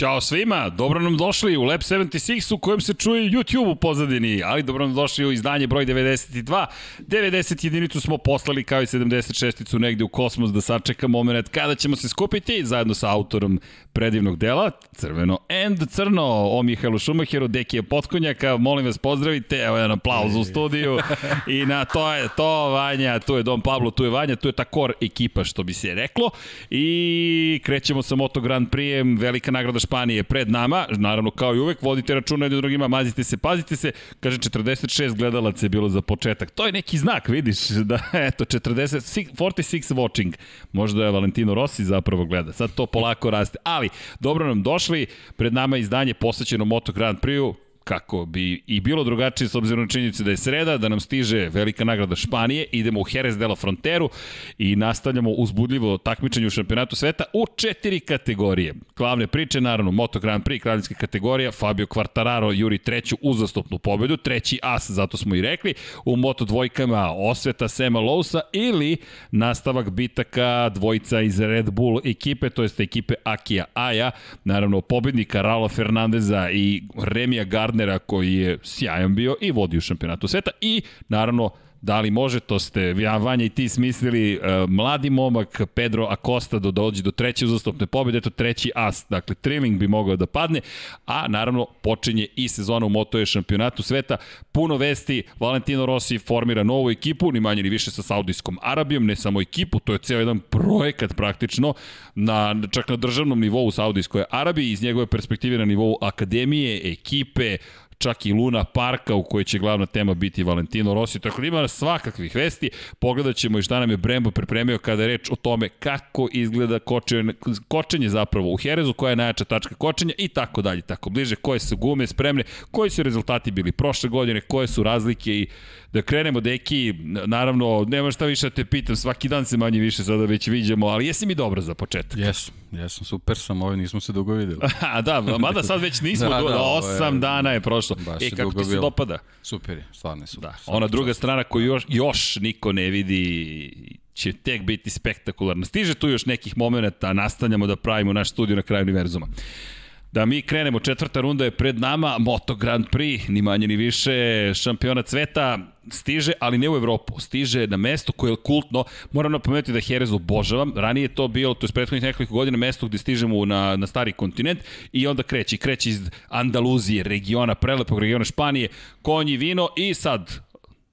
Ćao svima, dobro nam došli u Lab 76 u kojem se čuje YouTube u pozadini, ali dobro nam došli u izdanje broj 92. 90 jedinicu smo poslali kao i 76-icu negde u kosmos da sačeka moment kada ćemo se skupiti zajedno sa autorom predivnog dela, crveno and crno, o Mihajlu Šumacheru, Dekije Potkonjaka, molim vas pozdravite, evo jedan aplauz u studiju i na to je to, Vanja, tu je Don Pablo, tu je Vanja, tu je ta kor ekipa što bi se reklo i krećemo sa Moto Grand Prix, velika nagrada Španije pred nama, naravno kao i uvek, vodite računa jednim drugima, mazite se, pazite se, kaže 46 gledalaca je bilo za početak. To je neki znak, vidiš, da eto, 40, 46 watching. Možda je Valentino Rossi zapravo gleda. Sad to polako raste. Ali, dobro nam došli, pred nama je izdanje posvećeno Moto Grand Prix-u, kako bi i bilo drugačije s obzirom na činjenicu da je sreda, da nam stiže velika nagrada Španije, idemo u Jerez de la Fronteru i nastavljamo uzbudljivo takmičenje u šampionatu sveta u četiri kategorije. Glavne priče, naravno, Moto Grand Prix, kraljinska kategorija, Fabio Quartararo juri treću uzastopnu pobedu, treći as, zato smo i rekli, u Moto dvojkama osveta Sema Lousa ili nastavak bitaka dvojica iz Red Bull ekipe, to jest ekipe Akija Aja, naravno pobednika Raula Fernandeza i Remija Gardner Gardnera koji je sjajan bio i vodi u šampionatu sveta i naravno Da li može, to ste, ja, Vanja i ti smislili, uh, mladi momak Pedro Acosta do dođe do treće uzastopne pobjede, eto treći as, dakle Trilling bi mogao da padne, a naravno počinje i sezona u Moto šampionatu sveta, puno vesti, Valentino Rossi formira novu ekipu, ni manje ni više sa Saudijskom Arabijom, ne samo ekipu, to je ceo jedan projekat praktično, na, čak na državnom nivou u Saudijskoj Arabiji, iz njegove perspektive na nivou akademije, ekipe, čak i Luna Parka u kojoj će glavna tema biti Valentino Rossi, tako da ima svakakvih vesti, pogledat ćemo i šta nam je Brembo pripremio kada je reč o tome kako izgleda kočenje, kočenje zapravo u Herezu, koja je najjača tačka kočenja i tako dalje, tako bliže, koje su gume spremne, koji su rezultati bili prošle godine, koje su razlike i da krenemo, deki, naravno, nema šta više da te pitam, svaki dan se manje više sada već viđamo, ali jesi mi dobro za početak? Jesam, jesam, super sam, ovaj nismo se dugo videli. A da, mada sad već nismo, da, da, osam je, dana je prošlo. E, kako ti se bilo. dopada? Super je, stvarno je super. Da, ona druga strana koju još, još niko ne vidi će tek biti spektakularna. Stiže tu još nekih momenta, nastavljamo da pravimo naš studiju na kraju univerzuma. Da mi krenemo, četvrta runda je pred nama, Moto Grand Prix, ni manje ni više, šampiona sveta, stiže, ali ne u Evropu, stiže na mesto koje je kultno, moram napomenuti da Jerez obožavam, ranije je to bilo, to je prethodnih nekoliko godina, mesto gde stižemo na, na stari kontinent i onda kreće, kreće iz Andaluzije, regiona, prelepog regiona Španije, konji, vino i sad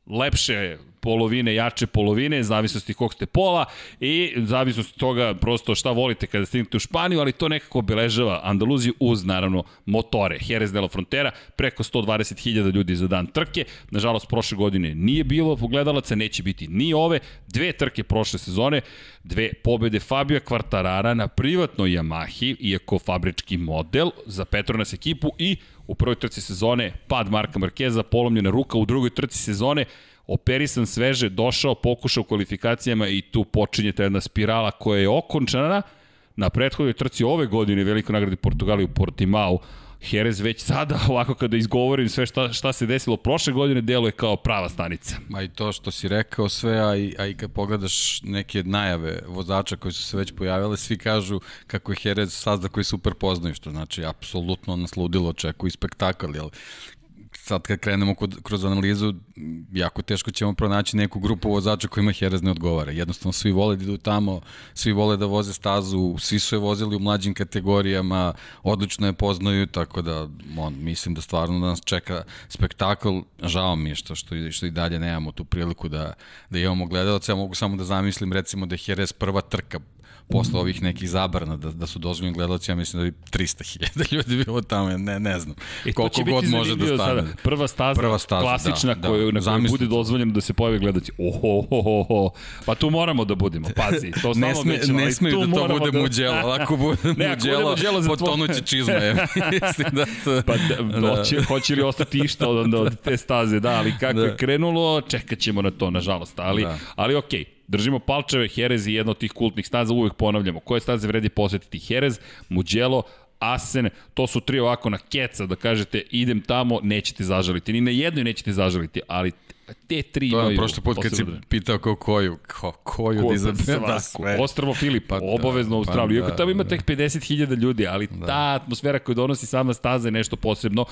lepše polovine, jače polovine, zavisnosti kog ste pola i zavisnosti toga prosto šta volite kada stignete u Španiju, ali to nekako obeležava Andaluziju uz naravno motore. Jerez de la Frontera, preko 120.000 ljudi za dan trke. Nažalost, prošle godine nije bilo pogledalaca, neće biti ni ove. Dve trke prošle sezone, dve pobede Fabio Quartarara na privatnoj Yamahi, iako fabrički model za Petronas ekipu i u prvoj trci sezone pad Marka Markeza, polomljena ruka u drugoj trci sezone, operisan sveže, došao, pokušao kvalifikacijama i tu počinje ta jedna spirala koja je okončana na prethodnoj trci ove godine velikoj nagradi Portugali u Portimao. Jerez već sada, ovako kada izgovorim sve šta, šta se desilo prošle godine, deluje kao prava stanica. Ma i to što si rekao sve, a i, a i kad pogledaš neke najave vozača koji su se već pojavile, svi kažu kako je Jerez sazda koji super poznaju, što znači apsolutno nasludilo čeku i spektakl, jel sad kad krenemo kod, kroz analizu, jako teško ćemo pronaći neku grupu vozača kojima Jerez ne odgovara. Jednostavno svi vole da idu tamo, svi vole da voze stazu, svi su je vozili u mlađim kategorijama, odlično je poznaju, tako da on, mislim da stvarno da nas čeka spektakl. Žao mi je što, što, što i dalje nemamo tu priliku da, da imamo gledalce. Ja mogu samo da zamislim recimo da je Jerez prva trka posle ovih nekih zabrana da, da su dozvoljeni gledalci, ja mislim da bi 300.000 ljudi bilo tamo, ne, ne znam. E, Koliko god može da stane. Sada. Prva staza, Prva staza klasična da, koju, da, na kojoj bude dozvoljeno da se pojave gledalci. Oho, ho, ho, ho. Pa tu moramo da budemo, pazi. To ne, sme, mećemo, ne smeju da to bude da... muđelo. Ako bude ne, muđelo, muđelo potonuće čizme. mislim da to, pa da, da. Hoće, hoće li ostati išta od, od te staze, da, ali kako da. je krenulo, čekat ćemo na to, nažalost. Ali, da. ali okej, okay Držimo palčeve, Jerez je jedna od tih kultnih staza, uvek ponavljamo. Koje staze vredi posetiti? Jerez, Mugello, Asen, to su tri ovako na keca da kažete idem tamo, nećete zažaliti. Ni na jednoj nećete zažaliti, ali te tri to imaju... je prošli put kad si pitao kao koju, ko, koju Ko da za izabere, da, sve. Ostravo Filip, Pa pa da, obavezno u pa Australiju. da, Iako tamo ima da. tek 50.000 ljudi, ali Da. ta atmosfera koju donosi sama staza je nešto posebno.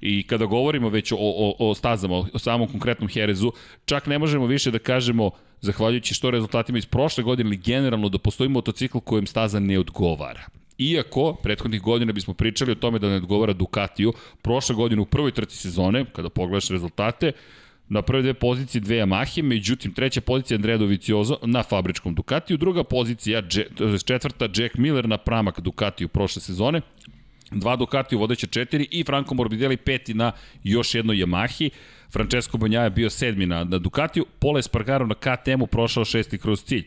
I kada govorimo već o, o, o stazama, o, o samom konkretnom Herezu, čak ne možemo više da kažemo zahvaljujući što rezultatima iz prošle godine ili generalno da postoji motocikl kojem staza ne odgovara. Iako, prethodnih godina bismo pričali o tome da ne odgovara Ducatiju, prošle godine u prvoj trci sezone, kada pogledaš rezultate, na prve dve pozicije dve Yamahe, međutim treća pozicija Andrea Dovizioso na fabričkom Ducatiju, druga pozicija, četvrta Jack Miller na pramak Ducatiju prošle sezone, dva Ducati u vodeće četiri i Franco Morbidelli peti na još jednoj Yamahi. Francesco Banjaja bio sedmi na, na Ducatiju, Pole Espargaro na KTM-u prošao šesti kroz cilj.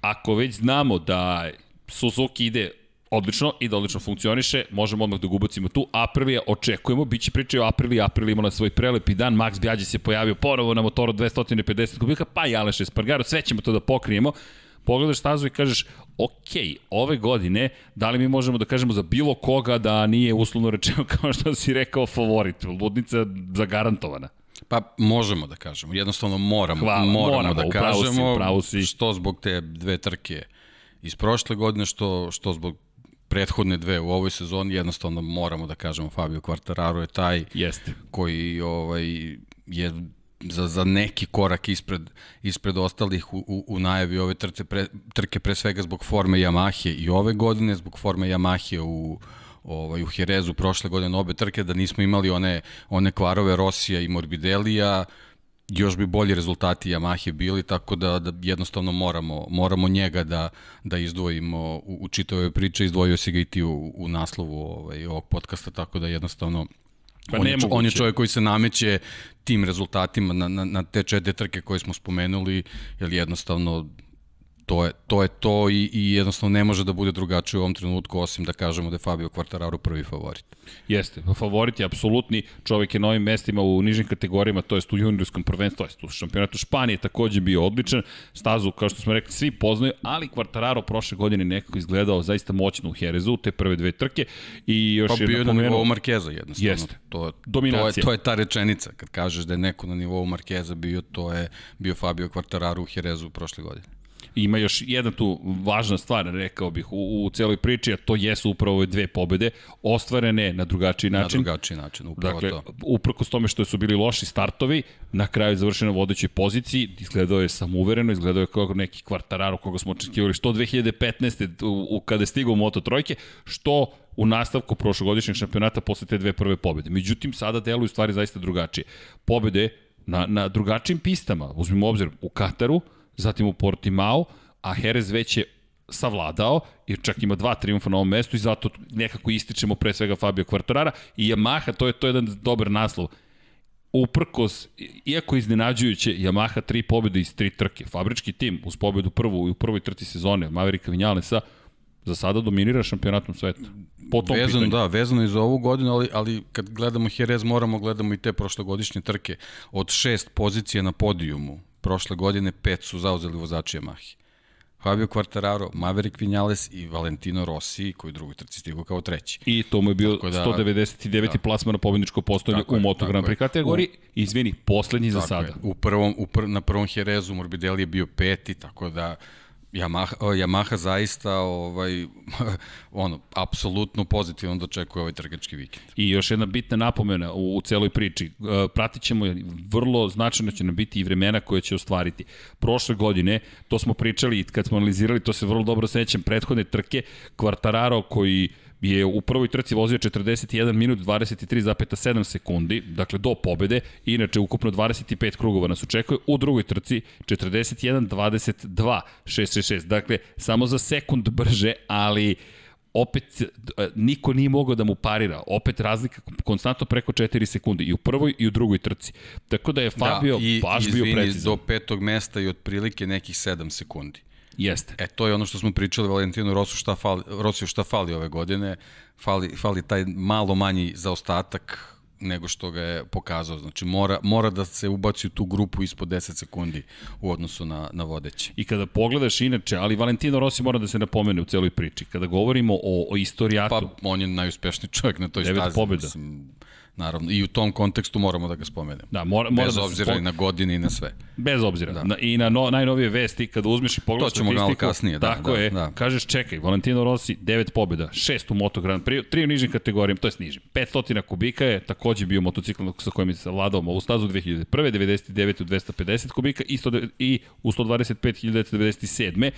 Ako već znamo da Suzuki ide odlično i da odlično funkcioniše, možemo odmah da ga ubacimo tu. Aprilija očekujemo, bit će priče o Apriliji, Aprilija imala svoj prelepi dan, Max Bjađi se pojavio ponovo na motoru 250 kubika, pa i Aleš Espargaro, sve ćemo to da pokrijemo. Pogledaš stazu i kažeš, ok, ove godine, da li mi možemo da kažemo za bilo koga da nije uslovno rečeno kao što si rekao favorit, ludnica zagarantovana. Pa možemo da kažemo, jednostavno moramo, Hvala, moramo, moramo, da upravo si, kažemo, upravo si. što zbog te dve trke iz prošle godine, što, što zbog prethodne dve u ovoj sezoni, jednostavno moramo da kažemo Fabio Quartararo je taj Jeste. koji ovaj, je za, za neki korak ispred, ispred ostalih u, u, u najavi ove trce, pre, trke pre svega zbog forme Yamahe i ove godine, zbog forme Yamahe u, ovaj, u Jerezu prošle godine obe trke, da nismo imali one, one kvarove Rosija i Morbidelija, još bi bolji rezultati Yamahe bili, tako da, da jednostavno moramo, moramo njega da, da izdvojimo u, u čitave priče, izdvojio si ga i ti u, u naslovu ovaj, ovog podcasta, tako da jednostavno Pa on, je, on je čovjek koji se nameće tim rezultatima na, na, na te četiri trke koje smo spomenuli, jer jednostavno to je to, je to i, i jednostavno ne može da bude drugačije u ovom trenutku, osim da kažemo da je Fabio Quartararo prvi favorit. Jeste, favorit je apsolutni, čovjek je na ovim mestima u nižim kategorijama, to jest u juniorskom prvenstvu, to jest u šampionatu Španije takođe bio odličan, stazu, kao što smo rekli, svi poznaju, ali Quartararo prošle godine nekako izgledao zaista moćno u Herezu, te prve dve trke i još Pa je bio na nivou Markeza jednostavno. Jeste. To, to, Dominacija. je, to je ta rečenica, kad kažeš da je neko na nivou Markeza bio, to je bio Fabio Quartararo u Jerezu prošle godine. Ima još jedna tu važna stvar, rekao bih, u, u celoj priči, a to jesu upravo ove dve pobede, ostvarene na drugačiji Na način. drugačiji način, upravo Dakle, to. uprkos tome što su bili loši startovi, na kraju je završeno u vodećoj poziciji, izgledao je samouvereno, izgledao je kao neki kvartararo koga smo očekivali, što 2015. U, u, kada je stigao Moto Trojke, što u nastavku prošlogodišnjeg šampionata posle te dve prve pobede. Međutim, sada deluju stvari zaista drugačije. Pobede na, na drugačijim pistama, uzmimo obzir u Kataru, zatim u Portimao, a Jerez već je savladao, jer čak ima dva triumfa na ovom mestu i zato nekako ističemo pre svega Fabio Quartarara i Yamaha, to je to je jedan dobar naslov. Uprkos, iako iznenađujuće, Yamaha tri pobjede iz tri trke. Fabrički tim uz pobedu prvu i u prvoj trci sezone Mavericka Vinjalesa za sada dominira šampionatom sveta. Po tom Vezano, pitanju. da, vezano i za ovu godinu, ali, ali kad gledamo Jerez moramo gledamo i te prošlogodišnje trke. Od šest pozicija na podijumu prošle godine, pet su zauzeli vozači Yamahe. Fabio Quartararo, Maverick Vinales i Valentino Rossi, koji u drugoj trci stigao kao treći. I to mu je bio Tako da- 199. Da. plasman na pobedničko postolje Tako u je, Moto Grand Prix je. kategoriji. Izvini, poslednji za sada. je. U prvom, u pr, na prvom Jerezu Morbidelli je bio peti, tako da Yamaha, Yamaha zaista ovaj, ono, apsolutno pozitivno dočekuje ovaj trgački vikend. I još jedna bitna napomena u, u celoj priči. E, pratit ćemo, vrlo značajno će nam biti i vremena koje će ostvariti. Prošle godine, to smo pričali i kad smo analizirali, to se vrlo dobro sećam, prethodne trke, Quartararo koji je u prvoj trci vozio 41 minut 23,7 sekundi, dakle do pobede, inače ukupno 25 krugova nas očekuje, u drugoj trci 41 22 666, dakle samo za sekund brže, ali opet e, niko nije mogao da mu parira. Opet razlika konstantno preko 4 sekunde i u prvoj i u drugoj trci. Tako da je Fabio da, i, baš izvini, bio precizan. do petog mesta i otprilike nekih 7 sekundi. Jeste. E, to je ono što smo pričali Valentinu Rosu šta fali, Rosiju šta fali ove godine. Fali, fali taj malo manji zaostatak nego što ga je pokazao. Znači mora, mora da se ubaci u tu grupu ispod 10 sekundi u odnosu na, na vodeći. I kada pogledaš inače, ali Valentino Rossi mora da se napomene u celoj priči. Kada govorimo o, o istorijatu... Pa on je najuspešniji čovjek na toj stazi. pobjeda. Mislim, naravno. I u tom kontekstu moramo da ga spomenemo. Da, mora, mora Bez da obzira spom... i na godine i na sve. Bez obzira. Da. Na, I na no, najnovije vesti, kada uzmeš i pogledaš To ćemo malo kasnije, da. Tako da, je, da. kažeš čekaj, Valentino Rossi, 9 pobjeda, 6 u Moto Grand Prix, 3 u nižim kategorijama, to je nižim. 500 kubika je takođe bio motocikl sa kojim je savladao ovu stazu 2001. 99 u 250 kubika i, 100, i u 125 1997.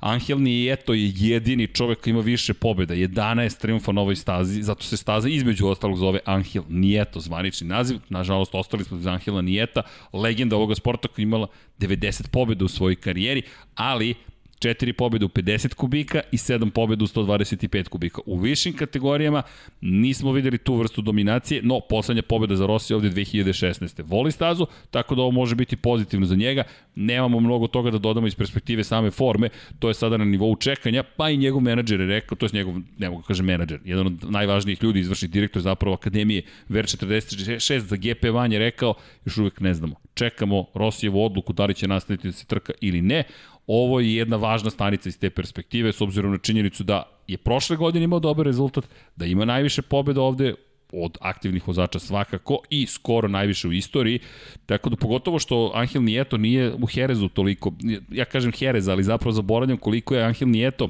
Angel Nieto je jedini čovek koji ima više pobjeda, 11 triumfa na ovoj stazi, zato se staza između ostalog zove Angel Nieto, zvanični naziv. Nažalost, ostali smo bez Angela Nieta, legenda ovoga sporta koja imala 90 pobjeda u svojoj karijeri, ali 4 pobjede u 50 kubika i 7 pobjeda u 125 kubika. U višim kategorijama nismo videli tu vrstu dominacije, no poslednja pobjeda za Rossi ovde 2016. Voli stazu, tako da ovo može biti pozitivno za njega. Nemamo mnogo toga da dodamo iz perspektive same forme, to je sada na nivou čekanja, pa i njegov menadžer je rekao, to je njegov, ne mogu da kažem menadžer, jedan od najvažnijih ljudi, izvršni direktor zapravo Akademije VR46 za GP Van je rekao, još uvek ne znamo. Čekamo Rosijevu odluku da li će nastaviti da se trka ili ne ovo je jedna važna stanica iz te perspektive, s obzirom na činjenicu da je prošle godine imao dobar rezultat, da ima najviše pobjeda ovde od aktivnih vozača svakako i skoro najviše u istoriji. Tako da pogotovo što Angel Nieto nije u Herezu toliko, ja kažem Herez, ali zapravo zaboravljam koliko je Angel Nieto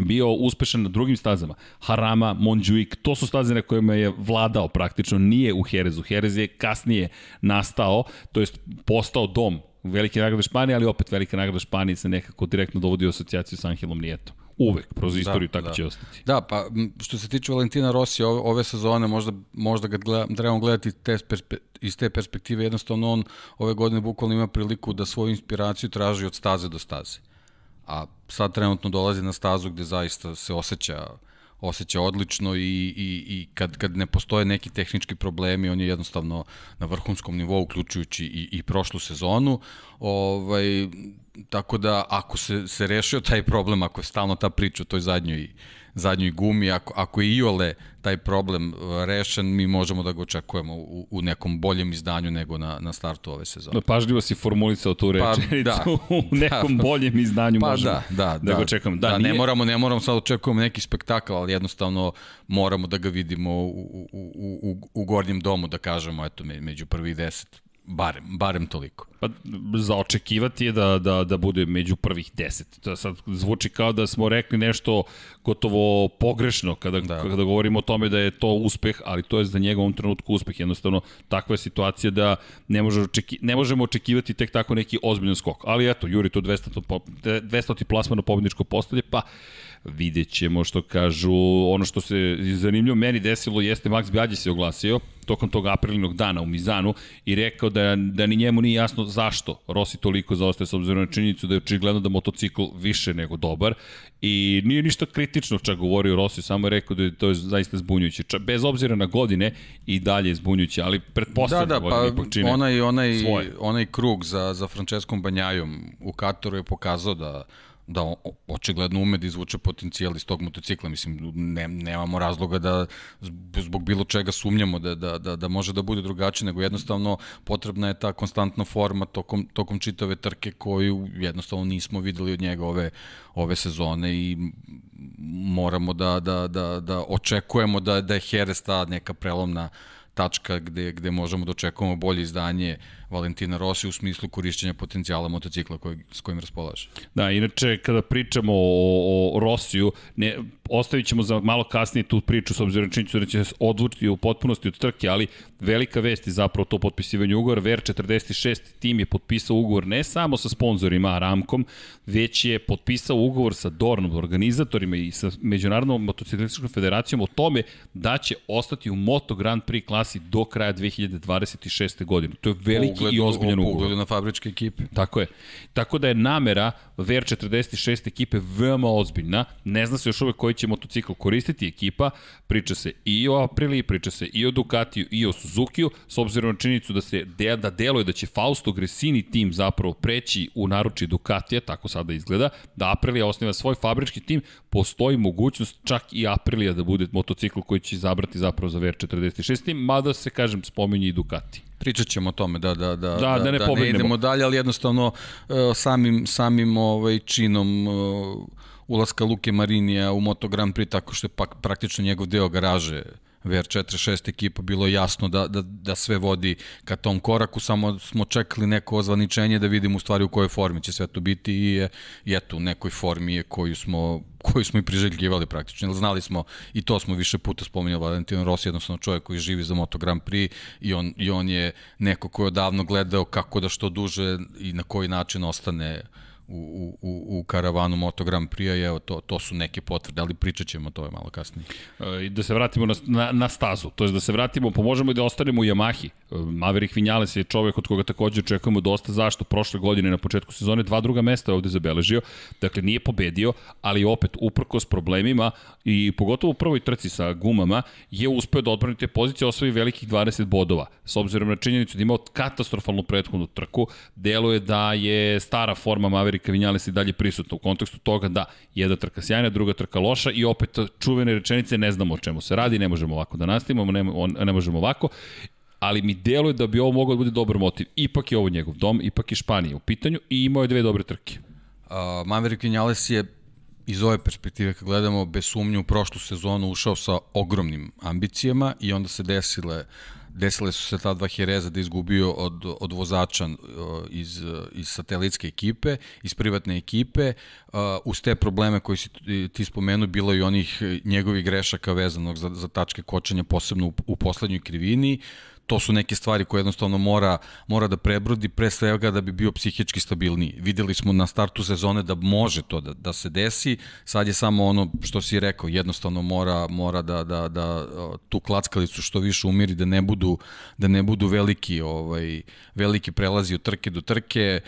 bio uspešan na drugim stazama. Harama, Monjuik, to su staze na kojima je vladao praktično, nije u Herezu. Herez je kasnije nastao, to jest postao dom velike nagrade Španije, ali opet velika nagrada Španije se nekako direktno dovodi u asocijaciju sa Angelom Nietom. Uvek, kroz istoriju da, tako da. će ostati. Da, pa što se tiče Valentina Rossi ove, ove sezone, možda, možda ga gleda, trebamo gledati te perspe, iz te perspektive, jednostavno on ove godine bukvalno ima priliku da svoju inspiraciju traži od staze do staze. A sad trenutno dolazi na stazu gde zaista se osjeća osjeća odlično i, i, i kad, kad ne postoje neki tehnički problemi, on je jednostavno na vrhunskom nivou, uključujući i, i prošlu sezonu. Ovaj, tako da ako se, se rešio taj problem, ako je stalno ta priča o toj zadnjoj zadnjoj gumi, ako, ako je Iole taj problem uh, rešen, mi možemo da ga očekujemo u, u nekom boljem izdanju nego na, na startu ove sezone. Da, pažljivo si formulisao tu pa, rečenicu, pa, da, u nekom da, boljem izdanju pa, možemo da, da, da, da ga očekujemo. Da, da nije... ne, moramo, ne moramo sad očekujemo neki spektakl, ali jednostavno moramo da ga vidimo u, u, u, u, u gornjem domu, da kažemo, eto, među prvih deset Barem, barem toliko. Pa za očekivati je da, da, da bude među prvih deset. To sad zvuči kao da smo rekli nešto gotovo pogrešno kada, da. kada govorimo o tome da je to uspeh, ali to je za njega u ovom trenutku uspeh. Jednostavno, takva je situacija da ne, može očeki, ne možemo očekivati tek tako neki ozbiljan skok. Ali eto, Juri to 200, 200 plasma na pobedničko postolje, pa vidjet ćemo što kažu, ono što se zanimljivo meni desilo jeste Max Bjađe se oglasio tokom tog aprilnog dana u Mizanu i rekao da, da ni njemu nije jasno zašto Rossi toliko zaostaje s obzirom na činjenicu da je očigledno da motocikl više nego dobar i nije ništa kritično čak govorio Rossi, samo je rekao da je to je zaista zbunjujuće. Čak, bez obzira na godine i dalje je zbunjujuće, ali pretpostavljam da, da, pa ipak čine onaj, onaj, svoje. onaj krug za, za Franceskom Banjajom u Katoru je pokazao da da očigledno ume da izvuče potencijal iz tog motocikla. Mislim, ne, nemamo razloga da zbog bilo čega sumnjamo da, da, da, da može da bude drugačije, nego jednostavno potrebna je ta konstantna forma tokom, tokom čitave trke koju jednostavno nismo videli od njega ove, ove sezone i moramo da, da, da, da očekujemo da, da je Jerez ta neka prelomna tačka gde, gde možemo da očekujemo bolje izdanje Valentina Rossi u smislu korišćenja potencijala motocikla koji, s kojim raspolaže. Da, inače kada pričamo o, o Rossiju, ne, ostavit ćemo za malo kasnije tu priču s obzirom činjenicu da će se odvučiti u potpunosti od trke, ali velika vest je zapravo to potpisivanje ugovora. VR46 tim je potpisao ugovor ne samo sa sponsorima Aramkom, već je potpisao ugovor sa Dornom, organizatorima i sa Međunarodnom motociklističkom federacijom o tome da će ostati u Moto Grand Prix klasi do kraja 2026. godine. To je veliki i ozbiljan u ugovor. pogledu na fabričke ekipe. Tako je. Tako da je namera VR46 ekipe veoma ozbiljna. Ne zna se još uvek koji će motocikl koristiti ekipa. Priča se i o Apriliji, priča se i o Ducatiju i o Suzukiju, s obzirom na činjenicu da se de, da deluje da će Fausto Gresini tim zapravo preći u naruči Ducatija, tako sada izgleda, da Aprilija osniva svoj fabrički tim, postoji mogućnost čak i Aprilija da bude motocikl koji će izabrati zapravo za VR46 tim, mada se, kažem, spominje i Ducati. Pričat ćemo o tome, da, da, da, Da, da, da ne da ne pobegnemo. idemo dalje, ali jednostavno uh, samim, samim ovaj, činom uh, ulaska Luke Marinija u Moto Grand Prix, tako što je pak, praktično njegov deo garaže VR46 ekipa bilo je jasno da, da, da sve vodi ka tom koraku, samo smo čekali neko ozvaničenje da vidimo u stvari u kojoj formi će sve to biti i, je, i eto, u nekoj formi je koju smo koju smo i priželjkivali praktično. Znali smo, i to smo više puta spominjali, Valentino Rossi jednostavno čovjek koji živi za Moto Grand Prix i on, i on je neko ko je odavno gledao kako da što duže i na koji način ostane u, u, u karavanu Moto Grand Prix-a evo, to, to su neke potvrde, ali pričat ćemo o tome malo kasnije. E, I da se vratimo na, na, na stazu, to je da se vratimo, pomožemo i da ostanemo u Yamahi. E, Maverick Vinales je čovek od koga takođe očekujemo dosta zašto. Prošle godine na početku sezone dva druga mesta je ovde zabeležio, dakle nije pobedio, ali opet uprko s problemima i pogotovo u prvoj trci sa gumama je uspeo da odbrani te pozicije, osvoji velikih 20 bodova. S obzirom na činjenicu da imao katastrofalnu prethodnu trku, deluje da je stara forma Mavericka Vinales i dalje prisutna u kontekstu toga da jedna trka sjajna, druga trka loša i opet čuvene rečenice ne znamo o čemu se radi, ne možemo ovako da nastavimo, ne, ne možemo ovako ali mi deluje da bi ovo moglo da bude dobar motiv. Ipak je ovo njegov dom, ipak je Španija u pitanju i imao je dve dobre trke. Uh, Maverick Vinales je iz ove perspektive kad gledamo bez sumnje u prošlu sezonu ušao sa ogromnim ambicijama i onda se desile desile su se ta dva Hereza da izgubio od, od vozača uh, iz, iz satelitske ekipe, iz privatne ekipe, uh, uz te probleme koji si ti spomenuo, bilo i onih njegovih grešaka vezanog za, za tačke kočenja, posebno u, u poslednjoj krivini, to su neke stvari koje jednostavno mora, mora da prebrodi pre svega da bi bio psihički stabilniji. Videli smo na startu sezone da može to da, da se desi, sad je samo ono što si rekao, jednostavno mora, mora da, da, da tu klackalicu što više umiri, da ne budu, da ne budu veliki, ovaj, veliki prelazi od trke do trke,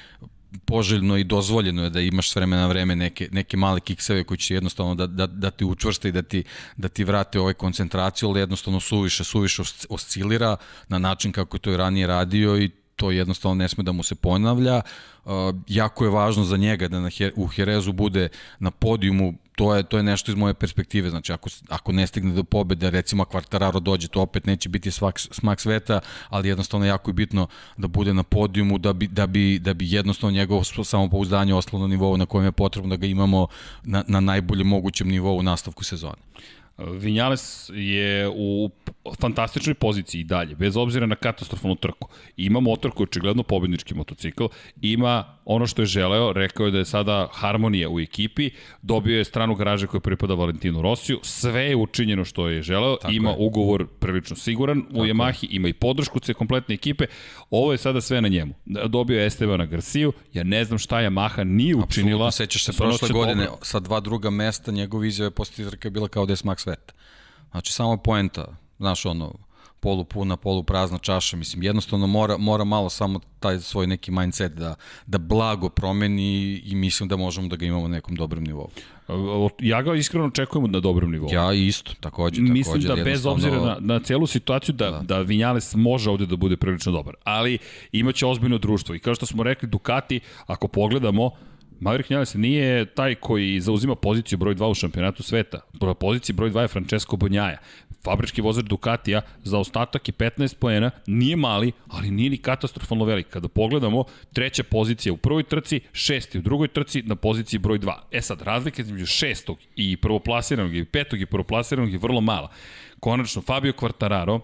poželjno i dozvoljeno je da imaš s vremena na vreme neke, neke male kikseve koji će jednostavno da, da, da ti učvrste i da ti, da ti vrate ovaj koncentraciju, ali jednostavno suviše, suviše oscilira na način kako je to i ranije radio i to jednostavno ne sme da mu se ponavlja. Uh, jako je važno za njega da na u Herezu bude na podijumu to je to je nešto iz moje perspektive znači ako ako ne stigne do pobede recimo Quartararo dođe to opet neće biti svak smak sveta ali jednostavno jako je bitno da bude na podijumu da bi da bi da bi jednostavno njegovo samopouzdanje ostalo na nivou na kojem je potrebno da ga imamo na na najboljem mogućem nivou u nastavku sezone Vinales je u fantastičnoj poziciji i dalje, bez obzira na katastrofalnu trku. Ima motor koji je očigledno pobednički motocikl, ima ono što je želeo, rekao je da je sada harmonija u ekipi, dobio je stranu garaže koja pripada Valentinu Rosiju, sve je učinjeno što je želeo, Tako ima je. ugovor prilično siguran u Tako Yamahi, ima i podršku ce kompletne ekipe, ovo je sada sve na njemu. Dobio je Estebana Garciju, ja ne znam šta Yamaha nije učinila. Apsolutno, sećaš se prošle godine dobro. sa dva druga mesta, njegov izjave posle trke je bila kao da je smak sveta. Znači, samo poenta, znaš, ono, polu puna, polu prazna čaša, mislim, jednostavno mora, mora malo samo taj svoj neki mindset da, da blago promeni i mislim da možemo da ga imamo na nekom dobrom nivou. Ja ga iskreno očekujem na dobrom nivou. Ja isto, takođe. Mislim takođe, da bez obzira na, na celu situaciju da, da. da Vinales može ovde da bude prilično dobar, ali imaće ozbiljno društvo i kao što smo rekli Ducati, ako pogledamo, Maverick Vinales nije taj koji zauzima poziciju broj 2 u šampionatu sveta. Poziciji broj 2 je Francesco Bonjaja. Fabrički vozač Ducatija za ostatak je 15 poena, nije mali, ali nije ni katastrofalno velik. Kada pogledamo, treća pozicija u prvoj trci, šesti u drugoj trci na poziciji broj 2. E sad, razlika između šestog i prvoplasiranog i petog i prvoplasiranog je vrlo mala. Konačno, Fabio Quartararo,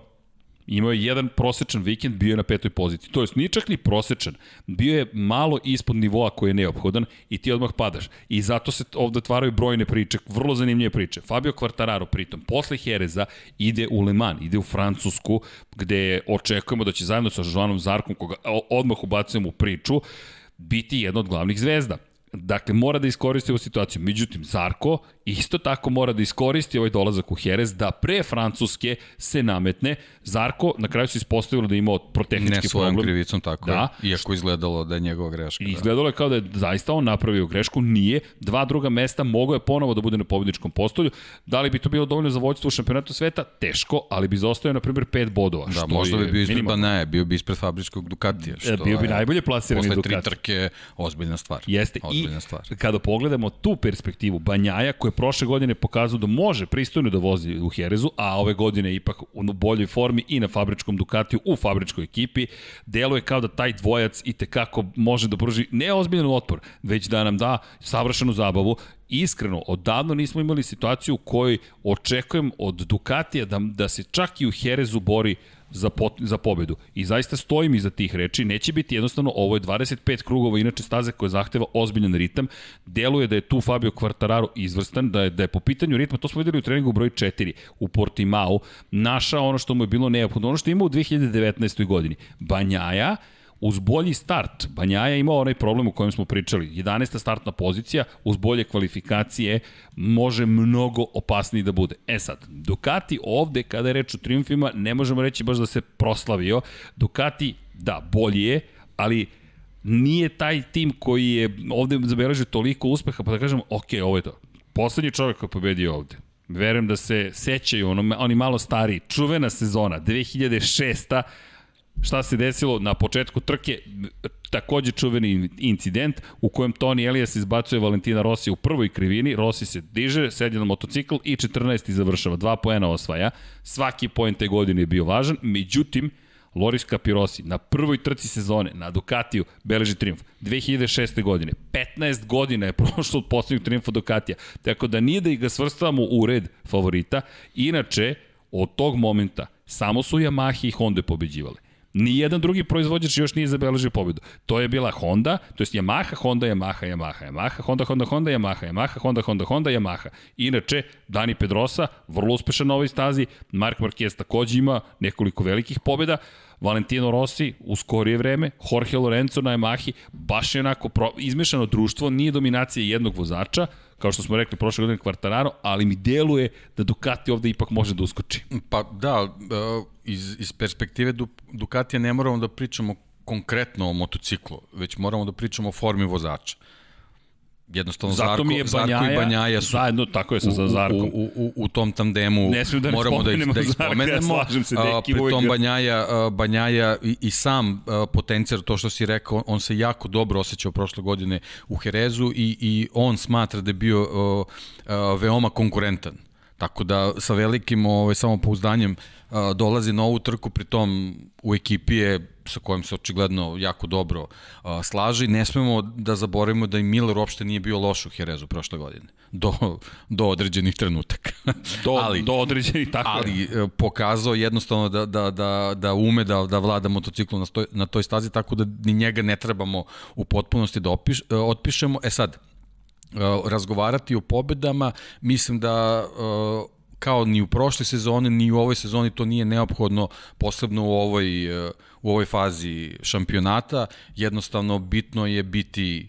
imao je jedan prosečan vikend, bio je na petoj poziciji. To jest, nije čak ni prosečan, bio je malo ispod nivoa koji je neophodan i ti odmah padaš. I zato se ovde otvaraju brojne priče, vrlo zanimljive priče. Fabio Quartararo pritom, posle Jereza ide u Le Mans, ide u Francusku, gde očekujemo da će zajedno sa Joanom Zarkom, koga odmah ubacujemo u priču, biti jedna od glavnih zvezda Dakle, mora da iskoristi ovu situaciju. Međutim, Zarko isto tako mora da iskoristi ovaj dolazak u Jerez, da pre Francuske se nametne. Zarko na kraju se ispostavilo da je imao protehnički problem. Ne svojom problem. krivicom, tako da. je. Iako izgledalo da je njegova greška. Da. Izgledalo je kao da je zaista on napravio grešku. Nije. Dva druga mesta mogo je ponovo da bude na pobedničkom postolju. Da li bi to bilo dovoljno za vođstvo u šampionatu sveta? Teško, ali bi zostao na primjer pet bodova. Da, što možda bi bio ispred Banaje, bio bi ispred fabričkog Ducatija. Što bio bi najbolje plasirani Ducati. Posle tri trke, ozbiljna stvar. Jeste. Ozbiljna I stvar. kada pogledamo tu perspektivu Banjaja, koja je prošle godine pokazao da može pristojno da vozi u Herezu, a ove godine ipak u boljoj formi i na fabričkom Ducatiju u fabričkoj ekipi, deluje kao da taj dvojac i tekako može da pruži ne ozbiljan otpor, već da nam da savršenu zabavu iskreno, odavno nismo imali situaciju u kojoj očekujem od Ducatija da, da se čak i u Herezu bori za, pot, za pobedu. I zaista stojim iza tih reči. Neće biti jednostavno, ovo je 25 krugova, inače staze koje zahteva ozbiljan ritam. Deluje da je tu Fabio Quartararo izvrstan, da je, da je po pitanju ritma, to smo videli u treningu broj 4 u Portimao, našao ono što mu je bilo neophodno, ono što je imao u 2019. godini. Banjaja, uz bolji start, Banjaja imao onaj problem o kojem smo pričali, 11. startna pozicija, uz bolje kvalifikacije, može mnogo opasniji da bude. E sad, Ducati ovde, kada je reč o triumfima, ne možemo reći baš da se proslavio. Ducati, da, bolje je, ali nije taj tim koji je ovde zabeležio toliko uspeha, pa da kažemo, ok, ovo je to. Poslednji čovjek koji je pobedio ovde. Verujem da se sećaju, ono, oni malo stariji, čuvena sezona, 2006 šta se desilo na početku trke, takođe čuveni incident u kojem Toni Elias izbacuje Valentina Rossi u prvoj krivini, Rossi se diže, sedi na motocikl i 14. završava, dva poena osvaja, svaki poen te godine je bio važan, međutim, Loris Capirosi na prvoj trci sezone na Ducatiju beleži triumf 2006. godine. 15 godina je prošlo od poslednjeg triumfa Ducatija. Tako da nije da ih ga svrstavamo u red favorita. Inače, od tog momenta samo su Yamaha i Honda pobeđivali. Nijedan drugi proizvođač još nije zabeležio pobedu. To je bila Honda, to je Yamaha, Honda, Yamaha, Yamaha, Yamaha, Honda, Honda, Honda, Yamaha, Yamaha, Honda, Honda, Honda, Yamaha. Inače, Dani Pedrosa, vrlo uspešan na ovoj stazi, Mark Marquez takođe ima nekoliko velikih pobeda, Valentino Rossi u skorije vreme, Jorge Lorenzo na Yamahi, baš je onako pro, izmešano društvo, nije dominacija jednog vozača, kao što smo rekli prošle godine Quartararo, ali mi deluje da Ducati ovde ipak može da uskoči. Pa da, e, iz, iz perspektive Ducatija ne moramo da pričamo konkretno o motociklu, već moramo da pričamo o formi vozača jednostavno Zato Zarko, mi je Banjaja, Zarko i Banjaja su zajedno, tako je sa za Zarkom. U, u, u, u tom tandemu ne da moramo da ih, da ih spomenemo. Ja se, deki, pri tom Banjaja, Banjaja i, i sam potencijal, to što si rekao, on se jako dobro osjećao prošle godine u Herezu i, i on smatra da je bio uh, uh, veoma konkurentan. Tako da sa velikim ovaj, samopouzdanjem uh, dolazi na ovu trku, pritom u ekipi je sa kojim se očigledno jako dobro uh, slaži. Ne smemo da zaboravimo da i Miller uopšte nije bio loš u Herezu prošle godine. Do, do određenih trenutaka. Do, ali, do određenih, tako Ali je. pokazao jednostavno da, da, da, da ume da, da vlada motociklu na, stoj, na toj stazi, tako da ni njega ne trebamo u potpunosti da opiš, otpišemo. E sad, razgovarati o pobedama, mislim da kao ni u prošle sezone, ni u ovoj sezoni to nije neophodno, posebno u ovoj, u ovoj fazi šampionata. Jednostavno, bitno je biti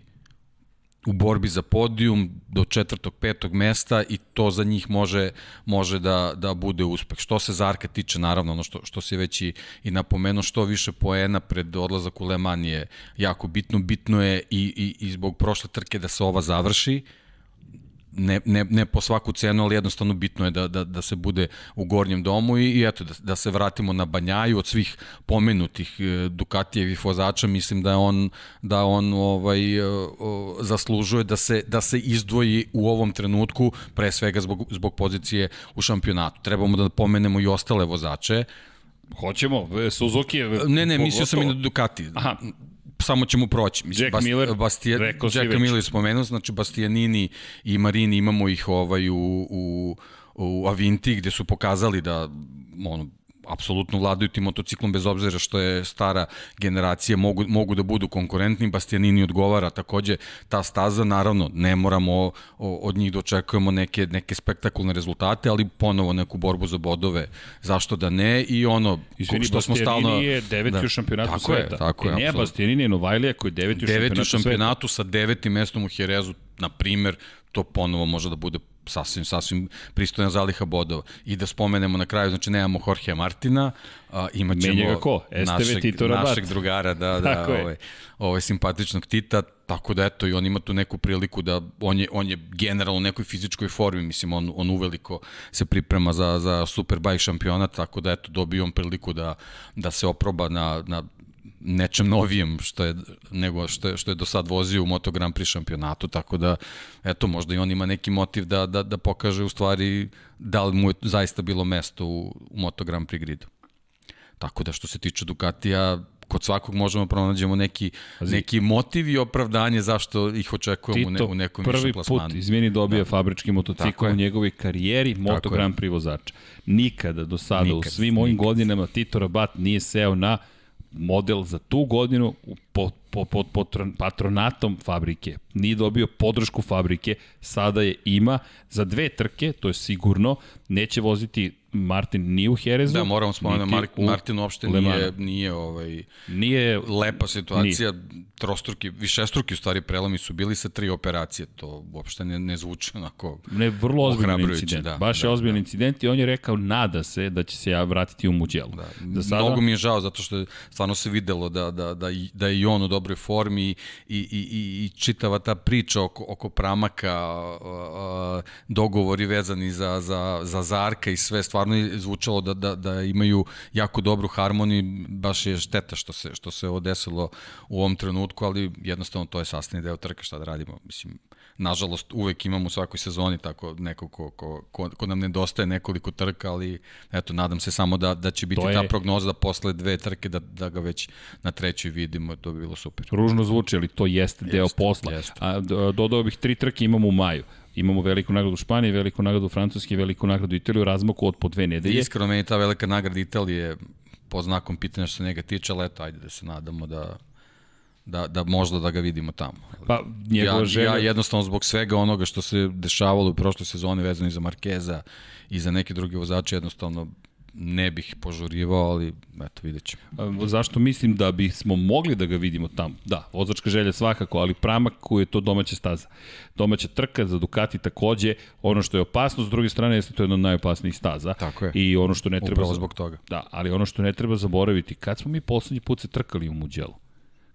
u borbi za podijum do četvrtog, petog mesta i to za njih može, može da, da bude uspeh. Što se Zarka tiče, naravno, ono što, što se već i, i napomenuo, što više poena pred odlazak u Le Mans je jako bitno. Bitno je i, i, i zbog prošle trke da se ova završi, ne, ne, ne po svaku cenu, ali jednostavno bitno je da, da, da se bude u gornjem domu i, i eto, da, da se vratimo na Banjaju od svih pomenutih e, Dukatijevih vozača, mislim da on, da on ovaj, e, zaslužuje da se, da se izdvoji u ovom trenutku, pre svega zbog, zbog pozicije u šampionatu. Trebamo da pomenemo i ostale vozače, Hoćemo, Suzuki je... Ne, ne, mislio sam i na Ducati. Aha, samo ćemo proći. Mislim, Jack Bast, Miller, Bastija, Jack Miller spomenuo, znači Bastianini i Marini imamo ih ovaj u, u, u Avinti gde su pokazali da ono, apsolutno vladaju tim motociklom bez obzira što je stara generacija, mogu, mogu da budu konkurentni, Bastianini odgovara takođe ta staza, naravno ne moramo od njih da očekujemo neke, neke spektakulne rezultate, ali ponovo neku borbu za bodove, zašto da ne i ono Izvini, što smo stalno... je deveti da, u šampionatu tako sveta. Je, tako je, e, ne, Bastianini je Novajlija koji je deveti u šampionatu. Deveti u šampionatu sveta. sa devetim mestom u Jerezu, na primer, to ponovo može da bude sasvim, sasvim pristojna zaliha bodova. I da spomenemo na kraju, znači nemamo Jorge Martina, a, imat ćemo ko? našeg, našeg drugara, da, da, ovaj, ovaj simpatičnog Tita, tako da eto i on ima tu neku priliku da on je, on je generalno u nekoj fizičkoj formi, mislim on, on uveliko se priprema za, za Superbike šampionat, tako da eto dobio on priliku da, da se oproba na, na nečem novijem što je, nego što je, što je do sad vozio u Moto Grand Prix šampionatu, tako da, eto, možda i on ima neki motiv da, da, da pokaže u stvari da li mu je zaista bilo mesto u, u Moto Grand Prix gridu. Tako da, što se tiče Ducatija, kod svakog možemo pronađemo neki, Pazi, neki motiv i opravdanje zašto ih očekujemo Tito, u nekom višem plasmanu. prvi put, izmini, dobije da. fabrički motocikl u njegovoj karijeri Moto Grand Prix vozača. Nikada do sada, nikad, u svim ovim godinama, Tito Rabat nije seo na model za tu godinu pod, pod, pod, pod patronatom fabrike. Nije dobio podršku fabrike, sada je ima za dve trke, to je sigurno, neće voziti Martin ni u Herezu. Da, moramo spomenuti, Mark, Martin uopšte nije, nije, ovaj, nije lepa situacija. Nije. Trostruki, višestruki u stvari prelomi su bili sa tri operacije. To uopšte ne, ne zvuči onako Ne, vrlo ozbiljan incident. Da, Baš da, je ozbiljan da. incident i on je rekao nada se da će se ja vratiti u Muđelu. Da. da sada... Mnogo mi je žao zato što je, stvarno se videlo da, da, da, da je i on u dobroj formi i, i, i, i čitava ta priča oko, oko pramaka, dogovori vezani za, za, za Zarka i sve stvarno stvarno je zvučalo da, da, da imaju jako dobru harmoniju, baš je šteta što se, što se ovo desilo u ovom trenutku, ali jednostavno to je sastavni deo trke, šta da radimo. Mislim, nažalost, uvek imamo u svakoj sezoni tako neko ko, ko, ko, ko nam nedostaje nekoliko trka, ali eto, nadam se samo da, da će biti je... ta prognoza da posle dve trke da, da ga već na trećoj vidimo, to bi bilo super. Ružno zvuči, ali to jeste, jeste deo posla. Jeste. A, dodao bih tri trke imamo u maju. Imamo veliku nagradu Španije, veliku nagradu Francuske, veliku nagradu Italije u razmaku od po dve nedelje. Iskreno, meni ta velika nagrada Italije po znakom pitanja što se njega tiče, ali eto, ajde da se nadamo da, da, da možda da ga vidimo tamo. Pa, ja, želja... ja jednostavno zbog svega onoga što se dešavalo u prošloj sezoni vezano i za Markeza i za neke druge vozače, jednostavno ne bih požurivao, ali eto, vidjet ćemo. Zašto mislim da bismo mogli da ga vidimo tamo? Da, vozačka želja svakako, ali pramak koji je to domaća staza. Domaća trka za Ducati takođe, ono što je opasno, s druge strane jeste to jedna od najopasnijih staza. Tako je. I ono što ne treba... Upravo zbog toga. Da, ali ono što ne treba zaboraviti, kad smo mi poslednji put se trkali u Muđelu?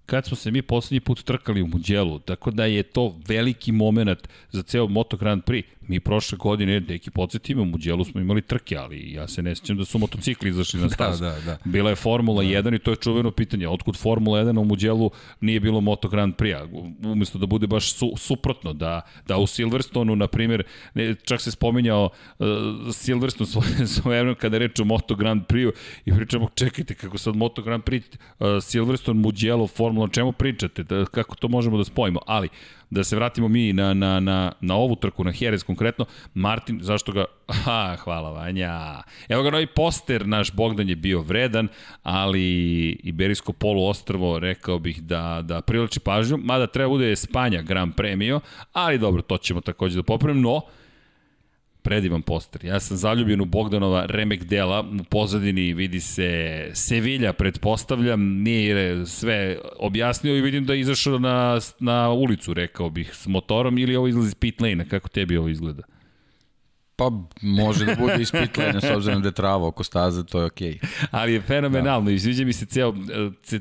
kad smo se mi poslednji put trkali u Muđelu, tako da je to veliki moment za ceo Moto Grand Prix. Mi prošle godine, neki podsjetimo, u Muđelu smo imali trke, ali ja se ne sjećam da su motocikli izašli na stazu. da, da, da. Bila je Formula da. 1 i to je čuveno pitanje. Otkud Formula 1 u Muđelu nije bilo Moto Grand Prix-a? Umesto da bude baš su, suprotno, da, da u Silverstonu, na primjer, ne, čak se spominjao uh, Silverstone svoje, svoje kada reče o Moto Grand Prix-u i pričamo, čekajte, kako sad Moto Grand Prix, uh, Silverstone, Muđelo, Formula, čemu pričate, da, kako to možemo da spojimo, ali da se vratimo mi na, na, na, na ovu trku, na Jerez konkretno, Martin, zašto ga, ha, hvala Vanja, evo ga novi poster, naš Bogdan je bio vredan, ali Iberijsko poluostrvo, rekao bih da, da privlači pažnju, mada treba bude Spanja Grand Premio, ali dobro, to ćemo takođe da popravimo, no, predivan poster. Ja sam zaljubljen u Bogdanova remek dela, u pozadini vidi se Sevilla, pretpostavljam, nije sve objasnio i vidim da je izašao na, na ulicu, rekao bih, s motorom ili ovo izlazi iz pit lane, kako tebi ovo izgleda? Pa može da bude ispitljenje s obzirom da je trava oko staze, to je okej. Okay. Ali je fenomenalno da. i sviđa mi se ceo,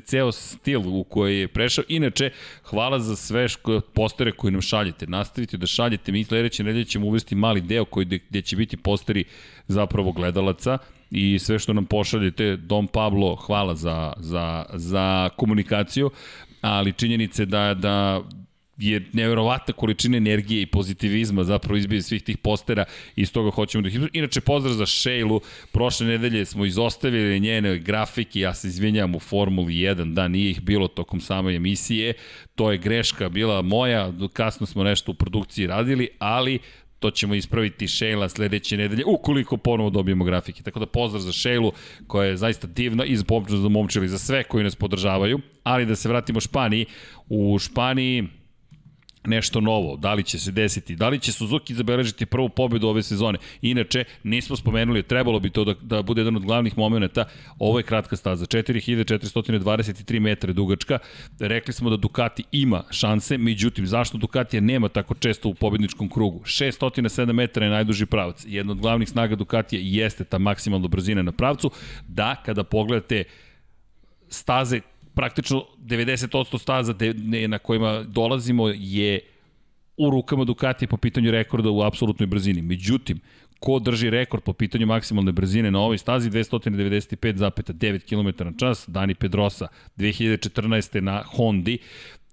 ceo stil u koji je prešao. Inače, hvala za sve ško, postere koje nam šaljete. Nastavite da šaljete, mi sledeće nedelje ćemo uvesti mali deo koji, gde će biti posteri zapravo gledalaca i sve što nam pošaljete, Dom Pablo, hvala za, za, za komunikaciju, ali činjenice da, da je nevjerovatna količina energije i pozitivizma zapravo izbije svih tih postera i iz toga hoćemo da ih Inače, pozdrav za Šejlu, prošle nedelje smo izostavili njene grafike, ja se izvinjam u Formuli 1, da nije ih bilo tokom same emisije, to je greška bila moja, kasno smo nešto u produkciji radili, ali to ćemo ispraviti Sheila sledeće nedelje, ukoliko ponovo dobijemo grafike. Tako da pozdrav za Sheilu, koja je zaista divna i za za momčili, za sve koji nas podržavaju. Ali da se vratimo Španiji. U Španiji nešto novo, da li će se desiti, da li će Suzuki zabeležiti prvu pobedu ove sezone. Inače, nismo spomenuli, trebalo bi to da, da bude jedan od glavnih momenta, ovo je kratka staza, 4423 metra dugačka, rekli smo da Ducati ima šanse, međutim, zašto Ducatija nema tako često u pobedničkom krugu? 607 metara je najduži pravac, jedna od glavnih snaga Ducatija jeste ta maksimalna brzina na pravcu, da kada pogledate staze praktično 90% staza na kojima dolazimo je u rukama Ducati po pitanju rekorda u apsolutnoj brzini. Međutim, ko drži rekord po pitanju maksimalne brzine na ovoj stazi 295,9 km na čas, Dani Pedrosa 2014. na Hondi,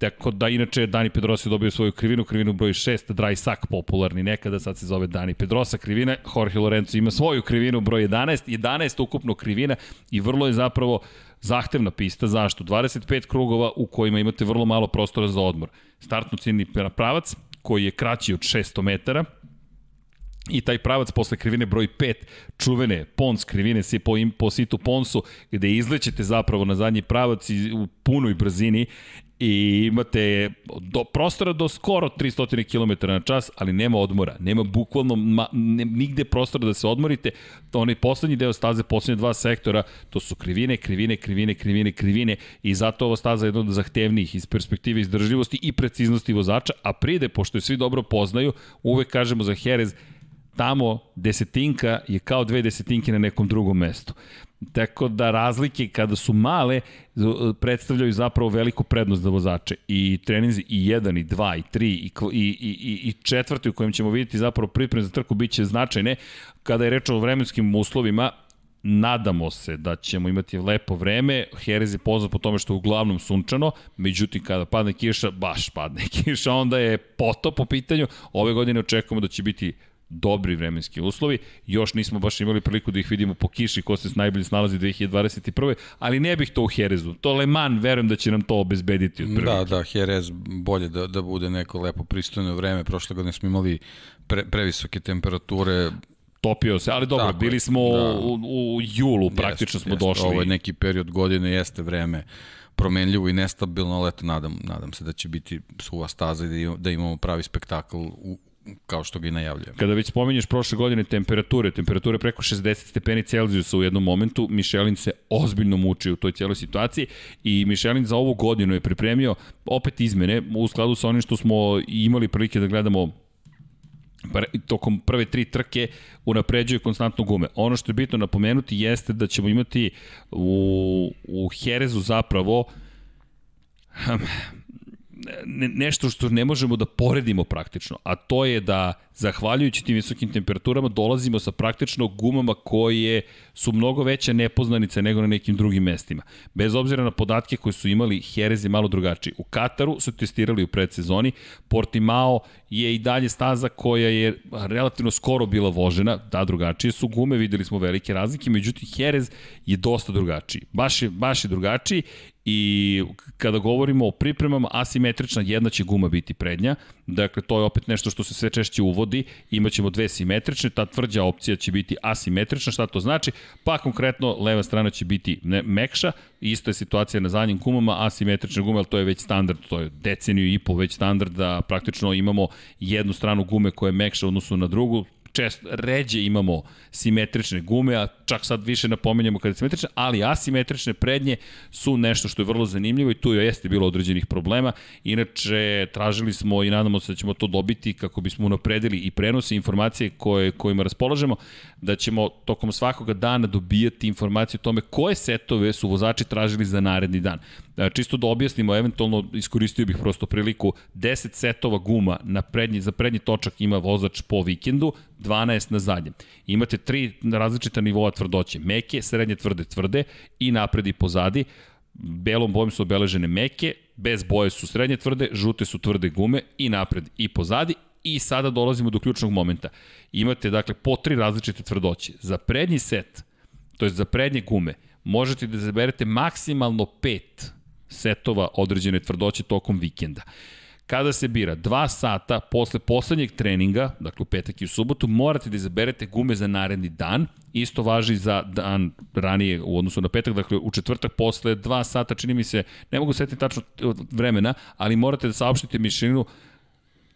Tako da, inače, Dani Pedrosa je dobio svoju krivinu, krivinu broj 6, Dry Sack popularni nekada, sad se zove Dani Pedrosa krivina, Jorge Lorenzo ima svoju krivinu broj 11, 11 ukupno krivina i vrlo je zapravo zahtevna pista, zašto? 25 krugova u kojima imate vrlo malo prostora za odmor. Startno ciljni pravac, koji je kraći od 600 metara, I taj pravac posle krivine broj 5, čuvene Pons krivine se po, im, po situ Ponsu, gde izlećete zapravo na zadnji pravac i u punoj brzini. I imate do, prostora do skoro 300 km na čas, ali nema odmora, nema bukvalno ma, ne, nigde prostora da se odmorite. To onaj poslednji deo staze, poslednje dva sektora, to su krivine, krivine, krivine, krivine, krivine. I zato ovo staza je jedna od zahtevnijih iz perspektive izdržljivosti i preciznosti vozača, a pride, pošto je svi dobro poznaju, uvek kažemo za Jerez, tamo desetinka je kao dve desetinke na nekom drugom mestu. Tako da razlike kada su male predstavljaju zapravo veliku prednost za vozače. I treninzi i 1 i 2 i 3 i, i, i, i četvrti u kojem ćemo vidjeti zapravo pripreme za trku biće značajne. Kada je reč o vremenskim uslovima, nadamo se da ćemo imati lepo vreme. Jerez je poznat po tome što je uglavnom sunčano, međutim kada padne kiša, baš padne kiša, onda je potop po pitanju. Ove godine očekujemo da će biti dobri vremenski uslovi. Još nismo baš imali priliku da ih vidimo po kiši ko se najbolje snalazi 2021. Ali ne bih to u Herezu. To Le Mans, verujem da će nam to obezbediti. Da, da, Jerez bolje da, da bude neko lepo pristojno vreme. Prošle godine smo imali pre, previsoke temperature, topio se, ali dobro, Tako bili smo da. u, u julu, praktično jest, smo jest. došli. Ovo je neki period godine, jeste vreme promenljivo i nestabilno, ali eto, nadam, nadam se da će biti suva staza i da imamo pravi spektakl u, kao što ga i najavljujemo. Kada već spomenješ prošle godine temperature, temperature preko 60 stepeni Celzijusa u jednom momentu, Michelin se ozbiljno muči u toj cijeloj situaciji i Michelin za ovu godinu je pripremio opet izmene u skladu sa onim što smo imali prilike da gledamo tokom prve tri trke unapređuje konstantno gume. Ono što je bitno napomenuti jeste da ćemo imati u, u Herezu zapravo ne, nešto što ne možemo da poredimo praktično, a to je da zahvaljujući tim visokim temperaturama dolazimo sa praktično gumama koje su mnogo veće nepoznanice nego na nekim drugim mestima. Bez obzira na podatke koje su imali, Jerez je malo drugačiji. U Kataru su testirali u predsezoni, Portimao je i dalje staza koja je relativno skoro bila vožena, da drugačije su gume, videli smo velike razlike, međutim Jerez je dosta drugačiji. Baš je, baš je drugačiji i kada govorimo o pripremama, asimetrična jedna će guma biti prednja, dakle to je opet nešto što se sve češće uvodi, imaćemo dve simetrične, ta tvrđa opcija će biti asimetrična, šta to znači? Pa konkretno leva strana će biti ne, mekša, isto je situacija na zadnjim gumama, asimetrične gume, ali to je već standard, to je deceniju i pol već standard da praktično imamo jednu stranu gume koja je mekša odnosu na drugu, često, ređe imamo simetrične gume, a čak sad više napomenjamo kada je simetrične, ali asimetrične prednje su nešto što je vrlo zanimljivo i tu jeste bilo određenih problema. Inače, tražili smo i nadamo se da ćemo to dobiti kako bismo unapredili i prenose informacije koje, kojima raspolažemo, da ćemo tokom svakoga dana dobijati informacije o tome koje setove su vozači tražili za naredni dan. Da, čisto da objasnimo, eventualno iskoristio bih prosto priliku, 10 setova guma na prednji, za prednji točak ima vozač po vikendu, 12 na zadnjem. Imate tri različita nivoa tvrdoće, meke, srednje, tvrde, tvrde i napred i pozadi. Belom bojom su obeležene meke, bez boje su srednje tvrde, žute su tvrde gume i napred i pozadi i sada dolazimo do ključnog momenta. Imate dakle po tri različite tvrdoće. Za prednji set, to je za prednje gume, možete da zaberete maksimalno pet setova određene tvrdoće tokom vikenda. Kada se bira dva sata posle poslednjeg treninga, dakle u petak i u subotu, morate da izaberete gume za naredni dan. Isto važi za dan ranije u odnosu na petak, dakle u četvrtak posle dva sata, čini mi se, ne mogu setiti tačno vremena, ali morate da saopštite mišljenju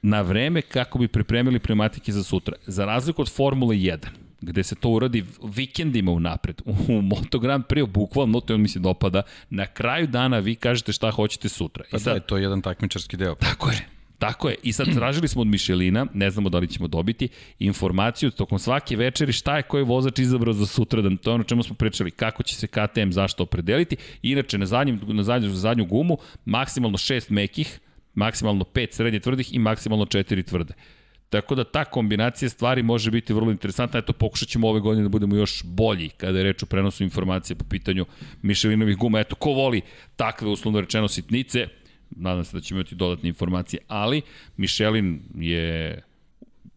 na vreme kako bi pripremili pneumatike za sutra. Za razliku od Formule 1, gde se to uradi vikendima unapred. U Moto Grand Prix, bukvalno, to mi se dopada, na kraju dana vi kažete šta hoćete sutra. Pa I sad, da, to je jedan takmičarski deo. Tako je. Tako je. I sad tražili smo od Mišelina, ne znamo da li ćemo dobiti, informaciju tokom svake večeri šta je koji vozač izabrao za sutradan. To je ono čemu smo pričali, kako će se KTM zašto opredeliti. Inače, na, zadnjem, na zadnju, zadnju gumu maksimalno šest mekih, maksimalno pet srednje tvrdih i maksimalno četiri tvrde. Tako da ta kombinacija stvari može biti vrlo interesantna. Eto, pokušat ćemo ove godine da budemo još bolji kada je reč o prenosu informacije po pitanju Mišelinovih guma. Eto, ko voli takve, uslovno rečeno, sitnice, nadam se da ćemo imati dodatne informacije, ali Mišelin je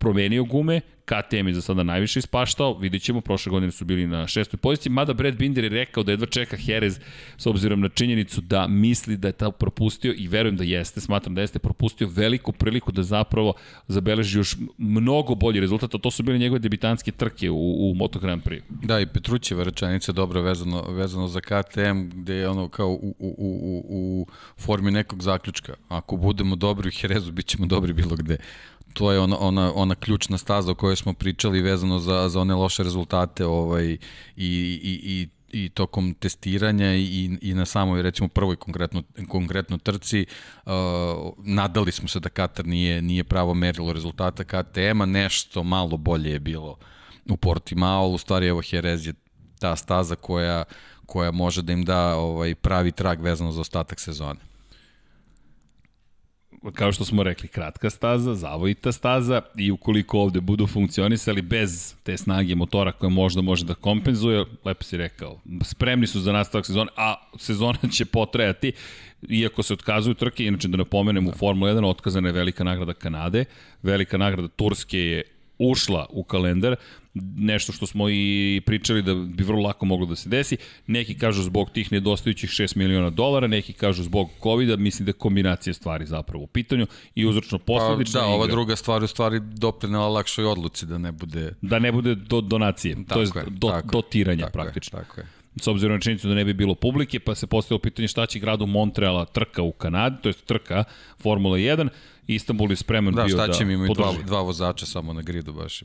promenio gume, KTM je za sada najviše ispaštao, vidit ćemo, prošle godine su bili na šestoj poziciji, mada Brad Binder je rekao da jedva čeka Jerez s obzirom na činjenicu da misli da je ta propustio i verujem da jeste, smatram da jeste propustio veliku priliku da zapravo zabeleži još mnogo bolji rezultat, a to su bile njegove debitanske trke u, u Moto Grand Prix. Da, i Petrućeva rečenica dobro vezano, vezano za KTM, gde je ono kao u, u, u, u formi nekog zaključka. Ako budemo dobri u Jerezu, bit ćemo dobri bilo gde to je ona, ona, ona ključna staza o kojoj smo pričali vezano za, za one loše rezultate ovaj, i, i, i i tokom testiranja i, i na samoj recimo prvoj konkretno, konkretno trci uh, nadali smo se da Katar nije, nije pravo merilo rezultata KTM-a, nešto malo bolje je bilo u Portimao, u stvari evo Jerez je ta staza koja, koja može da im da ovaj pravi trag vezano za ostatak sezone kao što smo rekli, kratka staza, zavojita staza i ukoliko ovde budu funkcionisali bez te snage motora koje možda može da kompenzuje, lepo si rekao, spremni su za nastavak sezone, a sezona će potrajati, iako se otkazuju trke, inače da napomenem u Formula 1 otkazana je velika nagrada Kanade, velika nagrada Turske je ušla u kalendar, nešto što smo i pričali da bi vrlo lako moglo da se desi. Neki kažu zbog tih nedostajućih 6 miliona dolara, neki kažu zbog COVID-a, mislim da je kombinacija stvari zapravo u pitanju i uzročno posledična pa, da, ova druga stvar u stvari doprinela lakšoj odluci da ne bude... Da ne bude do donacije, tako to je do, dotiranja tako praktično. Je, tako je s obzirom na činjenicu da ne bi bilo publike, pa se postavilo pitanje šta će gradu Montreala trka u Kanadi, to je trka Formula 1, Istanbul je spreman da, bio da će mi imaju dva, dva vozača samo na gridu baš.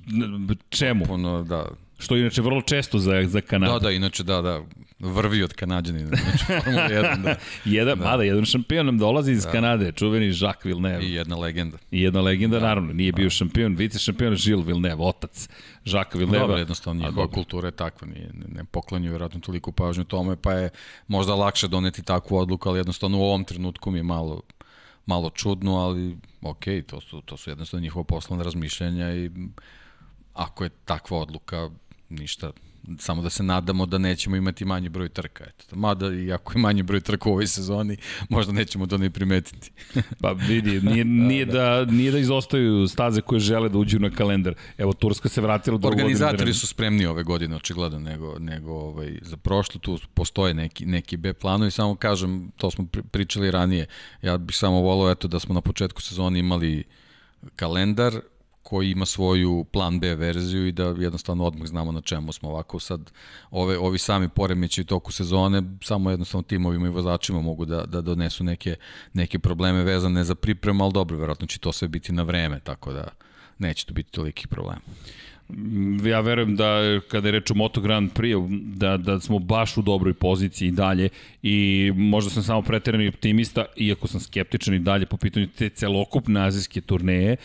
Čemu? Puno, da. Što je inače vrlo često za, za Kanadu. Da, da, inače da, da, vrvi od Kanadjanina. Znači, Formula 1, da. jedan, da. mada, jedan šampion nam dolazi iz da. Kanade, čuveni Jacques Villeneuve. I jedna legenda. I jedna legenda, da. naravno, nije da. bio šampion, vice šampion Gilles Villeneuve, otac Jacques Villeneuve. Dobro, jednostavno njihova kultura je takva, nije, ne, ne poklanju vjerojatno toliko pažnju tome, pa je možda lakše doneti takvu odluku, ali jednostavno u ovom trenutku mi je malo malo čudno, ali ok, to su, to su jednostavno njihova poslovna razmišljanja i ako je takva odluka, ništa, samo da se nadamo da nećemo imati manji broj trka. Eto. Mada i ako je manji broj trka u ovoj sezoni, možda nećemo to ni primetiti. pa vidi, nije, da, nije, da, da, nije da izostaju staze koje žele da uđu na kalendar. Evo, Turska se vratila do Organizatori su spremni ove godine, očigledno, nego, nego ovaj, za prošlo tu postoje neki, neki B planovi. Samo kažem, to smo pričali ranije, ja bih samo volao eto, da smo na početku sezoni imali kalendar, koji ima svoju plan B verziju i da jednostavno odmah znamo na čemu smo. Ovako sad ove, ovi sami poremeći toku sezone samo jednostavno timovima i vozačima mogu da, da donesu neke, neke probleme vezane za pripremu, ali dobro, verovatno će to sve biti na vreme, tako da neće to biti tolikih problema ja verujem da kada je reč o Moto Grand Prix da, da smo baš u dobroj poziciji i dalje i možda sam samo preterani optimista iako sam skeptičan i dalje po pitanju te celokupne azijske turneje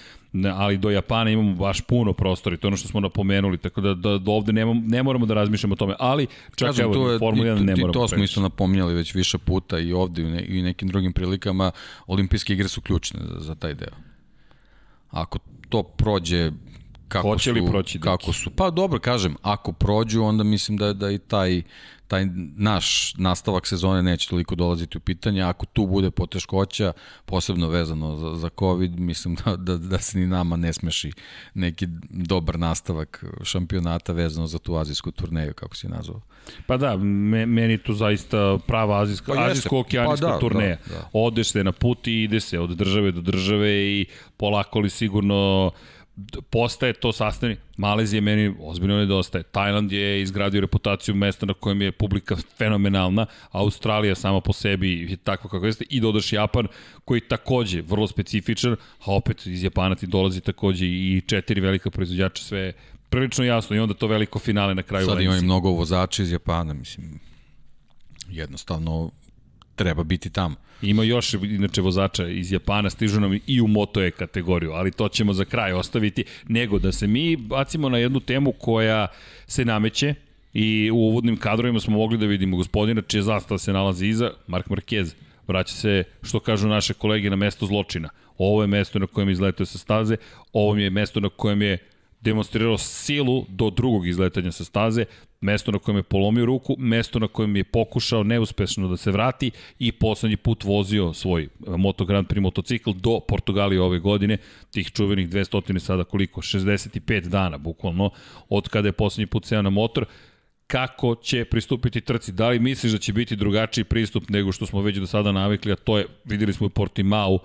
ali do Japana imamo baš puno prostora i to je ono što smo napomenuli, tako da, da, da ovde nema, ne moramo da razmišljamo o tome, ali čak Kažem, evo, to je, Formula 1 ne moramo To smo isto napominjali već više puta i ovde i, ne, i nekim drugim prilikama, olimpijske igre su ključne za, za taj deo. Ako to prođe kako Hoće li su, proći, Deki? kako su. Pa dobro, kažem, ako prođu, onda mislim da, da i taj taj naš nastavak sezone neće toliko dolaziti u pitanje. Ako tu bude poteškoća, posebno vezano za, za COVID, mislim da, da, da se ni nama ne smeši neki dobar nastavak šampionata vezano za tu azijsku turneju, kako si nazvao. Pa da, me, meni tu zaista prava azijska, Pa azijsko-okeanijska Pa da, turneja. da, da. Odeš se na put i ide se od države do države i polako li sigurno postaje to sastavni. Malezija meni ozbiljno nedostaje. Tajland je izgradio reputaciju mesta na kojem je publika fenomenalna. Australija sama po sebi je takva kako jeste. I dodaš Japan koji takođe vrlo specifičan, a opet iz Japana ti dolazi takođe i četiri velika proizvođača sve prilično jasno i onda to veliko finale na kraju Sad imaju mnogo vozača iz Japana, mislim, jednostavno treba biti tamo. Ima još inače vozača iz Japana, stižu nam i u Moto E kategoriju, ali to ćemo za kraj ostaviti, nego da se mi bacimo na jednu temu koja se nameće i u uvodnim kadrovima smo mogli da vidimo gospodina čija zastava se nalazi iza, Mark Marquez, vraća se, što kažu naše kolege, na mesto zločina. Ovo je mesto na kojem je izletao sa staze, ovo je mesto na kojem je demonstrirao silu do drugog izletanja sa staze, mesto na kojem je polomio ruku, mesto na kojem je pokušao neuspešno da se vrati i poslednji put vozio svoj Moto Grand Prix motocikl do Portugalije ove godine, tih čuvenih 200 sada koliko, 65 dana bukvalno, od kada je poslednji put seo na motor, kako će pristupiti trci. Da li misliš da će biti drugačiji pristup nego što smo već do sada navikli, a to je, videli smo u Portimao,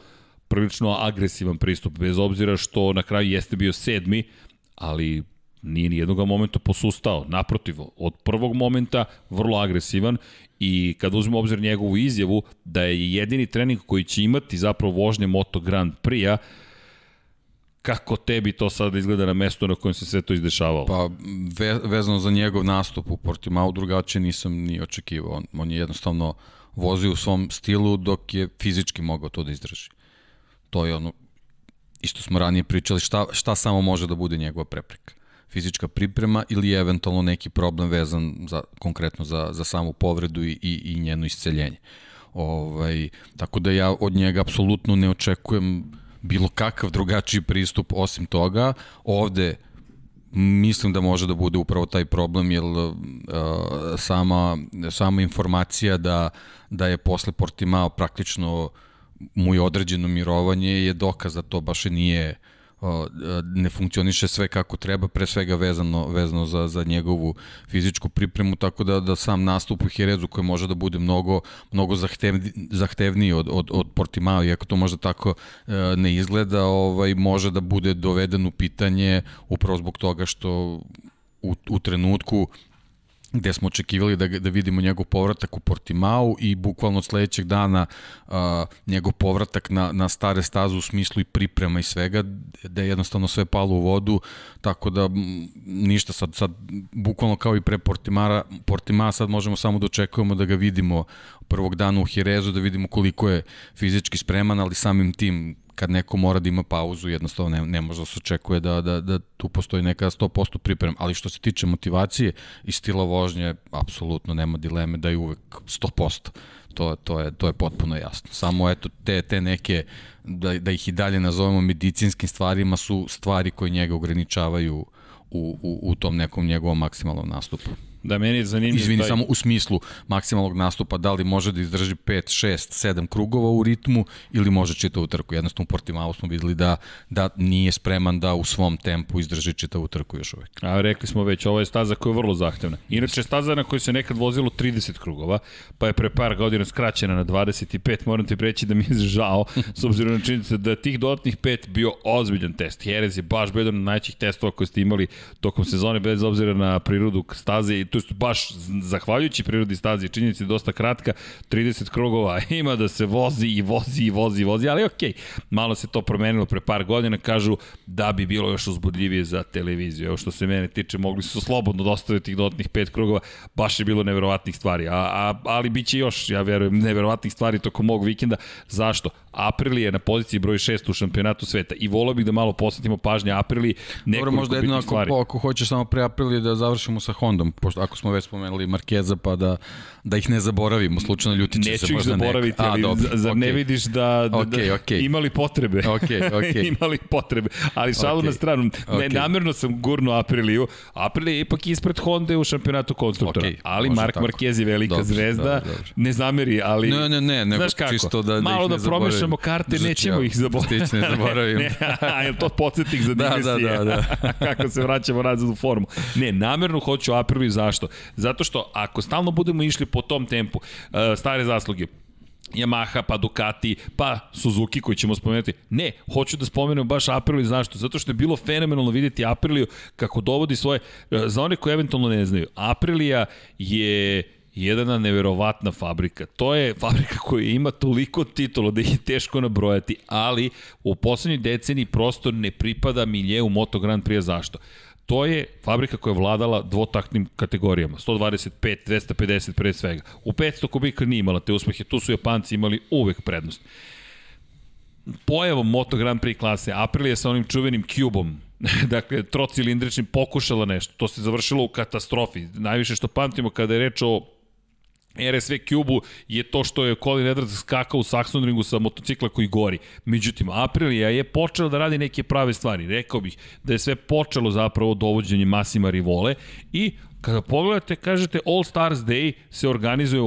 prilično agresivan pristup, bez obzira što na kraju jeste bio sedmi, ali nije ni jednog momenta posustao. Naprotiv, od prvog momenta vrlo agresivan i kad uzmemo obzir njegovu izjavu da je jedini trening koji će imati zapravo vožnje Moto Grand Prix-a, kako tebi to sada izgleda na mestu na kojem se sve to izdešavalo? Pa ve, vezano za njegov nastup u Portimao drugačije nisam ni očekivao. On, on je jednostavno vozio u svom stilu dok je fizički mogao to da izdrži. To je ono, isto smo ranije pričali, šta, šta samo može da bude njegova prepreka. Fizička priprema ili eventualno neki problem vezan za, konkretno za, za samu povredu i, i, i njeno isceljenje. Ovaj, tako da ja od njega apsolutno ne očekujem bilo kakav drugačiji pristup osim toga. Ovde mislim da može da bude upravo taj problem jer uh, sama, sama informacija da, da je posle Portimao praktično mu je određeno mirovanje je dokaz da to baš i nije uh, ne funkcioniše sve kako treba, pre svega vezano, vezano za, za njegovu fizičku pripremu, tako da, da sam nastup u Jerezu koji može da bude mnogo, mnogo zahtevni, zahtevniji od, od, od Portimao, iako to možda tako uh, ne izgleda, ovaj, može da bude doveden u pitanje upravo zbog toga što u, u trenutku gde smo očekivali da, da vidimo njegov povratak u Portimao i bukvalno od sledećeg dana a, njegov povratak na, na stare staze u smislu i priprema i svega, da je jednostavno sve palo u vodu, tako da ništa sad, sad bukvalno kao i pre Portimara, Portimao sad možemo samo da očekujemo da ga vidimo prvog dana u Jerezu, da vidimo koliko je fizički spreman, ali samim tim kad neko mora da ima pauzu, jednostavno ne, ne može da se očekuje da, da, da tu postoji neka 100% priprema, ali što se tiče motivacije i stila vožnje, apsolutno nema dileme da je uvek 100%. To, to, je, to je potpuno jasno. Samo eto, te, te neke, da, da ih i dalje nazovemo medicinskim stvarima, su stvari koje njega ograničavaju u, u, u tom nekom njegovom maksimalnom nastupu. Da, meni je zanimljivo. Izvini, taj... samo u smislu maksimalnog nastupa, da li može da izdrži 5, 6, 7 krugova u ritmu ili može čitavu trku. Jednostavno u Portimao smo videli da, da nije spreman da u svom tempu izdrži čitavu trku još uvek. A rekli smo već, ovo je staza koja je vrlo zahtevna. Inače, staza na kojoj se nekad vozilo 30 krugova, pa je pre par godina skraćena na 25, moram ti preći da mi je žao, s obzirom na činjenicu da tih dodatnih 5 bio ozbiljan test. Jerez je baš bio jedan od najćih testova koje ste imali tokom sezone, bez obzira na prirodu staze, i to je baš zahvaljujući prirodi staze i činjenici je dosta kratka, 30 krugova ima da se vozi i vozi i vozi i vozi, ali okej, okay, malo se to promenilo pre par godina, kažu da bi bilo još uzbudljivije za televiziju. Evo što se mene tiče, mogli su slobodno dostaviti tih dodatnih pet krugova, baš je bilo neverovatnih stvari, a, a, ali bit će još, ja verujem, neverovatnih stvari tokom mog vikenda. Zašto? Aprilia je na poziciji broj 6 u šampionatu sveta i volio bih da malo posvetimo pažnje Apriliji Dobro, možda jedno ako, stvari. ako hoćeš samo pre Aprilije da završimo sa Hondom, pošto ako smo već spomenuli Markeza pa da, da ih ne zaboravimo, slučajno ljuti će se možda zaboraviti, neka. ali A, dobro, zar okay. ne vidiš da, da, okay, da okay. imali potrebe. Okay, okay. imali potrebe, ali šalu okay. na stranu. Okay. Ne, namerno sam gurno Apriliju. Aprilija je ipak ispred Honda u šampionatu konstruktora, okay, ali Mark tako. Marquez je velika dobro, zvezda, dobro, dobro. ne zameri, ali... Ne, ne, ne, nego čisto da, da Malo da promešamo karte, nećemo ih zaboraviti. ne zaboravim. ne, je to podsjetnik za da, da, da, da. Kako se vraćamo nazad u formu. Ne, namerno hoću Apriliju, zašto? Zato što ako stalno budemo išli po tom tempu, uh, stare zasluge, Yamaha, pa Ducati, pa Suzuki koji ćemo spomenuti. Ne, hoću da spomenem baš Apriliju, zašto? Zato što je bilo fenomenalno videti Apriliju kako dovodi svoje, e, za one koji eventualno ne znaju, Aprilija je jedna neverovatna fabrika. To je fabrika koja ima toliko titula da je teško nabrojati, ali u poslednjoj deceniji prosto ne pripada milje u Moto Grand Prix. Zašto? To je fabrika koja je vladala dvotaktnim kategorijama, 125, 250 pre svega. U 500 kubika nije imala te uspehe, tu su Japanci imali uvek prednost. Pojavom Moto Grand Prix klase Aprilia sa onim čuvenim Cubom, dakle, trocilindričnim pokušala nešto. To se završilo u katastrofi. Najviše što pamtimo kada je reč o RSV Cube-u je to što je Colin Edwards skakao u Saxon ringu sa motocikla koji gori. Međutim, Aprilia je počela da radi neke prave stvari. Rekao bih da je sve počelo zapravo dovođenje Masima Rivole i kada pogledate, kažete All Stars Day se organizuje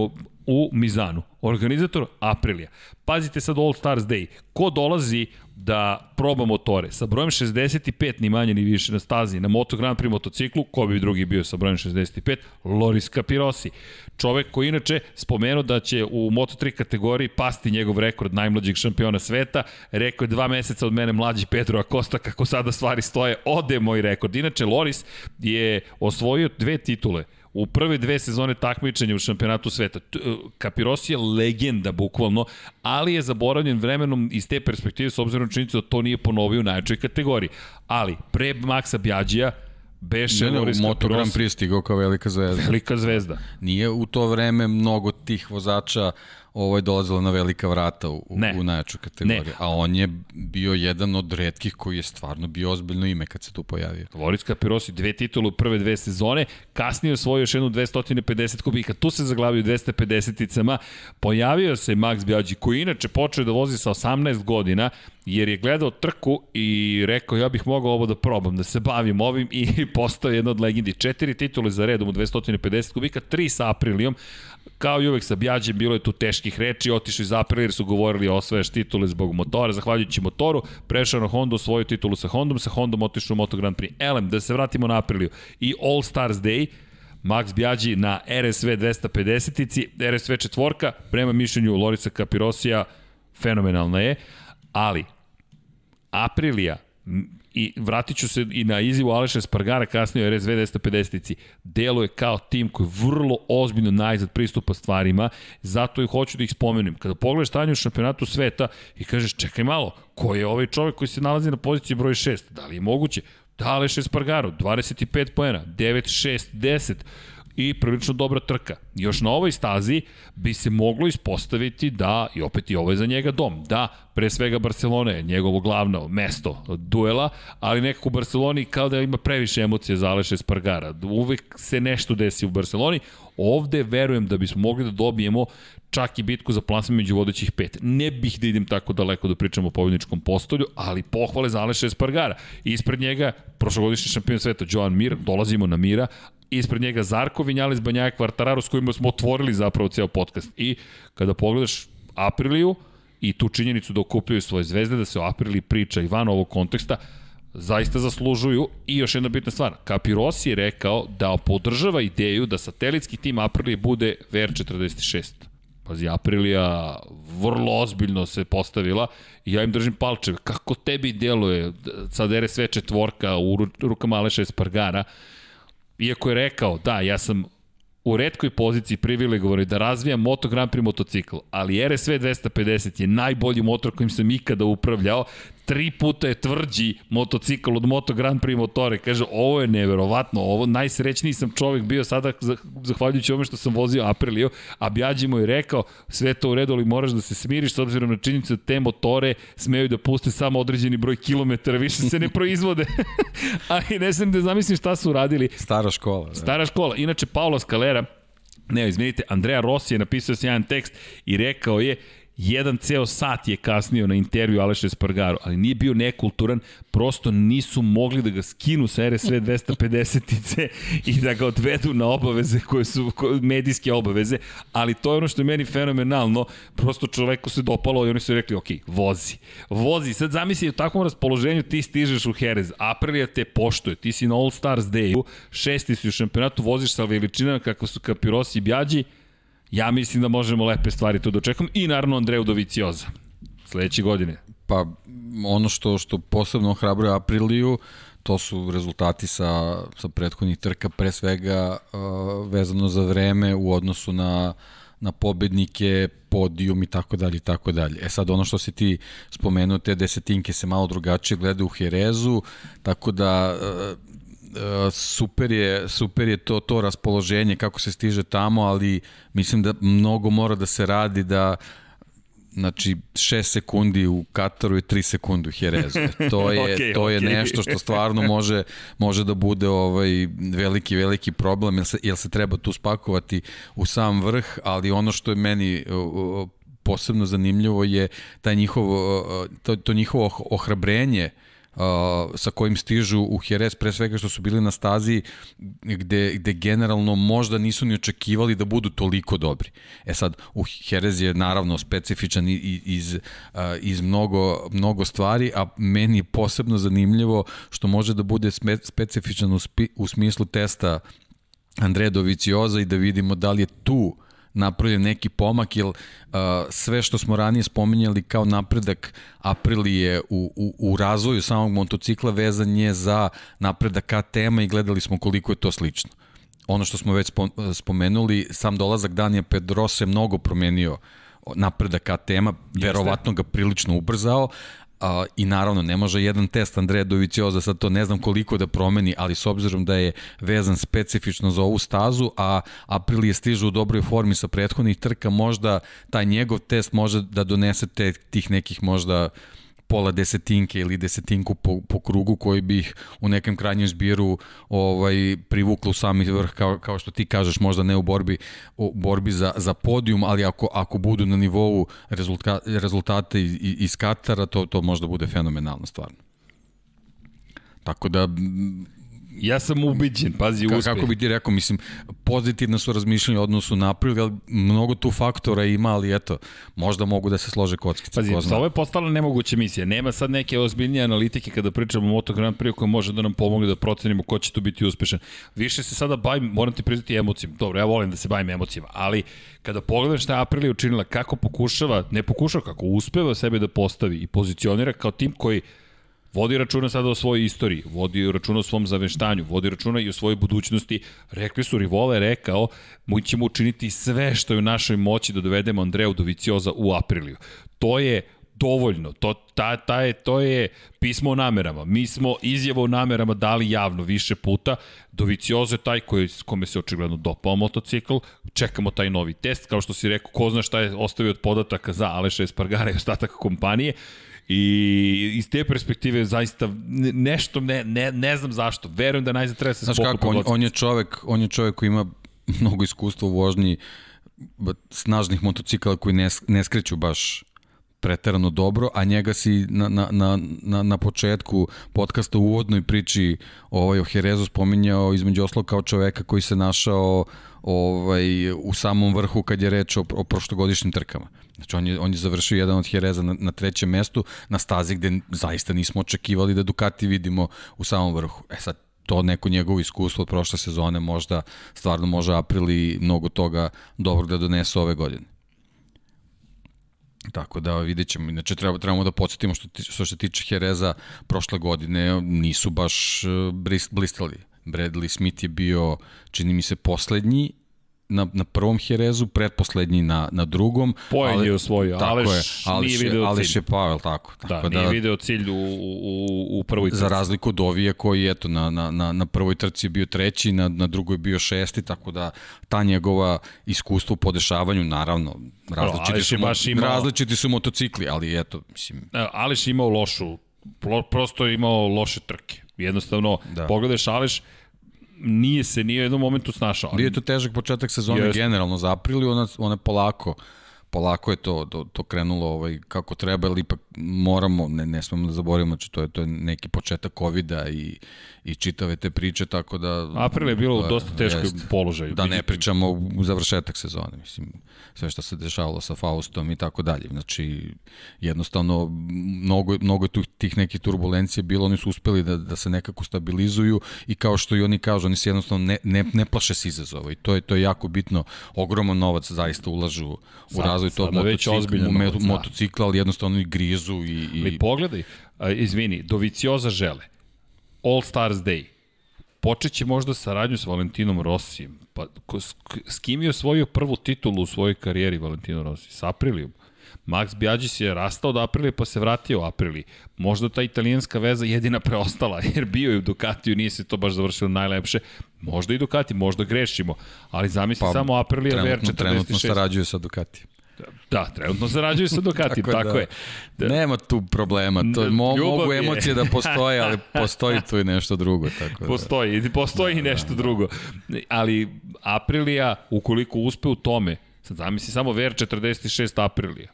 u Mizanu. Organizator Aprilia. Pazite sad All Stars Day. Ko dolazi da proba motore sa brojem 65 ni manje ni više na stazi na Moto Grand Prix motociklu, ko bi drugi bio sa brojem 65? Loris Capirosi. Čovek koji inače spomenuo da će u Moto3 kategoriji pasti njegov rekord najmlađeg šampiona sveta. Rekao je dva meseca od mene mlađi Pedro Acosta, kako sada stvari stoje, ode moj rekord. Inače, Loris je osvojio dve titule u prve dve sezone takmičenja u šampionatu sveta. Kapirosi je legenda, bukvalno, ali je zaboravljen vremenom iz te perspektive, s obzirom na činjenicu da to nije ponovio u najjačoj kategoriji. Ali, pre Maksa Bjađija, Beše ne, ne, u Moto Grand Prix stigao kao velika zvezda. Velika zvezda. Nije u to vreme mnogo tih vozača ovo je dolazilo na velika vrata u, ne. u najjaču kategoriju. Ne. A on je bio jedan od redkih koji je stvarno bio ozbiljno ime kad se tu pojavio. Loris Capirosi, dve titule u prve dve sezone, kasnije osvojio još jednu 250 kubika, tu se zaglavio 250-icama, pojavio se Max Biaggi, koji inače počeo da vozi sa 18 godina, jer je gledao trku i rekao ja bih mogao ovo da probam, da se bavim ovim i postao jedna od legendi. Četiri titule za redom u 250 kubika, tri sa Aprilijom, Kao i uvek sa Bjađem bilo je tu teških reči, otišli iz Aprilia jer su govorili osvajaš titule zbog motora, zahvaljujući motoru, prešao na Honda, svoju titulu sa Hondom, sa Hondom otišao u Moto Grand Prix. Elem, da se vratimo na Apriliju. I All Stars Day, Max Bjađi na RSV 250-ici, RSV četvorka, prema mišljenju Lorica Kapirosija, fenomenalna je, ali Aprilija i vratit ću se i na izjivu Aleša Spargara kasnije u RSV 250-ici. Deluje kao tim koji vrlo ozbiljno najzad pristupa stvarima, zato i hoću da ih spomenem. Kada pogledaš stanje u šampionatu sveta i kažeš čekaj malo, ko je ovaj čovek koji se nalazi na poziciji broj 6? Da li je moguće? Da, Aleš Espargaro, 25 poena, 9, 6, 10 i prilično dobra trka. Još na ovoj stazi bi se moglo ispostaviti da, i opet i ovo je za njega dom, da pre svega Barcelona je njegovo glavno mesto duela, ali nekako u Barceloni kao da ima previše emocije za Aleša Espargara. Uvek se nešto desi u Barceloni, ovde verujem da bismo mogli da dobijemo čak i bitku za plasman među vodećih pet. Ne bih da idem tako daleko da pričam o pobjedničkom postolju, ali pohvale za Aleša Espargara. Ispred njega prošlogodišnji šampion sveta Joan Mir, dolazimo na Mira, ispred njega Zarko Vinjales, Banjaja Kvartararo s kojima smo otvorili zapravo ceo podcast. I kada pogledaš Apriliju i tu činjenicu da okupljaju svoje zvezde, da se o Apriliji priča i van ovog konteksta, zaista zaslužuju. I još jedna bitna stvar, Capirossi je rekao da podržava ideju da satelitski tim Aprilije bude VR46. Pazi, Aprilija vrlo ozbiljno se postavila i ja im držim palče. Kako tebi djeluje sad RSV četvorka u rukama Aleša Espargara, iako je rekao, da, ja sam u redkoj poziciji privilegovani da razvijam Moto Grand Prix motocikl, ali RSV 250 je najbolji motor kojim sam ikada upravljao tri puta je tvrđi motocikl od Moto Grand Prix motore. Kaže, ovo je neverovatno, ovo najsrećniji sam čovek bio sada, zahvaljujući ome što sam vozio Aprilio, a Bjađi mu je rekao, sve to u redu, ali moraš da se smiriš s obzirom na činjenicu da te motore smeju da puste samo određeni broj kilometara, više se ne proizvode. ali ne znam da zamislim šta su uradili. Stara škola. Da. Stara škola. Inače, Paolo Scalera, ne, izvinite, Andrea Rossi je napisao sjajan tekst i rekao je, jedan ceo sat je kasnio na intervju Aleša Espargaro, ali nije bio nekulturan, prosto nisu mogli da ga skinu sa RSV 250-ice i da ga odvedu na obaveze koje su medijske obaveze, ali to je ono što je meni fenomenalno, prosto čoveku se dopalo i oni su rekli, ok, vozi, vozi, sad zamisli u takvom raspoloženju ti stižeš u Jerez, Aprilia te poštuje, ti si na All Stars Dayu, šesti si u šampionatu, voziš sa veličinama kako su Kapirosi i Bjađi, Ja mislim da možemo lepe stvari tu dočekam i naravno Andreju Dovicioza sledeće godine. Pa ono što što posebno ohrabruje Apriliju to su rezultati sa, sa prethodnih trka, pre svega uh, vezano za vreme u odnosu na na pobednike, podijum i tako dalje i tako dalje. E sad ono što si ti spomenuo, te desetinke se malo drugačije gleda u Herezu, tako da super je, super je to, to raspoloženje kako se stiže tamo, ali mislim da mnogo mora da se radi da znači 6 sekundi u Kataru i 3 sekunde u Jerezu. E, to je okay, to je okay. nešto što stvarno može može da bude ovaj veliki veliki problem jer se jel se treba tu spakovati u sam vrh, ali ono što je meni posebno zanimljivo je taj njihov to, to njihovo ohrabrenje uh, sa kojim stižu u Jerez, pre svega što su bili na stazi gde, gde generalno možda nisu ni očekivali da budu toliko dobri. E sad, u Jerez je naravno specifičan iz, iz, iz mnogo, mnogo stvari, a meni je posebno zanimljivo što može da bude specifičan u, spi, u smislu testa Andreja Dovicioza i da vidimo da li je tu uh, napravljen neki pomak, jer uh, sve što smo ranije spominjali kao napredak Aprilije u, u, u razvoju samog motocikla vezan je za napredak KTM-a i gledali smo koliko je to slično. Ono što smo već spomenuli, sam dolazak Danija Pedrosa je mnogo promenio napredak KTM-a, verovatno ga prilično ubrzao, A, I naravno, ne može jedan test Andreja Dovicioza, sad to ne znam koliko da promeni, ali s obzirom da je vezan specifično za ovu stazu, a Aprilije stižu u dobroj formi sa prethodnih trka, možda taj njegov test može da donese te, tih nekih možda pola desetinke ili desetinku po, po krugu koji bi ih u nekem krajnjem zbiru ovaj, privuklo u sami vrh, kao, kao što ti kažeš, možda ne u borbi, u borbi za, za podijum, ali ako, ako budu na nivou rezulta, rezultate iz, iz Katara, to, to možda bude fenomenalna stvarno. Tako da Ja sam ubiđen, pazi, uspeh. Kako bi ti rekao, mislim, pozitivno su razmišljanje odnosu na april, ali mnogo tu faktora ima, ali eto, možda mogu da se slože kockice. Pazi, ovo je postala nemoguća misija. Nema sad neke ozbiljnije analitike kada pričamo o Moto Grand Prix koja može da nam pomogne da procenimo ko će tu biti uspešan. Više se sada bavim, moram ti priznati emocijama. Dobro, ja volim da se bavim emocijama, ali kada pogledaš šta je Aprilia učinila, kako pokušava, ne pokušava, kako uspeva sebe da postavi i pozicionira kao tim koji Vodi računa sada o svojoj istoriji, vodi računa o svom zaveštanju, vodi računa i o svojoj budućnosti. Rekli su, Rivola je rekao, mi ćemo učiniti sve što je u našoj moći da dovedemo Andreju Dovicioza u Apriliju. To je dovoljno. To, ta, ta je, to je pismo o namerama. Mi smo izjavo o namerama dali javno više puta. Doviciozo je taj koji, kome se očigledno dopao motocikl. Čekamo taj novi test. Kao što si rekao, ko zna šta je ostavio od podataka za Aleša Espargara i ostatak kompanije. I iz te perspektive zaista nešto ne, ne, ne znam zašto. Verujem da najzad treba se Znaš kako, on, on, je čovek, on je čovek koji ima mnogo iskustva u vožnji snažnih motocikala koji ne, ne skreću baš preterano dobro, a njega si na, na, na, na, na početku podcasta u uvodnoj priči ovaj, o Herezu spominjao između oslo kao čoveka koji se našao ovaj, u samom vrhu kad je reč o, o prošlogodišnjim trkama. Znači on je, on je završio jedan od Hereza na, na trećem mestu na stazi gde zaista nismo očekivali da Ducati vidimo u samom vrhu. E sad, to neko njegovo iskustvo od prošle sezone možda stvarno može Aprili mnogo toga dobro da donese ove godine. Tako da vidjet ćemo. Inače treba, trebamo da podsjetimo što, što se tiče Hereza prošle godine nisu baš e, blistali. Bradley Smith je bio, čini mi se, poslednji na, na prvom Herezu, pretposlednji na, na drugom. Pojen je osvojio, tako Aleš je, Aleš, nije video Aleš cilj. je pao, jel tako? Da, tako nije video cilj u, u, u prvoj trci. Za razliku od Ovije koji eto na, na, na, na prvoj trci je bio treći, na, na drugoj je bio šesti, tako da ta njegova iskustva u podešavanju, naravno, različiti, su, je baš imao- različiti su motocikli, ali eto, mislim, E, Aleš je imao lošu, prosto je imao loše trke. Jednostavno, da. Da. pogledaš Aleš, nije se nije u jednom momentu snašao. Bio je to težak početak sezone Jeste. generalno za april i ona, ona polako polako je to, to, to krenulo ovaj, kako treba, ali ipak moramo, ne, ne smemo da zaboravimo, znači to je, to je neki početak covid i, i čitave te priče, tako da... April je bilo u dosta teškom Jeste. položaju. Da ne pričamo u završetak sezone, mislim, sve što se dešavalo sa Faustom i tako dalje. Znači, jednostavno, mnogo, mnogo je tu, tih nekih turbulencija bilo, oni su uspeli da, da se nekako stabilizuju i kao što i oni kažu, oni se jednostavno ne, ne, ne plaše se izazova i to je, to je jako bitno. Ogroman novac zaista ulažu u Sad- razvoj tog motocikla, novac, da. motocikla, ali jednostavno i grizu i... i Ali pogledaj, a, izvini, Dovicioza žele, All Stars Day, počeće možda saradnju sa Valentinom Rossijem. Pa, ko, s, s kim je osvojio prvu titulu u svojoj karijeri Valentino Rossi? S Aprilijom. Max Biagis je rastao od Aprilije pa se vratio u Apriliji. Možda ta italijanska veza jedina preostala, jer bio je u Ducatiju, nije se to baš završilo najlepše. Možda i Ducati, možda grešimo, ali zamisli pa, samo Aprilija trenutno, trenutno VR46. sarađuje sa Ducati. Da, trenutno sarađuju sa Ducati, tako, tako da, je. Da, Nema tu problema, to, mo, mogu je. emocije da postoje, ali postoji tu i nešto drugo. Tako da. Postoji, postoji i nešto drugo. Ali Aprilija, ukoliko uspe u tome, sad zamisli samo VR46 Aprilija.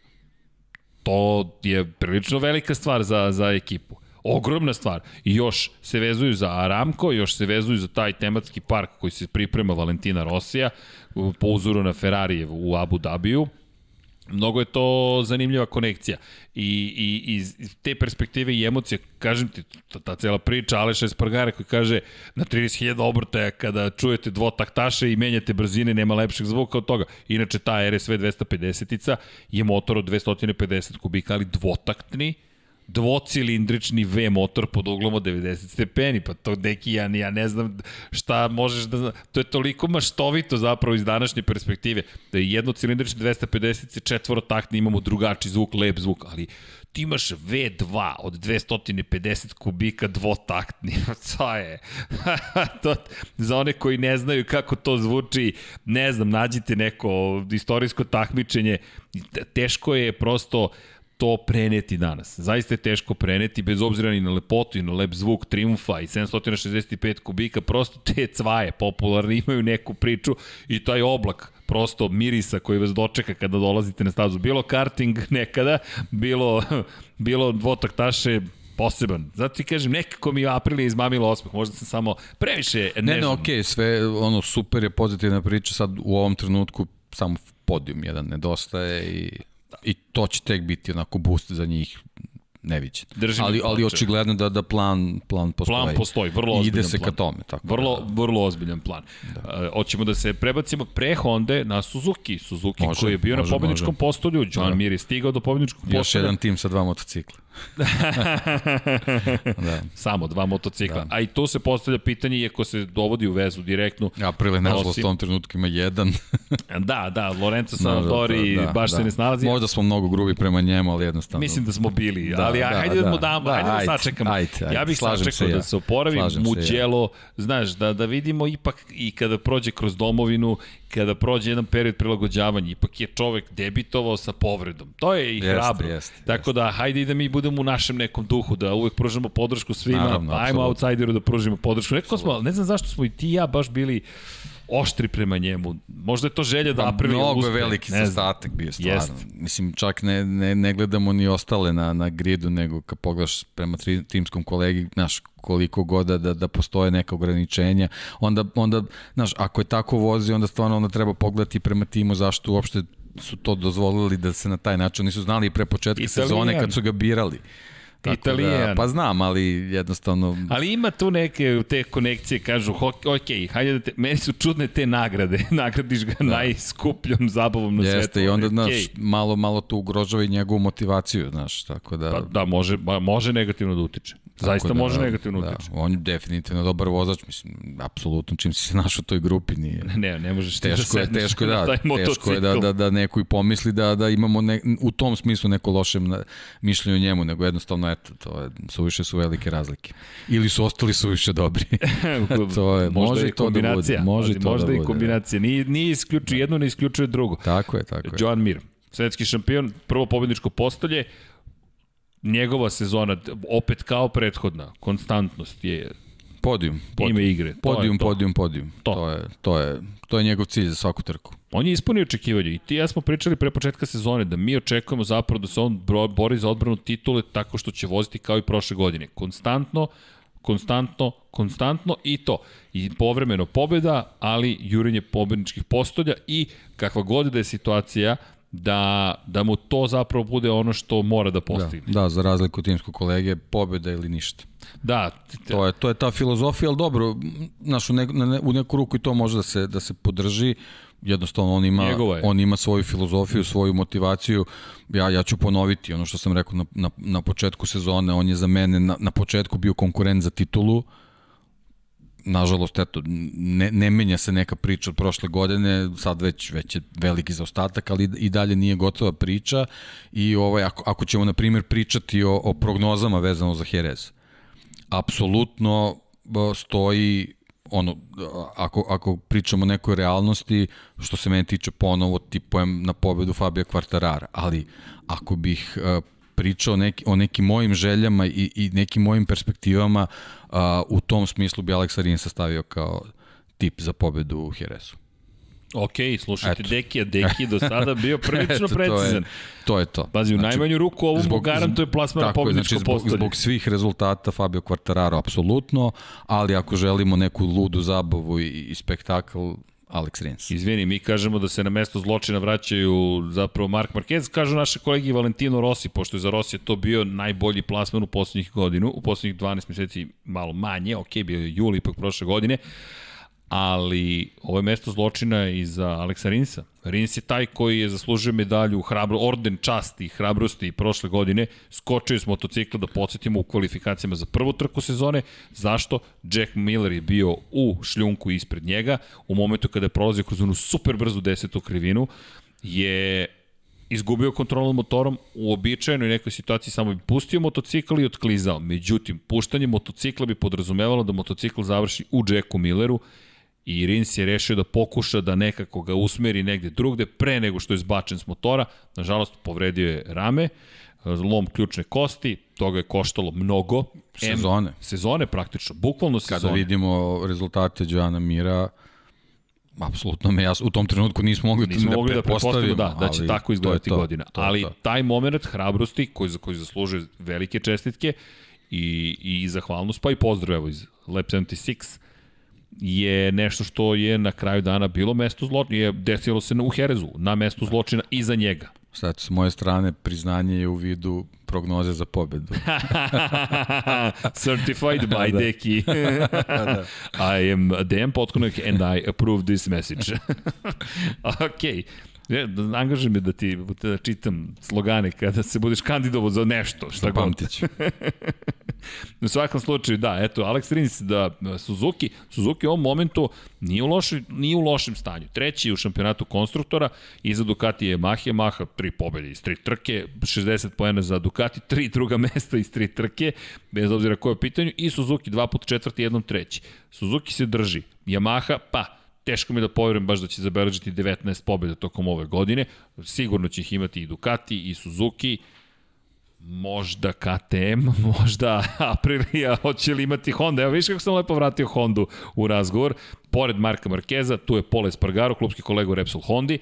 To je prilično velika stvar za, za ekipu. Ogromna stvar. I još se vezuju za Aramco, još se vezuju za taj tematski park koji se priprema Valentina Rosija, po uzoru na Ferrarijev u Abu Dhabiju. Mnogo je to zanimljiva konekcija. I, i iz te perspektive i emocije, kažem ti, ta, ta cela priča Aleša Espargara koji kaže na 30.000 obrtaja kada čujete dvotaktaše i menjate brzine, nema lepšeg zvuka od toga. Inače, ta RSV 250-ica je motor od 250 kubika, ali dvotaktni, dvocilindrični V motor pod uglom od 90 stepeni, pa to neki ja, ja ne znam šta možeš da zna. To je toliko maštovito zapravo iz današnje perspektive, da je jednocilindrični 250 se četvorotaktni, imamo drugačiji zvuk, lep zvuk, ali ti imaš V2 od 250 kubika dvotaktni, to je, to, za one koji ne znaju kako to zvuči, ne znam, nađite neko istorijsko takmičenje, teško je prosto to preneti danas. Zaista je teško preneti, bez obzira ni na lepotu i na lep zvuk Triumfa i 765 kubika, prosto te cvaje popularne imaju neku priču i taj oblak prosto mirisa koji vas dočeka kada dolazite na stazu. Bilo karting nekada, bilo, bilo dvotaktaše, poseban. Zato ti kažem, nekako mi je Aprilija izmamila osmeh, možda sam samo previše nežan. Ne, ne, okej, okay, sve, ono, super je pozitivna priča, sad u ovom trenutku samo podijum jedan nedostaje i, i to će tek biti onako boost za njih neviđen. Držim ali, ali očigledno da, da plan, plan postoji. Plan postoji, vrlo ozbiljan ide se plan. ka tome. Tako Vrlo, da, vrlo ozbiljan plan. Da. Uh, hoćemo da se prebacimo pre Honda na Suzuki. Suzuki Može, koji je bio može, na pobedničkom može. postolju. John Da. Mir je stigao do pobedničkog Još postolja. jedan tim sa dva motocikla. Da. Samo dva motocikla. Da. A i tu se postavlja pitanje, iako se dovodi u vezu direktnu. April je nažalost Osim- u tom trenutku ima jedan. Da, da, Lorenzo Da, Sanadori da, da, baš da. se ne snalazi. Možda smo mnogo grubi prema njemu, ali jednostavno. Mislim da smo bili, da, Da, ali da, hajde da, da. mu damo, Da, hajde da ajde, sačekamo. ajde, ajde, ja bih slažem sačekao se da ja. se oporavi, Slažem se ja. Znaš, da, da vidimo ipak i kada prođe kroz domovinu, kada prođe jedan period prilagođavanja, ipak je čovek debitovao sa povredom. To je i Jeste, hrabro. jeste, Tako da, hajde i da mi budemo u našem nekom duhu, da uvek pružamo podršku svima, Naravno, pa ajmo apsolutno. outsideru da pružimo podršku. Rekao smo, ne znam zašto smo i ti i ja baš bili oštri prema njemu. Možda je to želja da Pa Aprilia mnogo uspe. je veliki Ne znam. zastatak bio stvarno. Jest. Mislim, čak ne, ne, ne gledamo ni ostale na, na gridu, nego kad pogledaš prema tri, timskom kolegi, znaš, koliko god da, da, da postoje neka ograničenja, onda, onda, znaš, ako je tako vozi, onda stvarno onda treba pogledati prema timu zašto uopšte su to dozvolili da se na taj način nisu znali pre početka Italijan. sezone kad su ga birali. Tako Italijan. Da, pa znam, ali jednostavno... Ali ima tu neke te konekcije, kažu, "Ho- ok, hajde da te, meni su čudne te nagrade, nagradiš ga da. najskupljom zabavom na svetu. Jeste, i onda, znaš, okej. malo, malo to ugrožava i njegovu motivaciju, znaš, tako da... Pa, da, može, može negativno da utiče. Zaista da, može negativno da, utiče. On je definitivno dobar vozač, mislim, apsolutno čim si se našao u toj grupi nije. Ne, ne možeš ti Teško da je, teško da, teško je da, da, da neko i pomisli da, da imamo ne, u tom smislu neko loše mišljenje o njemu, nego jednostavno, eto, to je, suviše su velike razlike. Ili su ostali suviše dobri. to je, možda može i i to da bude. kombinacija. Može i ali to možda da i bude, da. kombinacija. Nije, nije isključuje jedno, ne isključuje drugo. tako je, tako je. Joan Mir, svetski šampion, prvo pobedničko postolje, njegova sezona, opet kao prethodna, konstantnost je Podijum, podijum. ime igre. To Podijum, to. podijum, podijum. To. To. je, to, je, to je njegov cilj za svaku trku. On je ispunio očekivanje i ti ja smo pričali pre početka sezone da mi očekujemo zapravo da se on bori za odbranu titule tako što će voziti kao i prošle godine. Konstantno, konstantno, konstantno i to. I povremeno pobeda, ali jurenje pobedničkih postolja i kakva god da je situacija, da, da mu to zapravo bude ono što mora da Da, postigne. da, za razliku timskog kolege, pobjeda ili ništa. Da, To je, to je ta filozofija, ali dobro, znaš, u, ne, u neku ruku i to može da se, da se podrži, jednostavno on ima, on ima svoju filozofiju, svoju motivaciju. Ja, ja ću ponoviti ono što sam rekao na, na, na početku sezone, on je za mene na, na početku bio konkurent za titulu, nažalost, eto, ne, ne menja se neka priča od prošle godine, sad već, već je veliki zaostatak, ali i dalje nije gotova priča i ovaj, ako, ako ćemo, na primjer, pričati o, o prognozama vezano za Jerez, apsolutno stoji ono, ako, ako pričamo o nekoj realnosti, što se mene tiče ponovo tipujem na pobedu Fabio Quartarara, ali ako bih e, pričao neki, o nekim mojim željama i, i nekim mojim perspektivama, a, u tom smislu bi Alex Rins sastavio kao tip za pobedu u Jerezu. ok, slušajte Eto. Dekija, Deki je do sada bio prilično Eto, to precizan. je, to je to. Pazi, u najmanju ruku ovo mu garantuje plasman na pobedničko znači, zbog, postolje. zbog svih rezultata Fabio Quartararo apsolutno, ali ako želimo neku ludu zabavu i, i spektakl, Alex Rins. Izvini, mi kažemo da se na mesto zločina vraćaju zapravo Mark Marquez, kažu naše kolegi Valentino Rossi, pošto je za Rossi to bio najbolji plasman u poslednjih godinu, u poslednjih 12 meseci malo manje, ok, bio je juli ipak prošle godine, ali ovo je mesto zločina i za Aleksa Rinsa. Rins je taj koji je zaslužio medalju hrabro, orden časti i hrabrosti prošle godine, skočio je s motocikla da podsjetimo u kvalifikacijama za prvu trku sezone. Zašto? Jack Miller je bio u šljunku ispred njega, u momentu kada je prolazio kroz onu super brzu desetu krivinu, je izgubio kontrolu nad motorom, u običajenoj nekoj situaciji samo bi pustio motocikl i otklizao. Međutim, puštanje motocikla bi podrazumevalo da motocikl završi u Jacku Milleru i Rins je rešio da pokuša da nekako ga usmeri negde drugde pre nego što je zbačen s motora. Nažalost, povredio je rame, lom ključne kosti, toga je koštalo mnogo. Sezone. Sezone praktično, bukvalno Kada sezone. vidimo rezultate Joana Mira, apsolutno me jasno, u tom trenutku nismo mogli, Nismo da mogli da pretpostavimo pretpostavimo, da, da će tako to izgledati to, godina. to Ali to. taj moment hrabrosti koji, za koji zaslužuje velike čestitke i, i zahvalnost, pa i pozdrav evo iz Lab 76, je nešto što je na kraju dana bilo mesto zločina, je desilo se u Herezu, na mestu zločina iza njega. Sad, s moje strane, priznanje je u vidu prognoze za pobedu. Certified by da. Deki. I am Dejan Potkonek and I approve this message. ok. Ne, da angažujem me da ti da čitam slogane kada se budeš kandidovo za nešto. Šta. Zapamtit ću. U svakom slučaju, da, eto, Alex Rins, da, Suzuki, Suzuki u ovom momentu nije u, loši, nije u lošem stanju. Treći u šampionatu konstruktora, iza Ducati je Yamaha, Yamaha tri pobjede iz tri trke, 60 poena za Ducati, tri druga mesta iz tri trke, bez obzira koje je pitanju, i Suzuki dva put četvrti, jednom treći. Suzuki se drži, Yamaha, pa, teško mi da poverujem baš da će zabeležiti 19 pobjeda tokom ove godine, sigurno će ih imati i Ducati i Suzuki, možda KTM, možda Aprilia, hoće li imati Honda. Evo vidiš kako sam lepo vratio Hondu u razgovor. Pored Marka Markeza, tu je Pole Spargaro, klubski kolega u Repsol Hondi,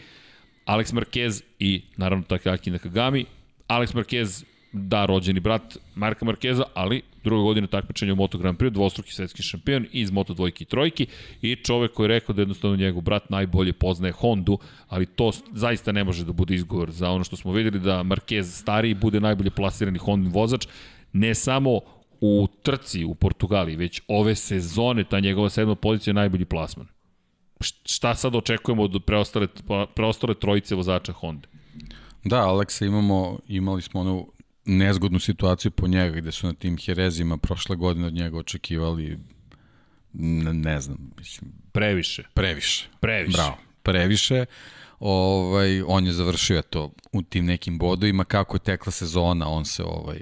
Alex Marquez i naravno Takaki Nakagami. Alex Marquez, da, rođeni brat Marka Markeza, ali druga godina takmičenja u Moto Grand Prix, dvostruki svetski šampion iz Moto dvojke i trojki i čovek koji je rekao da jednostavno njegov brat najbolje poznaje Hondu, ali to zaista ne može da bude izgovor za ono što smo videli da Marquez stariji bude najbolje plasirani Hondin vozač, ne samo u trci u Portugaliji, već ove sezone ta njegova sedma pozicija je najbolji plasman. Šta sad očekujemo od preostale, preostale trojice vozača Honda? Da, Aleksa imamo, imali smo onu nezgodnu situaciju po njega, gde su na tim herezima prošle godine od njega očekivali ne, ne znam, mislim, Previše. previše. Previše. Bravo, previše. Ovaj, on je završio to u tim nekim bodovima. Kako je tekla sezona, on se ovaj,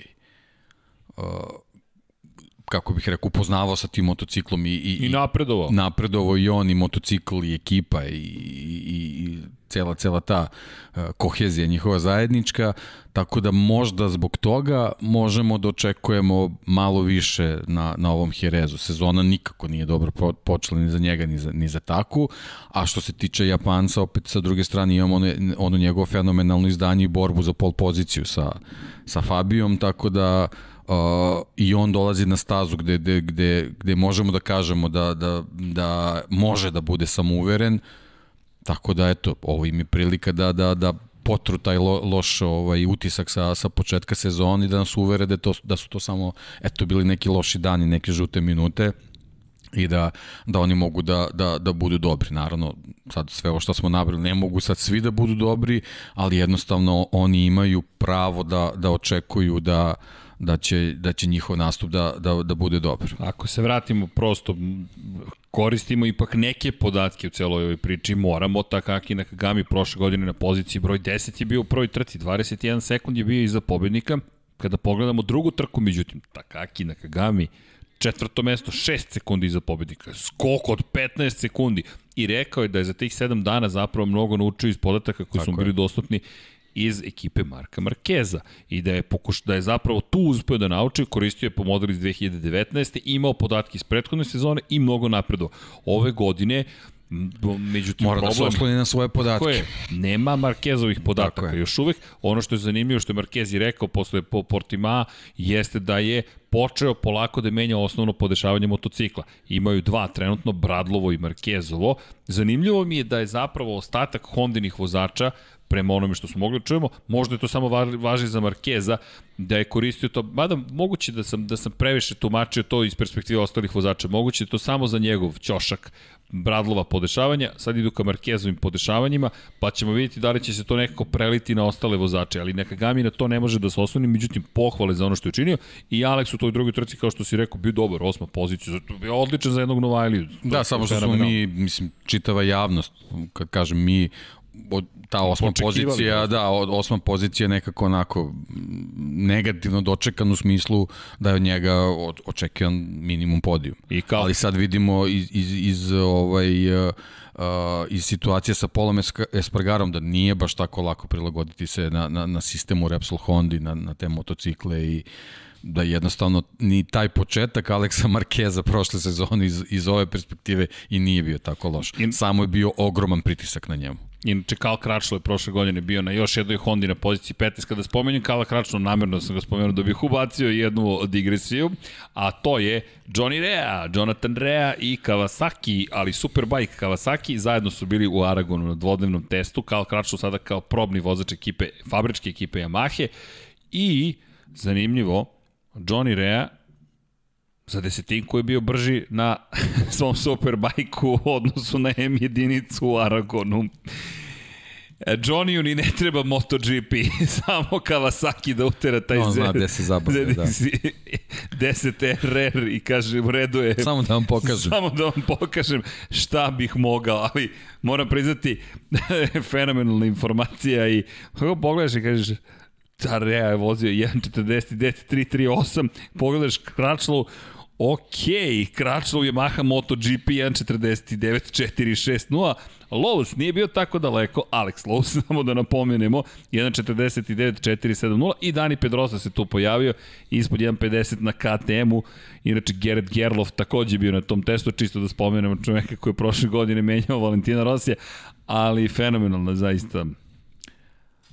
uh, kako bih rekao, upoznavao sa tim motociklom i, i, I napredovao. napredovao i on i motocikl i ekipa i, i, i cela, cela ta uh, kohezija njihova zajednička, tako da možda zbog toga možemo da očekujemo malo više na, na ovom Herezu. Sezona nikako nije dobro po, počela ni za njega, ni za, ni za taku, a što se tiče Japanca, opet sa druge strane imamo ono, ono njegovo fenomenalno izdanje i borbu za pol poziciju sa, sa Fabijom, tako da uh, i on dolazi na stazu gde, gde, gde, gde možemo da kažemo da, da, da može da bude samouveren, tako da eto, ovo im je prilika da, da, da potru taj lo, loš ovaj, utisak sa, sa početka sezona i da nas uvere da, to, da su to samo eto, bili neki loši dani, neke žute minute i da, da oni mogu da, da, da budu dobri. Naravno, sad sve ovo što smo nabrali, ne mogu sad svi da budu dobri, ali jednostavno oni imaju pravo da, da očekuju da, da će, da će njihov nastup da, da, da bude dobar. Ako se vratimo prosto, koristimo ipak neke podatke u celoj ovoj priči, moramo Takaki Nakagami prošle godine na poziciji broj 10 je bio u prvoj trci, 21 sekund je bio iza pobednika. Kada pogledamo drugu trku, međutim, Takaki Nakagami četvrto mesto, 6 sekundi iza pobednika, skok od 15 sekundi i rekao je da je za tih 7 dana zapravo mnogo naučio iz podataka koji su mu bili dostupni iz ekipe Marka Markeza i da je pokuš, da je zapravo tu uspeo da nauči, koristio je pomodel iz 2019. imao podatke iz prethodne sezone i mnogo napredo. Ove godine međutim Mora da se osloni na svoje podatke. je, nema Markezovih podataka još uvek. Ono što je zanimljivo što je Markez i rekao posle po Portima jeste da je počeo polako da menja osnovno podešavanje motocikla. Imaju dva trenutno, Bradlovo i Markezovo. Zanimljivo mi je da je zapravo ostatak Hondinih vozača prema onome što smo mogli da čujemo, možda je to samo važi za Markeza, da je koristio to, mada moguće da sam, da sam previše tumačio to iz perspektive ostalih vozača, moguće je to samo za njegov ćošak, Bradlova podešavanja, sad idu ka Markezovim podešavanjima, pa ćemo vidjeti da li će se to nekako preliti na ostale vozače, ali neka Gamina to ne može da se osvoni, međutim pohvale za ono što je učinio. I Alex u toj drugoj trci, kao što si rekao, bio dobar, osma pozicija, zato bio odličan za jednog Novajliju. Da, samo što smo mi, mislim, čitava javnost, kad kažem mi, od, ta osma pozicija, da, osma pozicija nekako onako negativno dočekan u smislu da je od njega očekivan minimum podijum. I kao... Ali sad vidimo iz, iz, iz ovaj, uh, iz situacije sa Polom Espargarom da nije baš tako lako prilagoditi se na, na, na sistemu Repsol Hondi, na, na te motocikle i da jednostavno ni taj početak Aleksa Markeza prošle sezone iz, iz ove perspektive i nije bio tako loš. Samo je bio ogroman pritisak na njemu. Inače, Kal Kračlo je prošle godine bio na još jednoj Hondi na poziciji 15. Kada spomenjem Kala Kračlo, namjerno sam ga spomenuo da bih ubacio jednu digresiju, a to je Johnny Rea, Jonathan Rea i Kawasaki, ali Superbike Kawasaki, zajedno su bili u Aragonu na dvodnevnom testu. Kal Kračlo sada kao probni vozač ekipe, fabričke ekipe Yamahe i, zanimljivo, Johnny Rea za desetinku je bio brži na svom superbajku u odnosu na M jedinicu u Aragonu. E, Johnny ni ne treba MotoGP, samo Kawasaki da utera taj On zna gde se zabavlja, da. 10 RR i kaže u redu je. Samo da vam pokažem. Samo da vam pokažem šta bih mogao, ali moram priznati fenomenalna informacija i kako pogledaš i kažeš Rea je vozio 1.49.338, pogledaš Kračlovu, ok, Kračlov Yamaha MotoGP 1.49.460, Lowe's nije bio tako daleko, Alex Lowe's, samo da napomenemo, 1.49.470 i Dani Pedrosa se tu pojavio, ispod 1.50 na KTM-u, inače Gerrit Gerlof takođe bio na tom testu, čisto da spomenemo čoveka koji je prošle godine menjao Valentina Rosija, ali fenomenalno zaista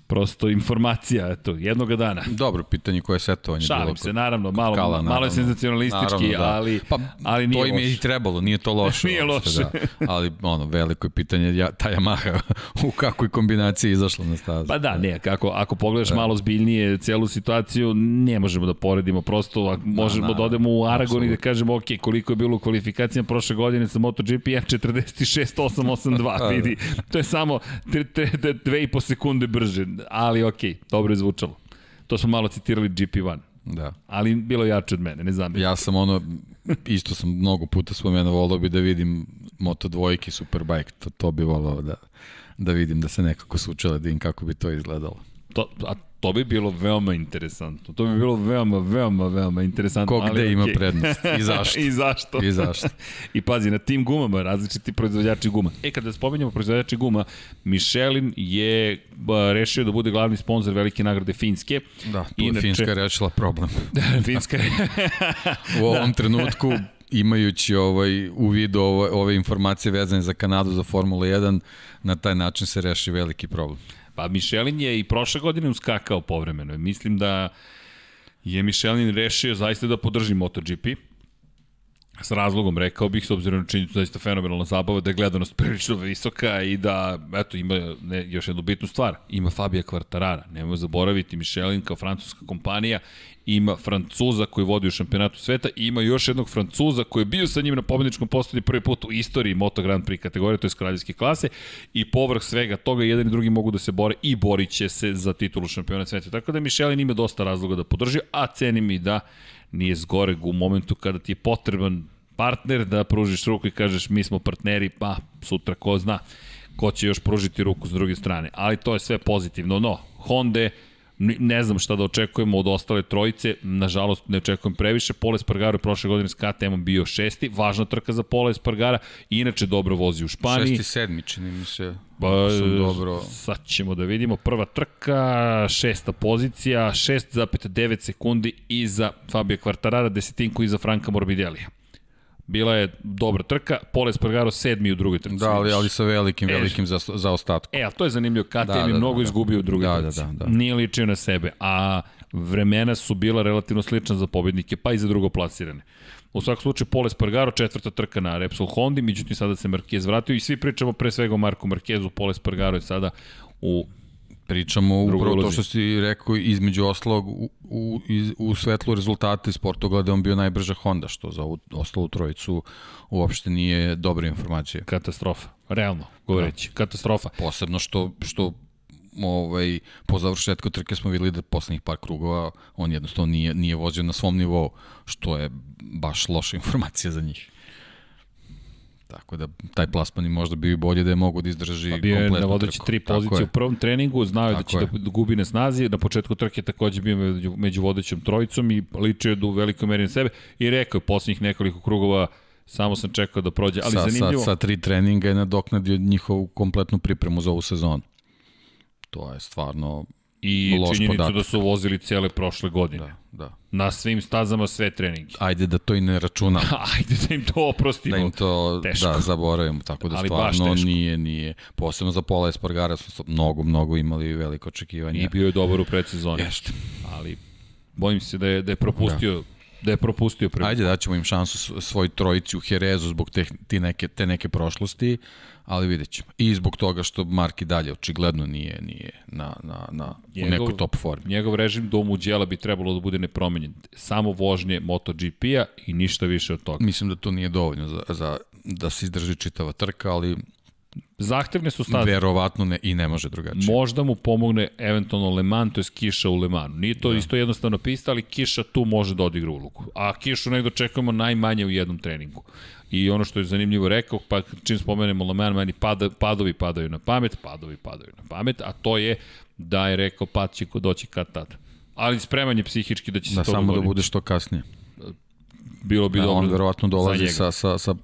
prosto informacija, eto, jednog dana. Dobro, pitanje koje je setovanje Šalim bilo. Šalim se, naravno, malo, kala, naravno, malo je senzacionalistički, naravno, da. ali, pa, ali nije To im je i trebalo, nije to loše. nije loše. Da. Ali, ono, veliko je pitanje, ja, ta Yamaha u kakvoj kombinaciji izašla na stazu. Pa da, ne, kako, ako pogledaš da. malo zbiljnije celu situaciju, ne možemo da poredimo, prosto možemo da, da odemo u Aragon i da kažemo, ok, koliko je bilo u kvalifikacijama prošle godine sa MotoGP, 46.882, da. vidi, to je samo 2,5 sekunde brže ali ok, dobro je zvučalo. To smo malo citirali GP1. Da. Ali bilo jače od mene, ne znam. Ja sam ono, isto sam mnogo puta spomenuo, volao bi da vidim Moto dvojke, Superbike, to, to bi volao da, da vidim, da se nekako sučele, da vidim kako bi to izgledalo. To, a to bi bilo veoma interesantno. To bi bilo veoma, veoma, veoma interesantno. Ko gde ali, ima okay. prednost i zašto. I zašto. I zašto. I pazi, na tim gumama, različiti proizvođači guma. E, kada spomenjamo proizvođači guma, Michelin je rešio da bude glavni sponsor velike nagrade Finske. Da, tu je Finska rešila problem. Finska je... U ovom trenutku imajući ovaj, u vidu ove, ove informacije vezane za Kanadu za Formula 1, na taj način se reši veliki problem. Pa Michelin je i prošle godine uskakao povremeno. Mislim da je Michelin rešio zaista da podrži MotoGP. S razlogom rekao bih, s obzirom na činjenicu da je zaista fenomenalna zabava, da je gledanost prilično visoka i da, eto, ima ne, još jednu bitnu stvar. Ima Fabija Kvartarara. Nemoj zaboraviti, Michelin kao francuska kompanija ima Francuza koji vodi u šampionatu sveta i ima još jednog Francuza koji je bio sa njim na pobedničkom postolju prvi put u istoriji Moto Grand Prix kategorije, to je kraljevske klase i povrh svega toga jedan i drugi mogu da se bore i borit će se za titulu šampiona sveta. Tako da Michelin ima dosta razloga da podrži, a cenim i da nije zgoreg u momentu kada ti je potreban partner da pružiš ruku i kažeš mi smo partneri, pa sutra ko zna ko će još pružiti ruku s druge strane. Ali to je sve pozitivno. No, Honda ne znam šta da očekujemo od ostale trojice, nažalost ne očekujem previše. Pole Espargaro je prošle godine s KTM-om bio šesti, važna trka za Pole Espargara, inače dobro vozi u Španiji. Šesti, sedmi, čini mi se. Pa, sam dobro... Sad ćemo da vidimo. Prva trka, šesta pozicija, 6,9 sekundi iza Fabio Quartarara, desetinku iza Franka Morbidelija. Bila je dobra trka, Pole Espargaro sedmi u drugoj trci. Da, ali, ali sa velikim, velikim za, za ostatkom. E, ali to je zanimljivo, KTM da, da, je mnogo da, izgubio u drugoj da, trci. Da, da, da. Nije ličio na sebe, a vremena su bila relativno slična za pobednike, pa i za drugo plasirane. U svakom slučaju, Pole Spargaro, četvrta trka na Repsol Hondi, međutim sada se Marquez vratio i svi pričamo pre svega o Marku Marquezu, Pole Spargaro je sada u Pričamo upravo to što si rekao između ostalog u, u, u svetlu rezultata iz Portuglada on bio najbrža Honda, što za ostalu trojicu uopšte nije dobra informacija. Katastrofa, realno govoreći, da. katastrofa. Posebno što, što ovaj, po završetku trke smo videli da poslednjih par krugova on jednostavno nije, nije vozio na svom nivou, što je baš loša informacija za njih. Tako da taj plasman i možda bio i bolje da je mogo da izdrži pa bio je na vodeći tri pozicije u prvom treningu, znao je da će je. da gubi na snazi, na početku trke takođe bio među, među vodećom trojicom i ličio je da u velikoj meri na sebe i rekao je poslednjih nekoliko krugova samo sam čekao da prođe, ali sa, zanimljivo... Sa, sa tri treninga je nadoknadio njihovu kompletnu pripremu za ovu sezonu. To je stvarno I činjenicu podatak. da su vozili cele prošle godine. Da, da. Na svim stazama sve treninge. Ajde da to i ne računamo. Ajde da im to oprostimo. Da im to teško. da, zaboravimo. Tako da Ali stvarno nije, nije. Posebno za Pola Espargara su mnogo, mnogo imali veliko očekivanje. I bio je dobar u predsezoni. Jeste. Ali bojim se da je, da je propustio da da je propustio prvi. Ajde daćemo im šansu svoj trojici u Herezu zbog te, te, neke, te neke prošlosti, ali vidjet ćemo. I zbog toga što Mark i dalje očigledno nije, nije na, na, na, njegov, u nekoj top formi. Njegov režim do Muđela bi trebalo da bude nepromenjen. Samo vožnje MotoGP-a i ništa više od toga. Mislim da to nije dovoljno za, za da se izdrži čitava trka, ali Zahtevne su staze. Verovatno ne, i ne može drugačije. Možda mu pomogne eventualno Le Mans, to je kiša u Le Manu. Nije to da. isto jednostavno pista, ali kiša tu može da odigra ulogu. A kišu negdje očekujemo najmanje u jednom treningu. I ono što je zanimljivo rekao, pa čim spomenemo Le Mans, meni pada, padovi padaju na pamet, padovi padaju na pamet, a to je da je rekao pad će ko doći kad tad. Ali spreman je psihički da će da se to samo da bude što kasnije. Bilo bi da, dobro On verovatno dolazi sa, sa, sa,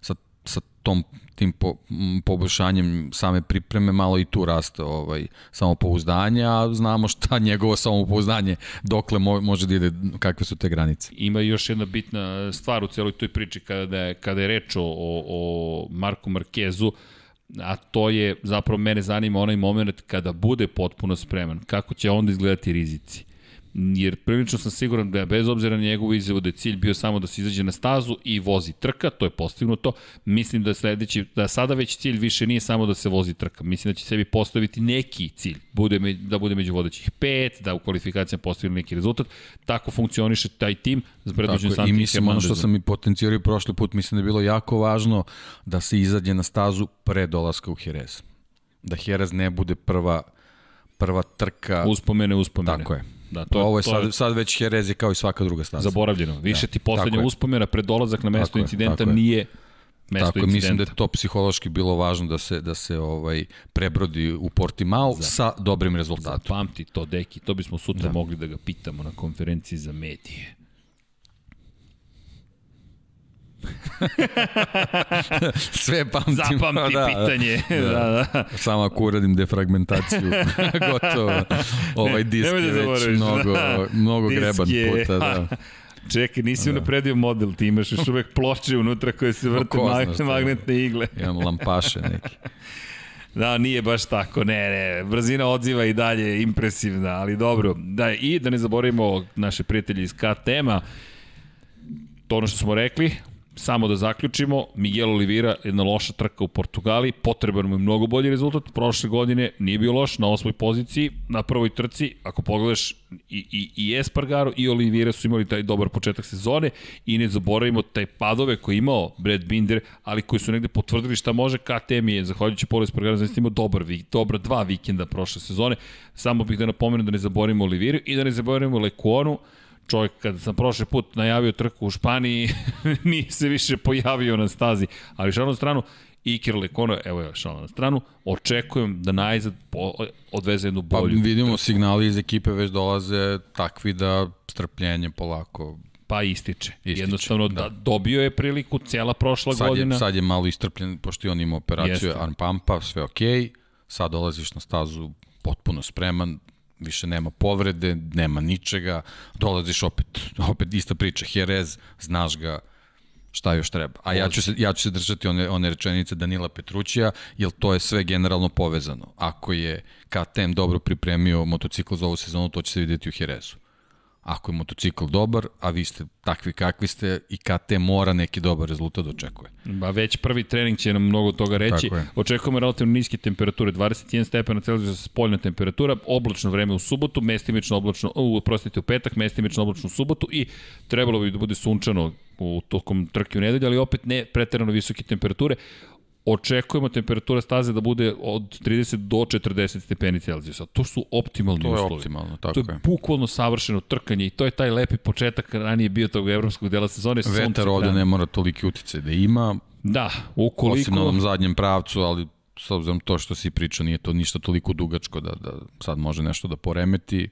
sa, sa tom tim po, poboljšanjem same pripreme malo i tu raste ovaj samopouzdanje, a znamo šta njegovo samopouzdanje dokle mo, može da ide, kakve su te granice. Ima još jedna bitna stvar u celoj toj priči kada je, kada je reč o, o Marku Markezu, a to je, zapravo mene zanima onaj moment kada bude potpuno spreman, kako će onda izgledati rizici jer prilično sam siguran da bez obzira na njegovu izjavu da je cilj bio samo da se izađe na stazu i vozi trka, to je postignuto. Mislim da sledeći, da sada već cilj više nije samo da se vozi trka. Mislim da će sebi postaviti neki cilj, bude, da bude među vodećih pet, da u kvalifikacijama postavi neki rezultat. Tako funkcioniše taj tim Santi I mislim ono što sam i potencijalio prošli put, mislim da je bilo jako važno da se izađe na stazu pre dolaska u Jerez. Da Jerez ne bude prva prva trka. Uspomene, uspomene. Tako je Da, To, ovo je to sad, sad već Jerez je kao i svaka druga staza. zaboravljeno. Više ti tako poslednja je. uspomena pred dolazak na mesto Tako je, incidenta tako je. nije mesto Tako je, incidenta. mislim da je to psihološki bilo važno da se da se ovaj prebrodi u Portimao sa dobrim rezultatom. Pamti to, deki, to bismo sutra da. mogli da ga pitamo na konferenciji za medije. Sve pamtim. Zapamti da, pitanje. Da, da. da. Samo ako uradim defragmentaciju, gotovo. Ovaj disk nemoj da je već zaboraviš, mnogo, da. mnogo Disk greban je- puta. Da. Čekaj, nisi da. unapredio model, ti imaš još uvek ploče unutra koje se vrte zna mag magnetne igle. Imam lampaše neke. Da, nije baš tako, ne, ne, brzina odziva i dalje je impresivna, ali dobro. Da, i da ne zaboravimo naše prijatelje iz KTM-a, to ono što smo rekli, samo da zaključimo, Miguel Oliveira, jedna loša trka u Portugali, potreban mu je mnogo bolji rezultat, prošle godine nije bio loš, na osmoj poziciji, na prvoj trci, ako pogledaš i, i, i Espargaro i Oliveira su imali taj dobar početak sezone i ne zaboravimo taj padove koje je imao Brad Binder, ali koji su negde potvrdili šta može, KTM je, zahvaljujući Polo Espargaro, znači imao dobar, dobra dva vikenda prošle sezone, samo bih da napomenem da ne zaboravimo Oliveira i da ne zaboravimo Lekuonu, čovjek kada sam prošli put najavio trku u Španiji, nije se više pojavio na stazi. Ali šalno stranu, Iker Lekono, evo je šalno na stranu, očekujem da najzad odveze jednu Pa bolju. vidimo signali iz ekipe već dolaze takvi da strpljenje polako Pa ističe. Ističe, Jednostavno da. da. dobio je priliku cijela prošla sad godina. je, sad je malo istrpljen, pošto i on ima operaciju Jeste. arm pumpa, sve okej, okay. sad dolaziš na stazu potpuno spreman, više nema povrede, nema ničega, dolaziš opet, opet ista priča, Jerez, znaš ga, šta još treba. A ja ću se, ja ću se držati one, one rečenice Danila Petrućija, jer to je sve generalno povezano. Ako je KTM dobro pripremio motocikl za ovu sezonu, to će se vidjeti u Jerezu. Ako je motocikl dobar, a vi ste takvi kakvi ste, i KT mora neki dobar rezultat da očekuje. Ba već prvi trening će nam mnogo toga reći. Očekujemo relativno niske temperature, 21 stepena Celzijusa spoljna temperatura, oblačno vreme u subotu, mestimično oblačno, u, prostite u petak, mestimično oblačno u subotu i trebalo bi da bude sunčano u tokom trke u nedelju, ali opet ne preterano visoke temperature. Očekujemo temperatura staze da bude od 30 do 40 stepeni Celzijusa. To su optimalni To je uslovi. optimalno, To tako je je. bukvalno savršeno trkanje i to je taj lepi početak ranije bio tog evropskog dela sezone. Vetar ovde ne mora toliki uticaj da ima, Da, osim ukoliko... na ovom zadnjem pravcu, ali s obzirom to što si pričao, nije to ništa toliko dugačko da, da sad može nešto da poremeti.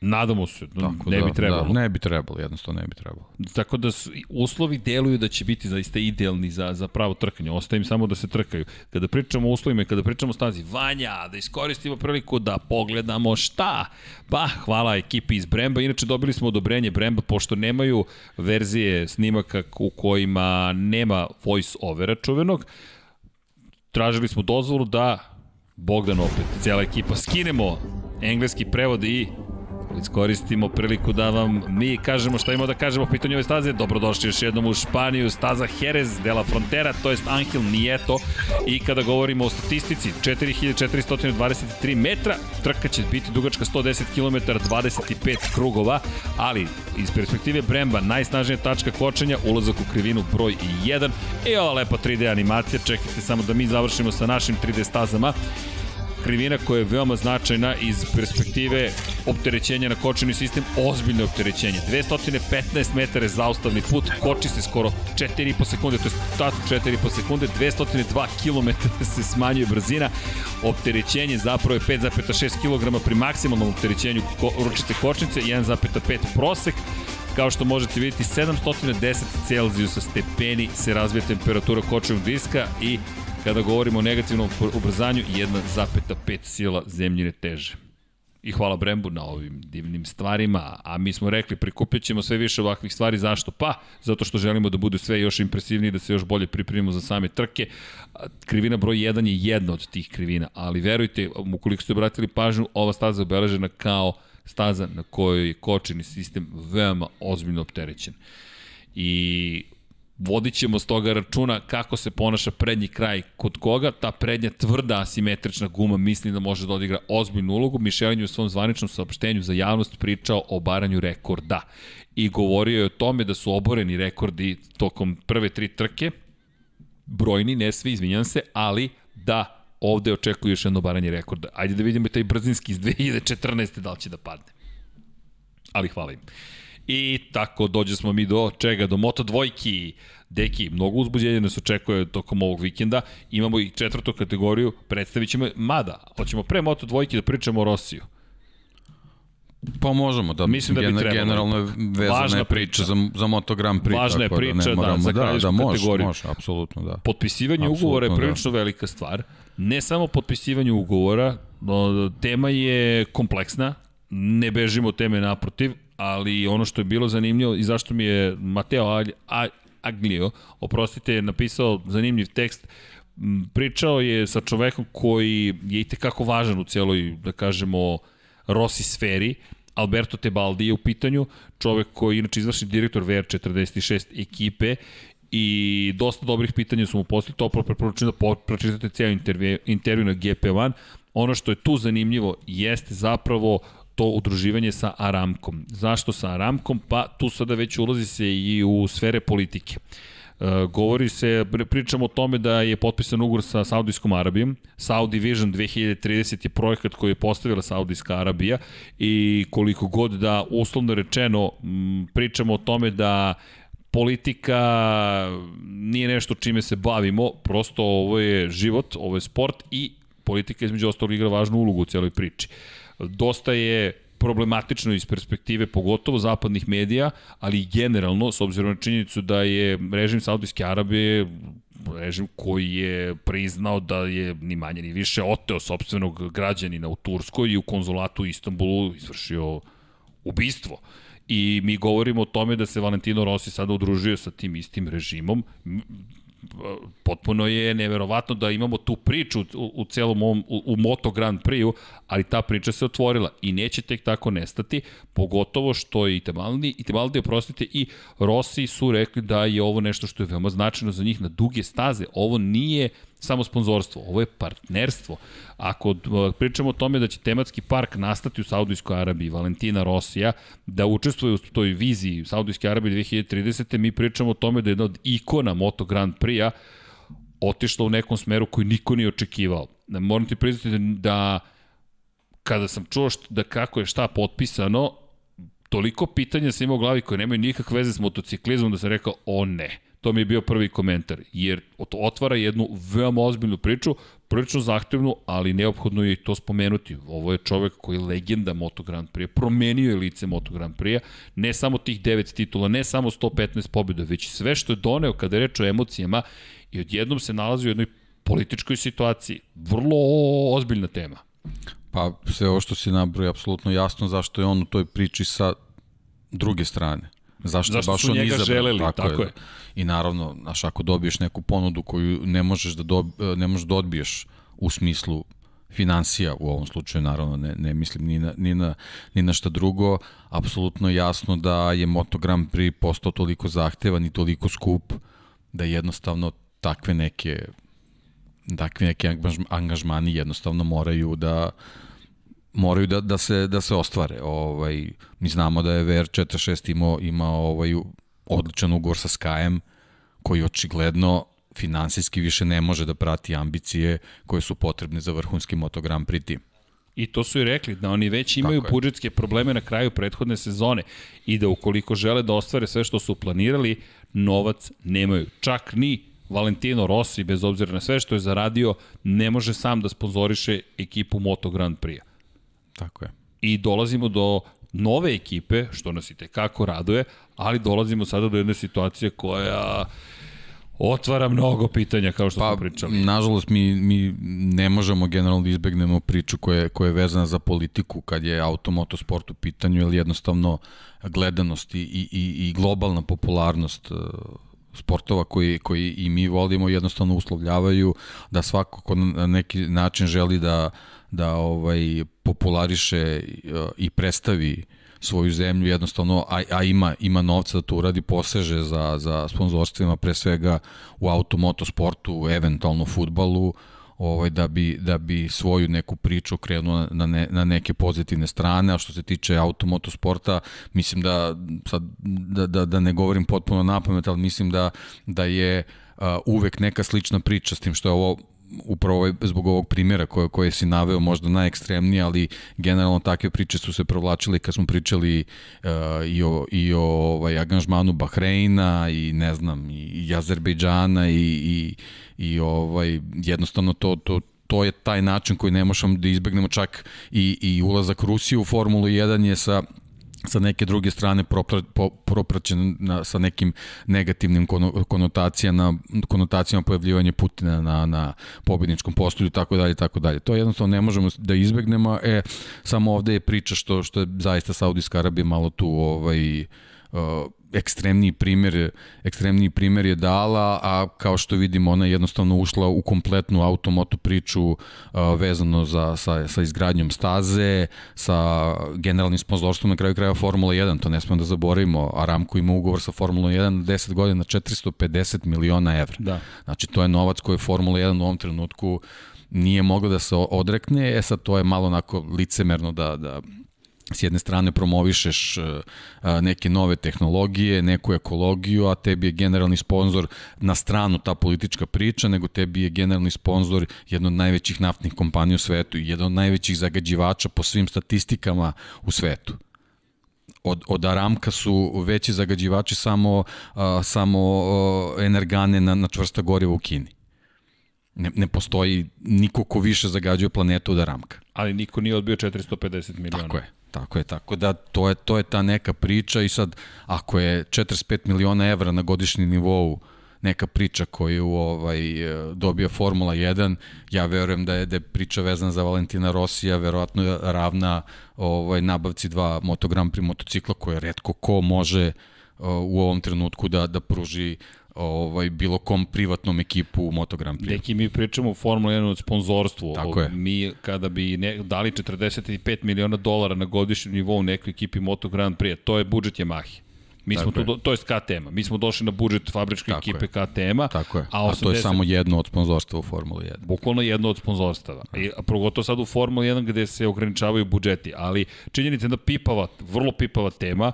Nadamo se, da Tako ne da, bi trebalo. Da, ne bi trebalo, jednostavno ne bi trebalo. Tako da su, uslovi deluju da će biti zaista idealni za, za pravo trkanje. Ostaje im samo da se trkaju. Kada pričamo o uslovima i kada pričamo o stazi, Vanja, da iskoristimo priliku da pogledamo šta. Pa, hvala ekipi iz Bremba. Inače, dobili smo odobrenje Bremba, pošto nemaju verzije snimaka u kojima nema voice overa čuvenog. Tražili smo dozvolu da Bogdan opet, cijela ekipa, skinemo engleski prevod i iskoristimo priliku da vam mi kažemo šta imamo da kažemo po pitanju ove staze. Dobrodošli još jednom u Španiju, staza Jerez de la Frontera, to jest Angel Nieto. I kada govorimo o statistici, 4423 metra, trka će biti dugačka 110 km, 25 krugova, ali iz perspektive Bremba, najsnažnija tačka kočenja, ulazak u krivinu broj 1. I ova lepa 3D animacija, čekajte samo da mi završimo sa našim 3D stazama krivina koja je veoma značajna iz perspektive opterećenja na kočeni sistem, ozbiljno opterećenje. 215 metara je zaustavni put, koči se skoro 4,5 sekunde, to je tačno 4,5 sekunde, 202 km se smanjuje brzina, opterećenje zapravo je 5,6 kg pri maksimalnom opterećenju ručice kočnice, 1,5 prosek, kao što možete vidjeti 710 Celzijusa stepeni se razvija temperatura kočevog diska i kada govorimo o negativnom ubrzanju 1,5 sila zemljine teže. I hvala Brembu na ovim divnim stvarima, a mi smo rekli prikupit ćemo sve više ovakvih stvari, zašto? Pa, zato što želimo da bude sve još impresivnije, da se još bolje pripremimo za same trke. Krivina broj 1 je jedna od tih krivina, ali verujte, ukoliko ste obratili pažnju, ova staza je obeležena kao staza na kojoj je kočeni sistem veoma ozbiljno opterećen. I vodit ćemo s toga računa kako se ponaša prednji kraj kod koga. Ta prednja tvrda asimetrična guma mislim da može da odigra ozbiljnu ulogu. Mišelin je u svom zvaničnom saopštenju za javnost pričao o baranju rekorda i govorio je o tome da su oboreni rekordi tokom prve tri trke, brojni, ne svi, izvinjam se, ali da ovde očekuje još jedno baranje rekorda. Ajde da vidimo taj brzinski iz 2014. da li će da padne. ali hvala im. I tako dođe smo mi do čega? Do Moto dvojki. Deki, mnogo uzbuđenja nas očekuje tokom ovog vikenda. Imamo i četvrtu kategoriju, predstavit ćemo, mada, hoćemo pre Moto dvojki da pričamo o Rosiju. Pa možemo, da, Mislim da bi gener, trebalo. generalno je vezana Važna je priča, priča. za, za Moto Grand Prix. Važna je tako priča, da, ne da, moramo, za da, da, može, kategoriju. može, apsolutno, da. Potpisivanje Apsolutno, ugovora je da. prilično velika stvar. Ne samo potpisivanje ugovora, no, tema je kompleksna, ne bežimo teme naprotiv, ali ono što je bilo zanimljivo i zašto mi je Mateo Aglio, oprostite, napisao zanimljiv tekst, pričao je sa čovekom koji je i tekako važan u celoj, da kažemo, Rossi sferi, Alberto Tebaldi je u pitanju, čovek koji je inače izvršni direktor VR46 ekipe i dosta dobrih pitanja su mu poslali, toplo preporučujem da pročitate cijel intervju, intervju na GP1. Ono što je tu zanimljivo jeste zapravo to udruživanje sa Aramkom. Zašto sa Aramkom? Pa tu sada već ulazi se i u sfere politike. E, govori se, pri- pričamo o tome da je potpisan ugovor sa Saudijskom Arabijom. Saudi Vision 2030 je projekat koji je postavila Saudijska Arabija i koliko god da uslovno rečeno pričamo o tome da politika nije nešto čime se bavimo, prosto ovo je život, ovo je sport i politika između ostalog igra važnu ulogu u cijeloj priči. Dosta je problematično iz perspektive pogotovo zapadnih medija, ali generalno, s obzirom na činjenicu da je režim Saudijske Arabije režim koji je priznao da je ni manje ni više oteo sobstvenog građanina u Turskoj i u konzulatu u Istanbulu izvršio ubistvo. I mi govorimo o tome da se Valentino Rossi sada udružio sa tim istim režimom. Potpuno je neverovatno da imamo tu priču u, u celom ovom, u, u Moto Grand Prix-u, ali ta priča se otvorila i neće tek tako nestati, pogotovo što je i Tebaldi, i Tebaldi, oprostite, i Rossi su rekli da je ovo nešto što je veoma značajno za njih na duge staze. Ovo nije samo sponzorstvo, ovo je partnerstvo. Ako uh, pričamo o tome da će tematski park nastati u Saudijskoj Arabiji, Valentina Rosija, da učestvuje u toj viziji Saudijske Arabije 2030. mi pričamo o tome da je jedna od ikona Moto Grand Prix-a otišla u nekom smeru koji niko nije očekivao. Moram ti priznati da kada sam čuo što, da kako je šta potpisano, toliko pitanja sam imao u glavi koje nemaju nikakve veze s motociklizmom da sam rekao, o ne. To mi je bio prvi komentar, jer ot- otvara jednu veoma ozbiljnu priču, prilično zahtevnu, ali neophodno je i to spomenuti. Ovo je čovek koji je legenda Moto Grand Prix, promenio je lice Moto Grand Prix, ne samo tih devet titula, ne samo 115 pobjeda, već sve što je doneo kada je reč o emocijama i odjednom se nalazi u jednoj političkoj situaciji. Vrlo ozbiljna tema. Pa sve ovo što si nabrao je apsolutno jasno zašto je on u toj priči sa druge strane. Zašto, Zašto baš su on njega izabran. želeli, tako je. I naravno, znaš, ako dobiješ neku ponudu koju ne možeš da, dob, ne možeš da odbiješ u smislu financija u ovom slučaju, naravno ne, ne mislim ni na, ni, na, ni na šta drugo, apsolutno je jasno da je Moto Grand Prix postao toliko zahtevan i toliko skup da jednostavno takve neke neki angažm- angažmani jednostavno moraju da moraju da, da, se, da se ostvare. Ovaj, mi znamo da je VR46 imao, imao ovaj, odličan ugovor sa Skyem, koji očigledno finansijski više ne može da prati ambicije koje su potrebne za vrhunski Moto Grand Prix tim. I to su i rekli, da oni već imaju budžetske probleme na kraju prethodne sezone i da ukoliko žele da ostvare sve što su planirali, novac nemaju. Čak ni Valentino Rossi, bez obzira na sve što je zaradio, ne može sam da sponzoriše ekipu Moto Grand Prix. Tako je. I dolazimo do nove ekipe, što nas i tekako raduje, ali dolazimo sada do jedne situacije koja otvara mnogo pitanja, kao što Pa, smo pričali. nažalost, mi, mi ne možemo generalno da izbegnemo priču koja je, koja je vezana za politiku kad je automotosport u pitanju, jer jednostavno gledanost i, i, i- globalna popularnost e, sportova koji, koji i mi volimo jednostavno uslovljavaju da svako ko na neki način želi da, da ovaj populariše e, i predstavi svoju zemlju jednostavno, a, a ima, ima novca da to uradi, poseže za, za sponzorstvima, pre svega u automotosportu, eventualno futbalu, ovaj, da, bi, da bi svoju neku priču krenuo na, ne, na neke pozitivne strane, a što se tiče automotosporta, mislim da, sad, da, da, da ne govorim potpuno na pamet, ali mislim da, da je uh, uvek neka slična priča s tim što je ovo upravo ovaj, zbog ovog primjera koje, koje si naveo možda najekstremnije, ali generalno takve priče su se provlačile kad smo pričali uh, i o, i o ovaj, angažmanu Bahreina i ne znam, i Azerbejdžana i, i, i ovaj, jednostavno to, to, to je taj način koji ne možemo da izbegnemo čak i, i ulazak Rusije u Formulu 1 je sa sa neke druge strane propra, propraćen na, sa nekim negativnim konotacijama, konotacijama pojavljivanja Putina na, na pobedničkom postolju, tako dalje, tako dalje. To jednostavno ne možemo da izbegnemo, e, samo ovde je priča što, što je zaista Saudijska Arabija malo tu ovaj, uh, ekstremniji primjer, ekstremniji primjer je dala, a kao što vidimo ona je jednostavno ušla u kompletnu automoto priču uh, vezano za, sa, sa izgradnjom staze, sa generalnim sponzorstvom na kraju kraja Formula 1, to ne smemo da zaboravimo, Aramco ima ugovor sa Formula 1 10 godina 450 miliona evra. Da. Znači to je novac koji je Formula 1 u ovom trenutku nije mogla da se odrekne, e sad to je malo onako licemerno da, da s jedne strane promovišeš e, neke nove tehnologije, neku ekologiju, a tebi je generalni sponsor na stranu ta politička priča, nego tebi je generalni sponsor jedna od najvećih naftnih kompanija u svetu i jedan od najvećih zagađivača po svim statistikama u svetu od, od Aramka su veći zagađivači samo, samo energane na, na čvrsta goriva u Kini. Ne, ne postoji niko ko više zagađuje planetu od Aramka. Ali niko nije odbio 450 miliona. Tako je. Tako je, tako da to je, to je ta neka priča i sad ako je 45 miliona evra na godišnji nivou neka priča koju ovaj, dobija Formula 1, ja verujem da je, da je priča vezana za Valentina Rosija, verovatno je ravna ovaj, nabavci dva Moto Grand Prix motocikla koje redko ko može u ovom trenutku da, da pruži ovaj, bilo kom privatnom ekipu u Moto Grand Prix. Neki mi pričamo u Formula 1 od sponzorstvu. Tako je. Mi kada bi ne, dali 45 miliona dolara na godišnjem nivou nekoj ekipi Moto Grand Prix, to je budžet Yamahi. Mi Tako smo tu, to je KTM-a. Mi smo došli na budžet fabričke Tako ekipe KTM-a. Tako je. A, 80, a to je samo jedno od sponzorstva u Formuli 1. Bukvalno jedno od sponzorstava. I, a progotovo sad u Formuli 1 gde se ograničavaju budžeti. Ali činjenica je da pipava, vrlo pipava tema,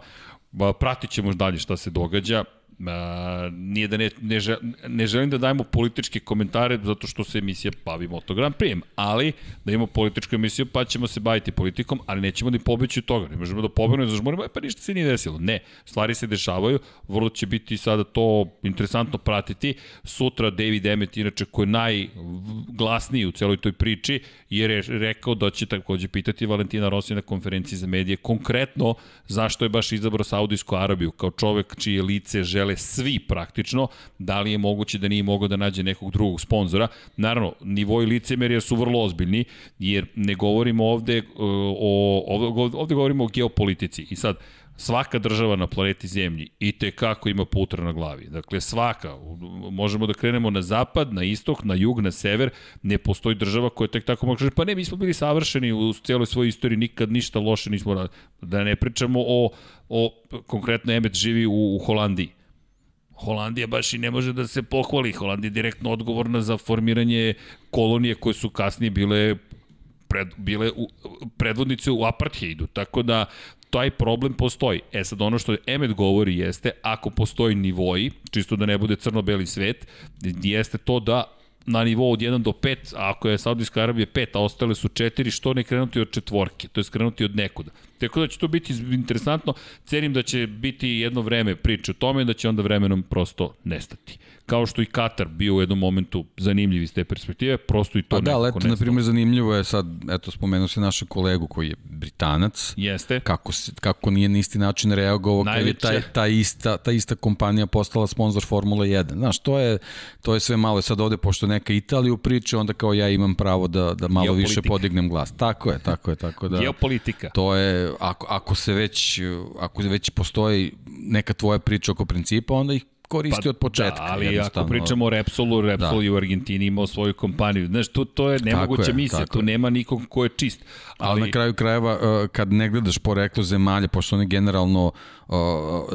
pratit ćemo dalje šta se događa. A, nije da ne, ne, žel, ne želim da dajemo političke komentare zato što se emisija bavi Moto Grand Prix, ali da imamo političku emisiju pa ćemo se baviti politikom, ali nećemo ni pobeći od toga. Ne možemo da pobegnemo, zažmurimo, e, pa ništa se nije desilo. Ne, stvari se dešavaju, vrlo će biti sada to interesantno pratiti. Sutra David Emmet, inače koji je najglasniji u celoj toj priči, je rekao da će takođe pitati Valentina Rossi na konferenciji za medije konkretno zašto je baš izabrao Saudijsku Arabiju kao čovek čije lice žele žele svi praktično, da li je moguće da nije mogao da nađe nekog drugog sponzora. Naravno, nivoi licemerija su vrlo ozbiljni, jer ne govorimo ovde uh, o, ovde, ovde govorimo o geopolitici. I sad, svaka država na planeti Zemlji i te kako ima putra na glavi. Dakle, svaka. Možemo da krenemo na zapad, na istok, na jug, na sever. Ne postoji država koja tek tako može pa ne, mi smo bili savršeni u cijeloj svojoj istoriji, nikad ništa loše nismo radili. Da ne pričamo o, o konkretno Emet živi u, u Holandiji Holandija baš i ne može da se pohvali. Holandija je direktno odgovorna za formiranje kolonije koje su kasnije bile pred, bile u, predvodnice u apartheidu. Tako da taj problem postoji. E sad ono što Emet govori jeste, ako postoji nivoji, čisto da ne bude crno-beli svet, jeste to da na nivou od 1 do 5, a ako je Saudijska Arabija 5, a ostale su 4, što ne krenuti od četvorke, to je krenuti od nekuda. Tako da će to biti interesantno, cenim da će biti jedno vreme priče o tome, da će onda vremenom prosto nestati kao što i Katar bio u jednom momentu zanimljiv iz te perspektive, prosto i to pa da, nekako eto, na primjer, zanimljivo je sad, eto, spomenuo se našeg kolegu koji je Britanac. Jeste. Kako, kako nije na isti način reagovao kad je taj, ta, ista, ta ista kompanija postala sponsor Formule 1. Znaš, to je, to je sve malo. Sad ovde, pošto neka Italiju priče, onda kao ja imam pravo da, da malo više podignem glas. Tako je, tako je, tako da. Geopolitika. To je, ako, ako se već, ako već postoji neka tvoja priča oko principa, onda ih koristi pa, od početka. Da, ali ako pričamo o Repsolu, Repsol da. i u Argentini imao svoju kompaniju. Znaš, to, to je nemoguća je, misija, tu je. nema nikog ko je čist. Ali... ali na kraju krajeva, uh, kad ne gledaš poreklo zemalja, pošto one generalno uh,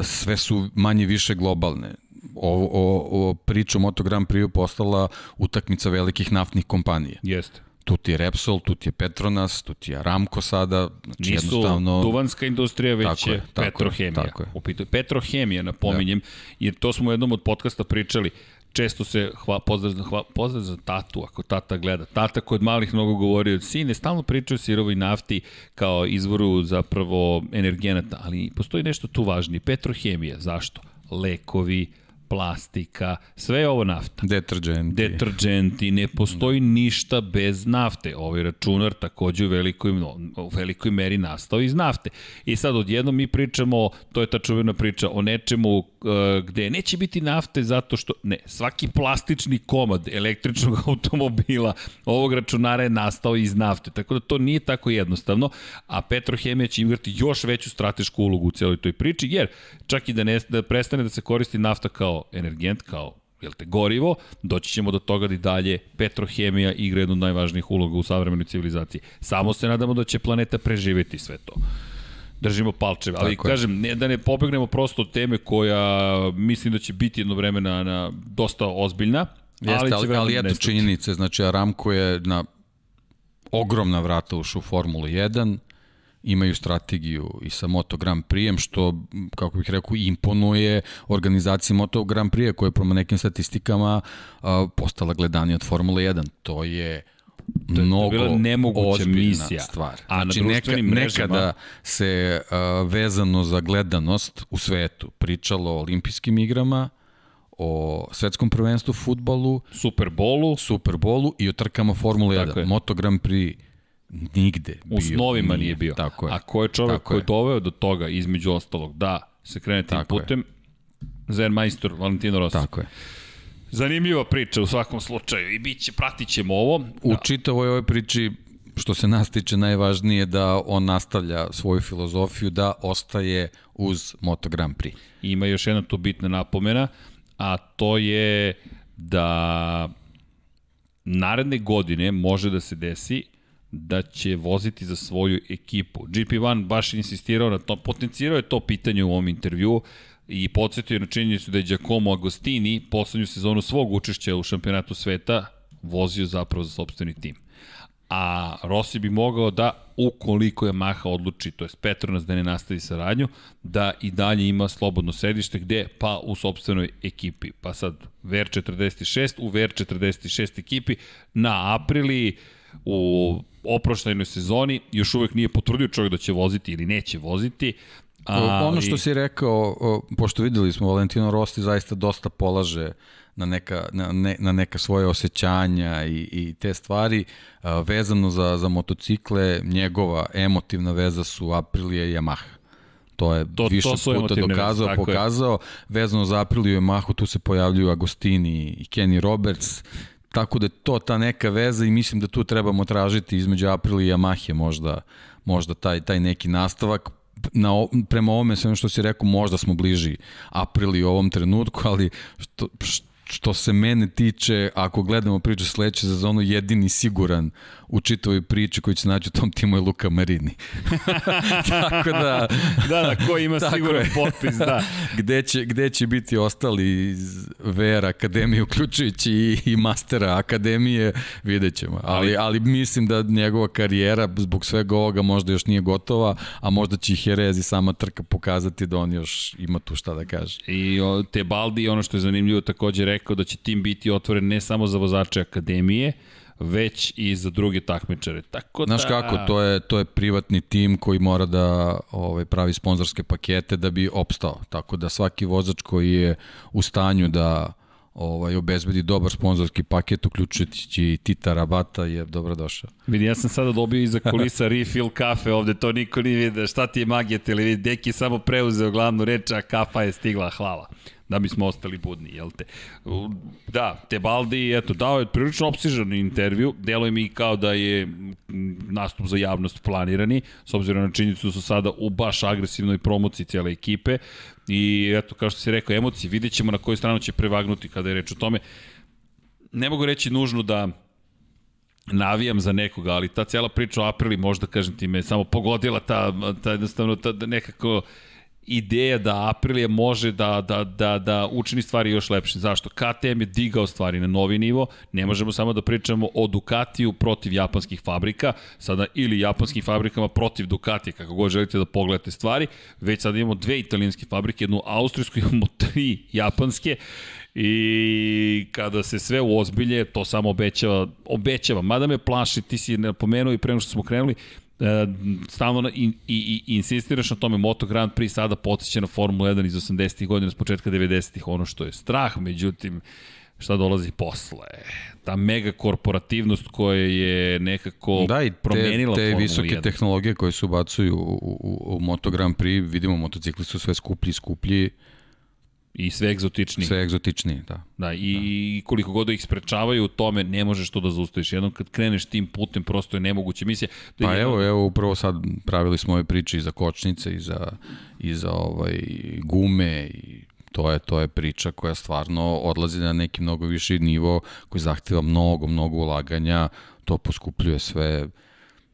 sve su manje više globalne, o, o, o priču Moto Grand Prix postala utakmica velikih naftnih kompanija. Jeste tu ti je Repsol, tu ti je Petronas, tu ti je Aramco sada. Znači Nisu jednostavno... duvanska industrija, već tako je, tako petrohemija. Tako je. Upitu, petrohemija, napominjem, da. jer to smo u jednom od podcasta pričali. često se hva, pozdrav, hva, pozdrav za tatu, ako tata gleda. Tata kod malih mnogo govorio, sine, stalno pričaju o sirovoj nafti kao izvoru zapravo energenata, ali postoji nešto tu važnije. Petrohemija, zašto? Lekovi, plastika, sve je ovo nafta. Deterđenti. Deterđenti, ne postoji ništa bez nafte. Ovaj računar takođe u velikoj, u velikoj meri nastao iz nafte. I sad odjedno mi pričamo, to je ta čuvena priča, o nečemu uh, gde neće biti nafte zato što, ne, svaki plastični komad električnog automobila ovog računara je nastao iz nafte. Tako da to nije tako jednostavno, a Petrohemija će igrati još veću stratešku ulogu u celoj toj priči, jer čak i da, ne, da prestane da se koristi nafta kao energent, kao jel te, gorivo, doći ćemo do toga da i dalje petrohemija igra jednu od najvažnijih uloga u savremenoj civilizaciji. Samo se nadamo da će planeta preživeti sve to. Držimo palčeve, ali Tako kažem, ne, da ne pobegnemo prosto od teme koja mislim da će biti jedno vreme na, na dosta ozbiljna, Jeste, ali, ali, ali eto činjenice, znači Aramco je na ogromna vrata ušao u Formulu 1, imaju strategiju i sa Moto Grand Prix, što, kako bih rekao, imponuje organizaciji Moto Grand Prix, koja je prema nekim statistikama a, postala gledanija od Formule 1. To je to je mnogo bila nemoguća misija. stvar. A znači, neka, mrežama... nekada se a, vezano za gledanost u svetu pričalo o olimpijskim igrama, o svetskom prvenstvu futbolu, Superbolu, Superbolu i o trkama Formule 1. Moto Grand Prix nigde bio. U snovima nije, nije bio. Tako je. A ko je čovek koji je doveo do toga, između ostalog, da se krene tim tako putem, Zen majstor Valentino Rossi. Tako je. Zanimljiva priča u svakom slučaju i bit će, pratit ćemo ovo. U da. čitavoj ovoj priči što se nas tiče najvažnije da on nastavlja svoju filozofiju da ostaje uz Moto Grand Prix. Ima još jedna tu bitna napomena, a to je da naredne godine može da se desi da će voziti za svoju ekipu. GP1 baš insistirao na to, potencirao je to pitanje u ovom intervju i podsjetio je na činjenicu da je Giacomo Agostini poslednju sezonu svog učešća u šampionatu sveta vozio zapravo za sobstveni tim. A Rossi bi mogao da, ukoliko je Maha odluči, to je Petronas da ne nastavi saradnju, da i dalje ima slobodno sedište gde? Pa u sobstvenoj ekipi. Pa sad VR46 u VR46 ekipi na aprili u oproštajnoj sezoni, još uvek nije potvrdio čovjek da će voziti ili neće voziti, Ali... Ono što si rekao, pošto videli smo Valentino Rossi zaista dosta polaže na neka, na, ne, na neka svoje osjećanja i, i te stvari, vezano za, za motocikle, njegova emotivna veza su Aprilia i Yamaha. To je to, više to puta dokazao, veze, pokazao. Je. Vezano za Apriliju i Yamahu, tu se pojavljuju Agostini i Kenny Roberts. Tako da je to ta neka veza i mislim da tu trebamo tražiti između Aprili i Yamahe možda, možda taj, taj neki nastavak. Na, prema ovome sve što si rekao, možda smo bliži Aprili u ovom trenutku, ali što, što se mene tiče, ako gledamo priču sledeće sezonu, jedini siguran u čitavoj priči koji će naći u tom timu je Luka Marini. tako da... da, da, ko ima siguran potpis, da. gde, će, gde će biti ostali iz VR Akademije, uključujući i, i Mastera Akademije, vidjet ćemo. Ali, ali mislim da njegova karijera zbog svega ovoga možda još nije gotova, a možda će i Jerez i sama trka pokazati da on još ima tu šta da kaže. I o, Tebaldi, ono što je zanimljivo, takođe rekao da će tim biti otvoren ne samo za vozače Akademije, već i za druge takmičare. Tako da... Znaš kako, to je, to je privatni tim koji mora da ovaj, pravi sponzorske pakete da bi opstao. Tako da svaki vozač koji je u stanju da ovaj, obezbedi dobar sponzorski paket, uključujući i Tita Rabata, je dobrodošao. Vidi, ja sam sada dobio iza kulisa refill kafe ovde, to niko nije vidio. Šta ti je magija televizije? Deki samo preuzeo glavnu reč, a kafa je stigla, hvala da bismo ostali budni, jel te? Da, Tebaldi, eto, dao je prilično opsižan intervju, deluje mi kao da je nastup za javnost planirani, s obzirom na činjenicu da su sada u baš agresivnoj promociji cijele ekipe i eto, kao što si rekao, emocije, vidjet ćemo na koju stranu će prevagnuti kada je reč o tome. Ne mogu reći nužno da navijam za nekoga, ali ta cijela priča o Aprili možda, kažem ti, me samo pogodila ta, ta jednostavno ta, nekako ideja da Aprilia može da, da, da, da učini stvari još lepše. Zašto? KTM je digao stvari na novi nivo, ne možemo samo da pričamo o Ducatiju protiv japanskih fabrika, sada ili japanskim fabrikama protiv Ducatija, kako god želite da pogledate stvari, već sada imamo dve italijanske fabrike, jednu austrijsku, imamo tri japanske, I kada se sve uozbilje, to samo obećava, obećava. Mada me plaši, ti si napomenuo i pre što smo krenuli, e, stalno i, i, i insistiraš na tome Moto Grand Prix sada podsjeća na Formula 1 iz 80-ih godina s početka 90-ih ono što je strah, međutim šta dolazi posle. Ta mega korporativnost koja je nekako da, i te, promenila te Formulu visoke 1. tehnologije koje se ubacuju u, u, u Moto Grand Prix, vidimo motocikli su sve skuplji i skuplji, I sve egzotičniji. sve egzotičniji, da. Da, i da. koliko god da ih sprečavaju u tome, ne možeš to da zaustaviš. Jednom kad kreneš tim putem, prosto je nemoguće. Misija, da pa jedno... evo, evo, upravo sad pravili smo ove priče i za kočnice, i za, i za ovaj, gume, i to je, to je priča koja stvarno odlazi na neki mnogo viši nivo, koji zahteva mnogo, mnogo ulaganja, to poskupljuje sve,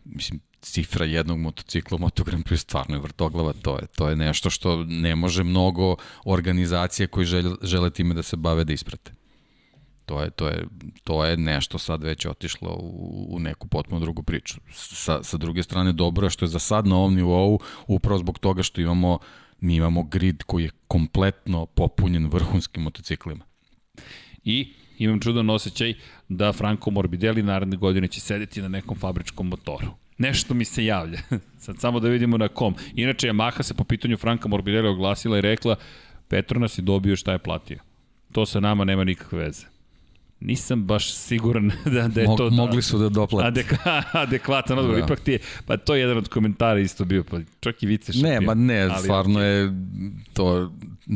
mislim, cifra jednog motocikla u Moto Prix stvarno je vrtoglava, to je, to je nešto što ne može mnogo organizacije koji žele, žele time da se bave da isprate. To je, to je, to je nešto sad već otišlo u, u neku potpuno drugu priču. Sa, sa druge strane, dobro je što je za sad na ovom nivou, upravo zbog toga što imamo, mi imamo grid koji je kompletno popunjen vrhunskim motociklima. I imam čudan osjećaj da Franco Morbidelli naredne godine će sedeti na nekom fabričkom motoru. Nešto mi se javlja. Sad samo da vidimo na kom. Inače, Yamaha se po pitanju Franka Morbidelli oglasila i rekla Petronas je dobio šta je platio. To sa nama nema nikakve veze. Nisam baš siguran da, da je Mog, to... Da, mogli su da doplate. Adekva, adekvatan odgovor. Da. Ipak ti je, pa to je jedan od komentara isto bio, pa čak i vice šampion. Ne, ma ne, ali, stvarno okay. je to,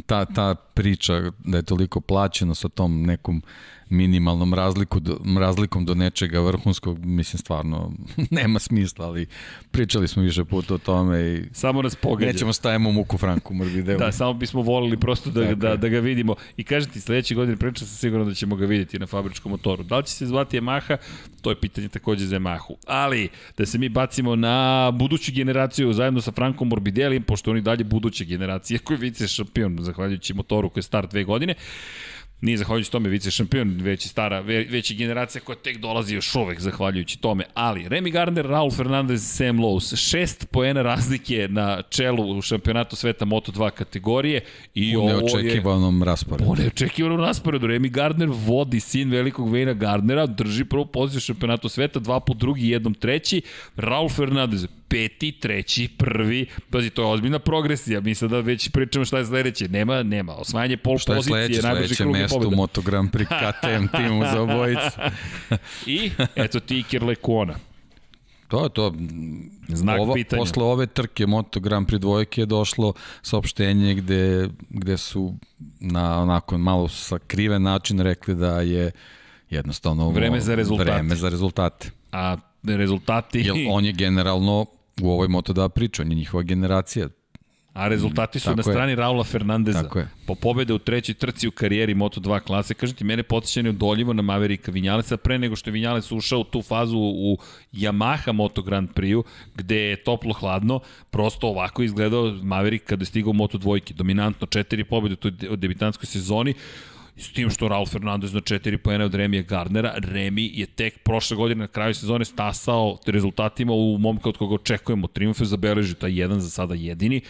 ta, ta priča da je toliko plaćeno sa tom nekom minimalnom razliku do, razlikom do nečega vrhunskog, mislim stvarno nema smisla, ali pričali smo više puta o tome i samo nas pogađa. Nećemo stavimo muku Franku Morbidelli. da, samo bismo volili prosto da, da, da ga vidimo. I kažete, sledeće godine priča sam sigurno da ćemo ga vidjeti na fabričkom motoru. Da li će se zvati Yamaha? To je pitanje takođe za Yamahu. Ali, da se mi bacimo na buduću generaciju zajedno sa Frankom Morbidelli, pošto oni dalje buduće generacije koji vice šampion, zahvaljujući motoru koji je star dve godine. Nije zahvaljujući tome vice šampion, već je stara, već je generacija koja tek dolazi još uvek zahvaljujući tome. Ali Remy Gardner, Raul Fernandez, Sam Lowe's, šest poena razlike na čelu u šampionatu sveta Moto2 kategorije. I u neočekivanom rasporedu. U neočekivanom rasporedu. Remy Gardner vodi sin velikog Vejna Gardnera, drži prvu poziciju šampionatu sveta, dva put drugi, jednom treći. Raul Fernandez, peti, treći, prvi, pazi, to je ozbiljna progresija, mi sada već pričamo šta je sledeće, nema, nema, osvajanje pol šta pozicije, najbrži krug je pobjeda. Moto Grand Prix KTM timu za obojicu. I, eto ti Iker Lekona. To je to. Znak Ova, pitanja. Posle ove trke Moto Grand Prix dvojke je došlo saopštenje gde, gde su na onako malo sakriven način rekli da je jednostavno vreme za rezultate. Vreme za rezultate. A rezultati... Jer on je generalno u ovoj Moto2 priča, on je njihova generacija. A rezultati su Tako na strani je. Raula Fernandeza. Tako je. Po pobede u trećoj trci u karijeri Moto2 klase. Kažete, mene podsjećanje odoljivo na Maverika Vinjalesa pre nego što je Vinjales ušao u tu fazu u Yamaha Moto Grand Prix-u, gde je toplo hladno. Prosto ovako izgledao Maverick kada je stigao u Moto2. Dominantno četiri pobede u toj debitanskoj sezoni. S tim što Raul Fernandez na 4 poena od Remija Gardnera, Remi je tek prošle godine na kraju sezone stasao rezultatima u momka od koga očekujemo triumfe, zabeleži taj jedan za sada jedini.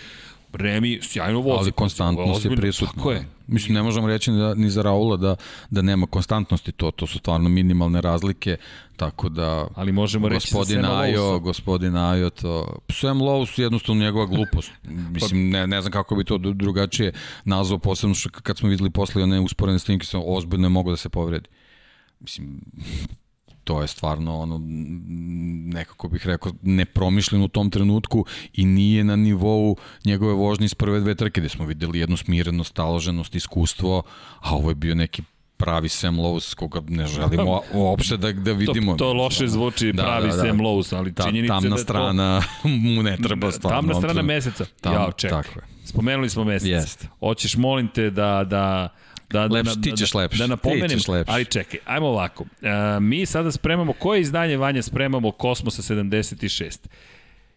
Remi sjajno vozi. Ali konstantnost je prisutna. Tako je. Mislim, ne možemo reći da, ni za Raula da, da nema konstantnosti, to, to su stvarno minimalne razlike, tako da... Ali možemo reći gospodin sa Ajo, gospodin Ajo, to... Sam Lowe's jednostavno njegova glupost. Mislim, ne, ne znam kako bi to drugačije nazvao, posebno što kad smo videli posle one usporene snimke, sam ozbiljno je mogo da se povredi. Mislim, to je stvarno ono nekako bih rekao nepromišljeno u tom trenutku i nije na nivou njegove vožnje iz prve dve trke gde smo videli jednu smirenost, taloženost, iskustvo, a ovo je bio neki pravi Sam Lowe's koga ne želimo uopšte da, da vidimo. To, to loše zvuči da, pravi da, da. Sam Lowe's, ali Ta, činjenica tamna da to... strana mu ne treba stvarno. Tamna strana meseca. Tam, ja, ček. Tako je. Spomenuli smo mesec. Jest. Hoćeš, molim te da, da Da, da, lepše, da, ti ćeš lepše. Da napomenem, ti ćeš lepše. ali čekaj, ajmo ovako. Uh, mi sada spremamo, koje izdanje Vanja spremamo Kosmosa 76?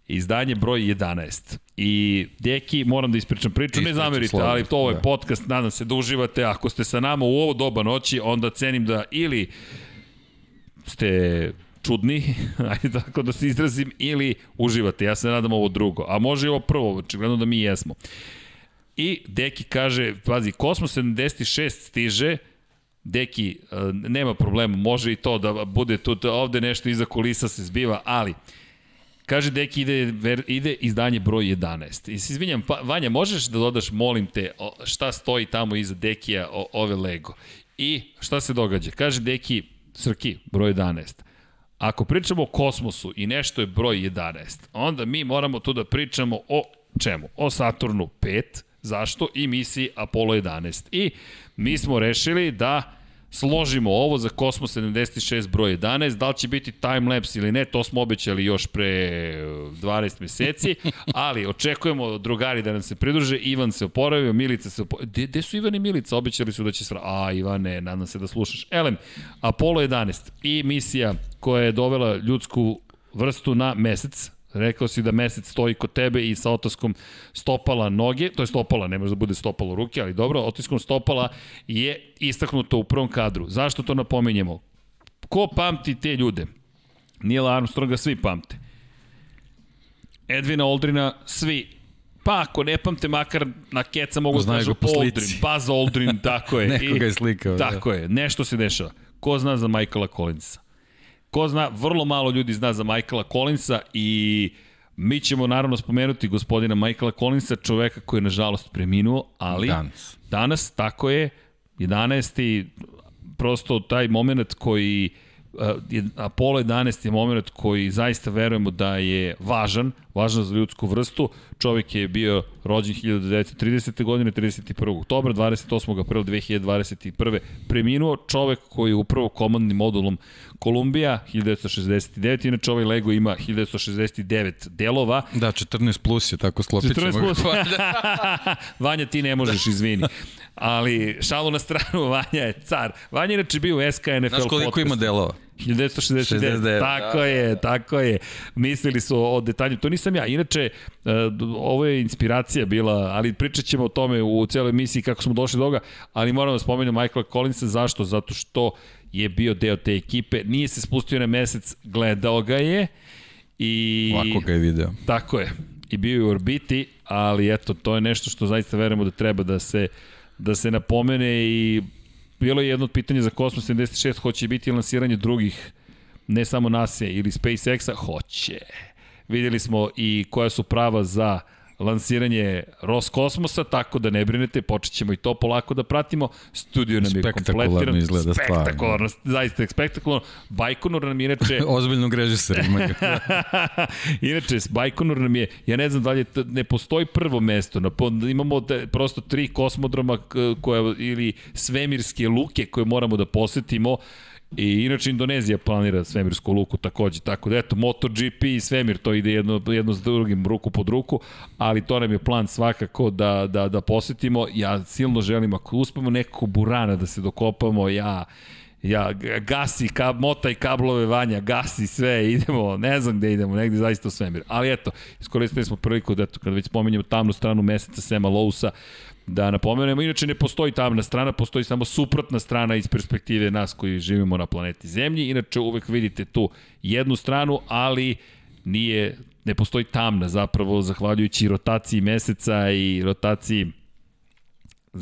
izdanje broj 11. I Deki, moram da ispričam priču, ne zamerite, slobodno, ali to je da. podcast, nadam se da uživate. Ako ste sa nama u ovo doba noći, onda cenim da ili ste čudni, ajde tako da se izrazim, ili uživate. Ja se nadam ovo drugo. A može i ovo prvo, očigledno da mi jesmo. I Deki kaže, pazi, Kosmos 76 stiže, Deki, e, nema problema, može i to da bude tu, ovde nešto iza kulisa se zbiva, ali Kaže Deki ide, ide izdanje broj 11. I se izvinjam, pa, Vanja, možeš da dodaš, molim te, šta stoji tamo iza Dekija o, ove Lego? I šta se događa? Kaže Deki, Srki, broj 11. Ako pričamo o kosmosu i nešto je broj 11, onda mi moramo tu da pričamo o čemu? O Saturnu 5, zašto? I misiji Apollo 11. I mi smo rešili da složimo ovo za Cosmos 76 broj 11, da li će biti timelapse ili ne, to smo obećali još pre 12 meseci, ali očekujemo drugari da nam se pridruže, Ivan se oporavio, Milica se oporavio, gde, gde su Ivan i Milica? Obećali su da će sra... A, Ivane, nadam se da slušaš. Elem, Apollo 11 i misija koja je dovela ljudsku vrstu na mesec, Rekao si da mesec stoji kod tebe i sa otiskom stopala noge, to je stopala, ne može da bude stopalo ruke, ali dobro, otiskom stopala je istaknuto u prvom kadru. Zašto to napominjemo? Ko pamti te ljude? Neil Armstronga svi pamte. Edvina Oldrina svi Pa ako ne pamte, makar na keca mogu da kažu Aldrin, Buzz Aldrin, tako je. Nekoga je slikao. Tako da. je, nešto se dešava. Ko zna za Michaela Collinsa? Ko zna, vrlo malo ljudi zna za Michaela Collinsa i mi ćemo naravno spomenuti gospodina Michaela Collinsa, čoveka koji je nažalost preminuo, ali danas, danas tako je, 11. prosto taj moment koji Apollo 11 je moment koji zaista verujemo da je važan, važan za ljudsku vrstu. Čovjek je bio rođen 1930. godine, 31. oktobra, 28. aprila 2021. preminuo. Čovjek koji je upravo komandnim modulom Kolumbija 1969, inače ovaj Lego ima 1969 delova. Da, 14 plus je, tako sklopit 14 plus. Vanja, ti ne možeš, izvini. Ali šalu na stranu, Vanja je car. Vanja inače bio u SKNFL podcast. Znaš koliko ima delova? 1969, 69, tako da, je, da. tako je. Mislili su o detalju, to nisam ja. Inače, e, ovo je inspiracija bila, ali pričat ćemo o tome u celoj emisiji kako smo došli do toga, ali moram da spomenem Michaela Collinsa, zašto? Zato što je bio deo te ekipe, nije se spustio na mesec, gledao ga je i... Lako ga je video. Tako je. I bio je u orbiti, ali eto, to je nešto što zaista verujemo da treba da se, da se napomene i bilo je jedno od pitanja za Kosmos 76, hoće biti lansiranje drugih, ne samo NASA ili SpaceX-a, hoće. Videli smo i koja su prava za lansiranje Roskosmosa, tako da ne brinete, počet ćemo i to polako da pratimo. Studio nam je kompletiran. izgleda stvarno. Spektakularno, zaista spektakularno. Bajkonur nam inače... Ozbiljno režisar imaju. inače, Bajkonur nam je, ja ne znam da li je, ne postoji prvo mesto, na, imamo da, prosto tri kosmodroma koja, ili svemirske luke koje moramo da posetimo. I inače Indonezija planira svemirsku luku takođe, tako da eto MotoGP i svemir to ide jedno, jedno s drugim ruku pod ruku, ali to nam je plan svakako da, da, da posetimo. Ja silno želim ako uspemo nekako burana da se dokopamo, ja ja gasi kab, i kablove vanja, gasi sve, idemo, ne znam gde idemo, negde zaista u svemir. Ali eto, iskoristili smo priliku da eto, kada već spominjemo tamnu stranu meseca Sema Lousa, da napomenemo, inače ne postoji tamna strana, postoji samo suprotna strana iz perspektive nas koji živimo na planeti Zemlji, inače uvek vidite tu jednu stranu, ali nije, ne postoji tamna zapravo, zahvaljujući rotaciji meseca i rotaciji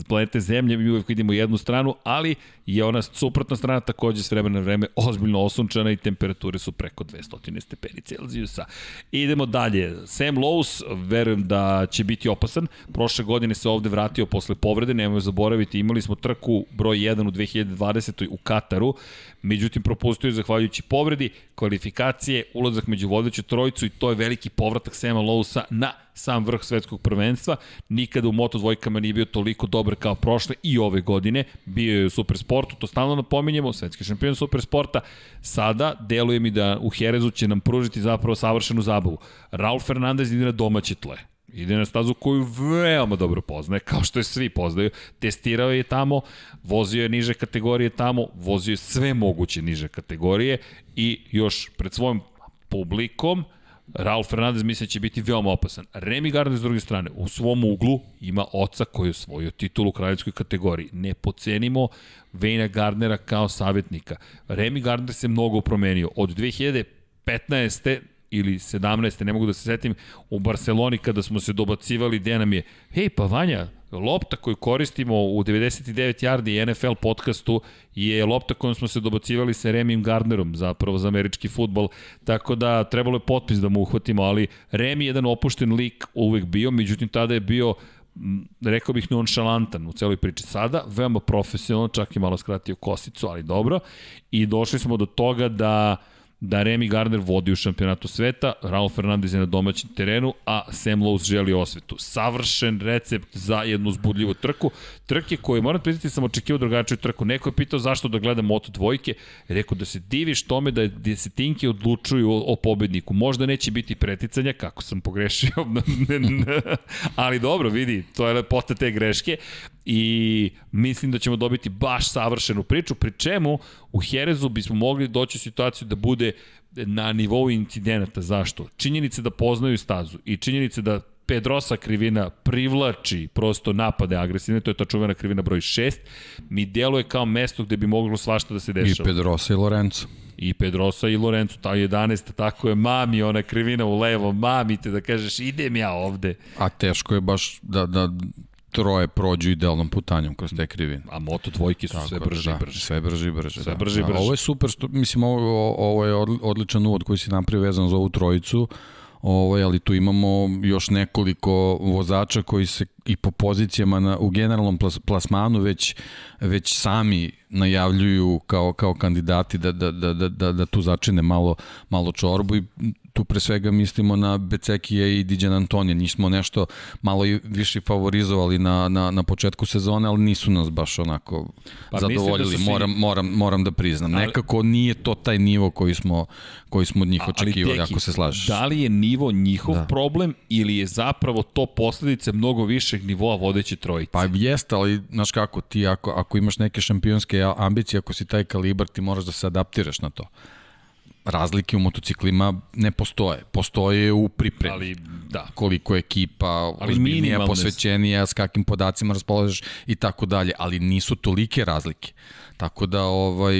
planete Zemlje, mi uvek vidimo jednu stranu, ali je ona suprotna strana takođe s vremena na vreme ozbiljno osunčana i temperature su preko 200 stepeni Celzijusa. Idemo dalje. Sam Lowe's, verujem da će biti opasan. Prošle godine se ovde vratio posle povrede, nemoj zaboraviti, imali smo trku broj 1 u 2020. u Kataru, međutim propustio je zahvaljujući povredi, kvalifikacije, ulazak među vodeću trojicu i to je veliki povratak Sema Lowsa na sam vrh svetskog prvenstva. Nikada u moto dvojkama nije bio toliko dobar kao prošle i ove godine. Bio je u supersportu, to stalno napominjemo, svetski šampion supersporta. Sada deluje mi da u Herezu će nam pružiti zapravo savršenu zabavu. Raul Fernandez ide na domaće tle. Ide na stazu koju veoma dobro poznaje, kao što je svi poznaju. Testirao je tamo, vozio je niže kategorije tamo, vozio je sve moguće niže kategorije i još pred svojom publikom Raul Fernandez mislim da će biti veoma opasan. Remy Gardner s druge strane u svom uglu ima oca koji je osvojio titul u kraljevskoj kategoriji. Ne pocenimo Vejna Gardnera kao savjetnika. Remy Gardner se mnogo promenio. Od 2015 ili 17. ne mogu da se setim, u Barceloni kada smo se dobacivali gde nam je, hej pa Vanja, lopta koju koristimo u 99 yardi NFL podcastu je lopta kojom smo se dobacivali sa Remim Gardnerom zapravo za američki futbol, tako da trebalo je potpis da mu uhvatimo, ali Remi je jedan opušten lik uvek bio, međutim tada je bio rekao bih nonšalantan u celoj priči. Sada, veoma profesionalno, čak i malo skratio kosicu, ali dobro. I došli smo do toga da da Remy Gardner vodi u šampionatu sveta, Raul Fernandez je na domaćem terenu, a Sam Lowe's želi osvetu. Savršen recept za jednu zbudljivu trku. Trke koje, moram priznati, sam očekivao drugačiju trku. Neko je pitao zašto da gledam Moto dvojke. Rekao da se diviš tome da desetinke odlučuju o, o pobedniku. Možda neće biti preticanja, kako sam pogrešio. Ali dobro, vidi, to je lepota te greške i mislim da ćemo dobiti baš savršenu priču, pri čemu u Herezu bismo mogli doći u situaciju da bude na nivou incidenata. Zašto? Činjenice da poznaju stazu i činjenice da Pedrosa krivina privlači prosto napade agresivne, to je ta čuvena krivina broj 6, mi deluje kao mesto gde bi moglo svašta da se dešava. I Pedrosa i Lorenzo. I Pedrosa i Lorenzo, ta 11. tako je, mami, ona krivina u levo, mami te da kažeš idem ja ovde. A teško je baš da, da troje prođu idealnom putanjom kroz te krivine. A moto dvojke su Tako, sve brže da, i brže. Sve brže i brže. Sve da. brže i brže. Da, ovo je super, što, mislim, ovo, ovo je odličan uvod koji si napravio vezan za ovu trojicu. Ovo, ali tu imamo još nekoliko vozača koji se i po pozicijama na, u generalnom plas, plasmanu već, već sami najavljuju kao, kao kandidati da, da, da, da, da, da tu začine malo, malo čorbu i tu pre svega mislimo na Becekija i Diđan Antonija. Nismo nešto malo i više favorizovali na, na, na početku sezone, ali nisu nas baš onako pa, da zadovoljili. Da svi... moram, moram, moram da priznam. Ali... Nekako nije to taj nivo koji smo, koji smo od njih očekivali, ako se slažeš. Da li je nivo njihov da. problem ili je zapravo to posledice mnogo višeg nivoa vodeće trojice? Pa jeste, ali znaš kako, ti ako, ako imaš neke šampionske ambicije, ako si taj kalibar, ti moraš da se adaptiraš na to razlike u motociklima ne postoje. Postoje u pripremi. Ali, da. Koliko je ekipa ali ozbiljnija, posvećenija, s kakvim podacima raspolažeš i tako dalje, ali nisu tolike razlike. Tako da ovaj,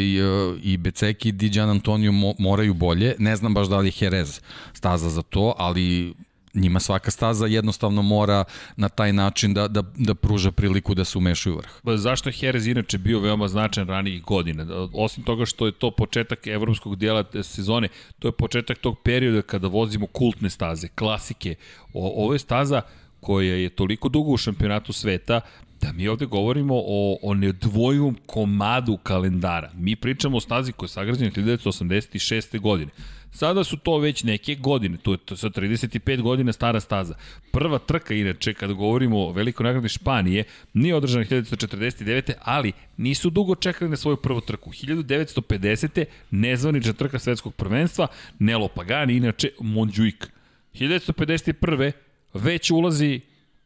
i Beceki i Dijan Antonio moraju bolje. Ne znam baš da li je Jerez staza za to, ali njima svaka staza jednostavno mora na taj način da, da, da pruža priliku da se umešaju vrh. Ba, zašto je Jerez inače bio veoma značajan ranijih godina? Osim toga što je to početak evropskog dijela sezone, to je početak tog perioda kada vozimo kultne staze, klasike. O, ovo je staza koja je toliko dugo u šampionatu sveta da mi ovde govorimo o, o nedvojivom komadu kalendara. Mi pričamo o stazi koja je sagrađena 1986. godine. Sada su to već neke godine, to je to sa 35 godina stara staza. Prva trka, inače, kada govorimo o velikoj nagradi Španije, nije održana 1949. ali nisu dugo čekali na svoju prvu trku. 1950. nezvanična trka svetskog prvenstva, Nelo Pagani, inače Mondjuik. 1951. već ulazi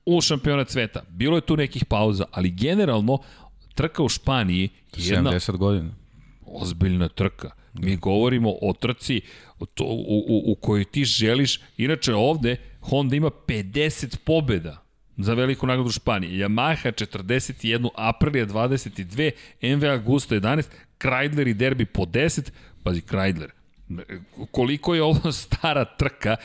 u šampionat sveta. Bilo je tu nekih pauza, ali generalno trka u Španiji je jedna 70 godina. Ozbiljna trka. Mi govorimo o trci to, u, u, u kojoj ti želiš, inače ovde Honda ima 50 pobeda za veliku nagradu Španije. Yamaha 41, Aprilia 22, MV Agusta 11, Kreidler i Derbi po 10, pazi Kreidler, koliko je ovo stara trka,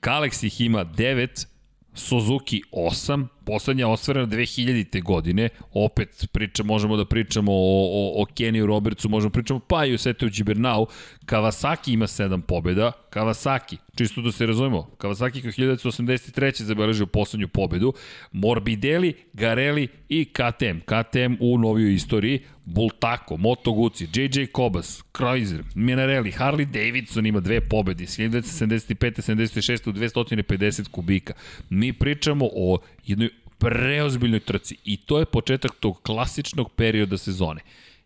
Kalex ih ima 9, Suzuki 8, poslednja osvarena 2000. godine, opet priča, možemo da pričamo o, o, o Keniju Robertsu, možemo da pričamo pa i o Seteu Gibernau, Kawasaki ima 7 pobjeda, Kawasaki, čisto da se razumemo, Kawasaki kao 1983. zabeležio poslednju pobedu, Morbidelli, Garelli i KTM, KTM u novijoj istoriji, Bultaco, Moto Guzzi, JJ Kobas, Kreuzer, Minarelli, Harley Davidson ima dve pobede, 1975. 76. u 250 kubika. Mi pričamo o jednoj preozbiljnoj trci i to je početak tog klasičnog perioda sezone.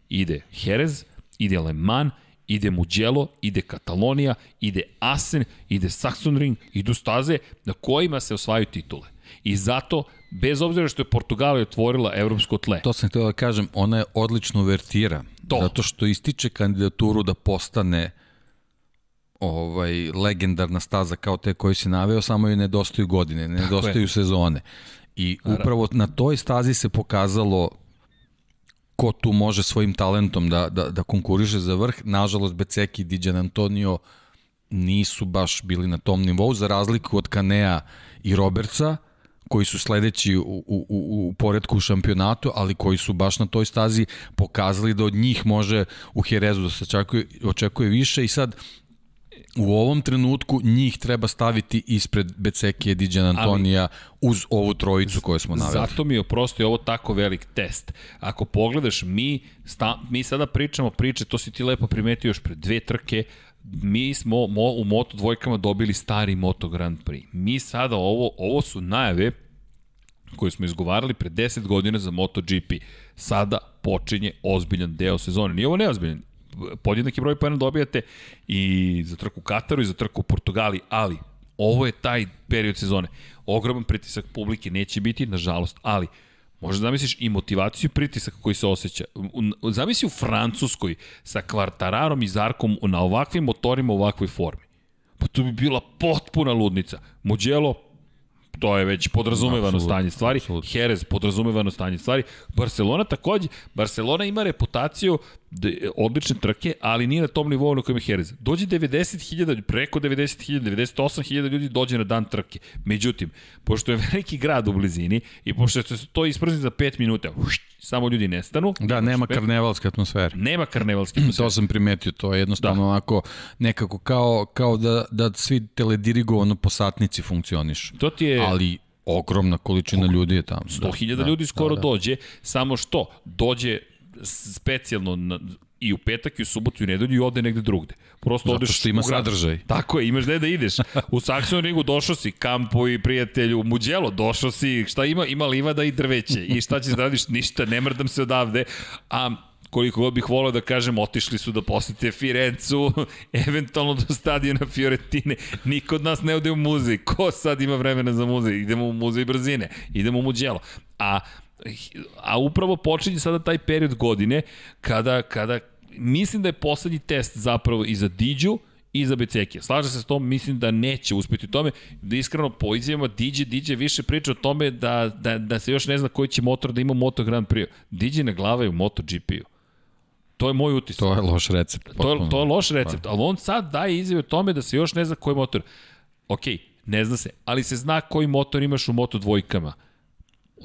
Ide Jerez, ide Le Mans, ide Mugello, ide Katalonija, ide Asen, ide Saxonring, idu staze na kojima se osvajaju titule. I zato, bez obzira što je Portugalija otvorila evropsko tle. To sam htio da kažem, ona je odlično vertira. To. Zato što ističe kandidaturu da postane ovaj legendarna staza kao te koji si naveo, samo joj nedostaju godine, nedostaju sezone. I upravo na toj stazi se pokazalo ko tu može svojim talentom da, da, da konkuriše za vrh. Nažalost, Beceki i Diđan Antonio nisu baš bili na tom nivou, za razliku od Kanea i Robertsa, koji su sledeći u, u, u, poredku u šampionatu, ali koji su baš na toj stazi pokazali da od njih može u Herezu da se očekuje, očekuje više i sad u ovom trenutku njih treba staviti ispred Becekije, Diđan Antonija ali, uz ovu trojicu koju smo naveli. Zato mi je oprosto ovo tako velik test. Ako pogledaš, mi, sta, mi sada pričamo priče, to si ti lepo primetio još pred dve trke, mi smo mo, u Moto dvojkama dobili stari Moto Grand Prix. Mi sada ovo, ovo su najave koje smo izgovarali pre 10 godina za MotoGP. Sada počinje ozbiljan deo sezone. Nije ovo neozbiljan, podjednaki broj pojena dobijate i za trku u Kataru i za trku u Portugali, ali ovo je taj period sezone. Ogroman pritisak publike neće biti, nažalost, ali Možda zamisliš i motivaciju i pritisak koji se osjeća. Zamisli u Francuskoj sa Kvartararom i Zarkom na ovakvim motorima u ovakvoj formi. Pa to bi bila potpuna ludnica. Mugello, to je već podrazumevano absolut, stanje stvari. Absolut. Jerez, podrazumevano stanje stvari. Barcelona takođe, Barcelona ima reputaciju odlične trke, ali nije na tom nivou na kojem je Jerez. Dođe 90.000, preko 90.000, 98.000 ljudi dođe na dan trke. Međutim, pošto je veliki grad u blizini i pošto se to isprzni za 5 minuta, ušt, samo ljudi nestanu. Da, nema pet, karnevalske atmosfere. Nema karnevalske atmosfere. to sam primetio, to je jednostavno da. onako nekako kao, kao da, da svi teledirigovano po satnici funkcioniš. To ti je... Ali ogromna količina ljudi je tamo. 100.000 da, ljudi skoro da, da. dođe, samo što dođe specijalno na, i u petak i u subotu i u nedelju i ode negde drugde. Prosto Zato odeš što ima sadržaj. Tako je, imaš gde da ideš. U Saksonu ringu došao si, kampo i prijatelju, u Muđelo došao si, šta ima? Ima livada i drveće. I šta ćeš da radiš? Ništa, ne mrdam se odavde. A koliko god bih volao da kažem, otišli su da posete Firencu, eventualno do stadiona Fiorentine. Niko od nas ne ode u muzej. Ko sad ima vremena za muzej? Idemo u muzej brzine, idemo u Muđelo. A a upravo počinje sada taj period godine kada, kada mislim da je poslednji test zapravo i za Diđu i za Becekija. Slaže se s tom, mislim da neće uspeti u tome, da iskreno po izjavama Diđe, Diđe više priča o tome da, da, da se još ne zna koji će motor da ima Moto Grand Prix. Diđe na glava je u MotoGP-u. To je moj utisak. To je loš recept. To je, to je loš recept, ali on sad daje izjave o tome da se još ne zna koji motor. Ok, ne zna se, ali se zna koji motor imaš u Moto dvojkama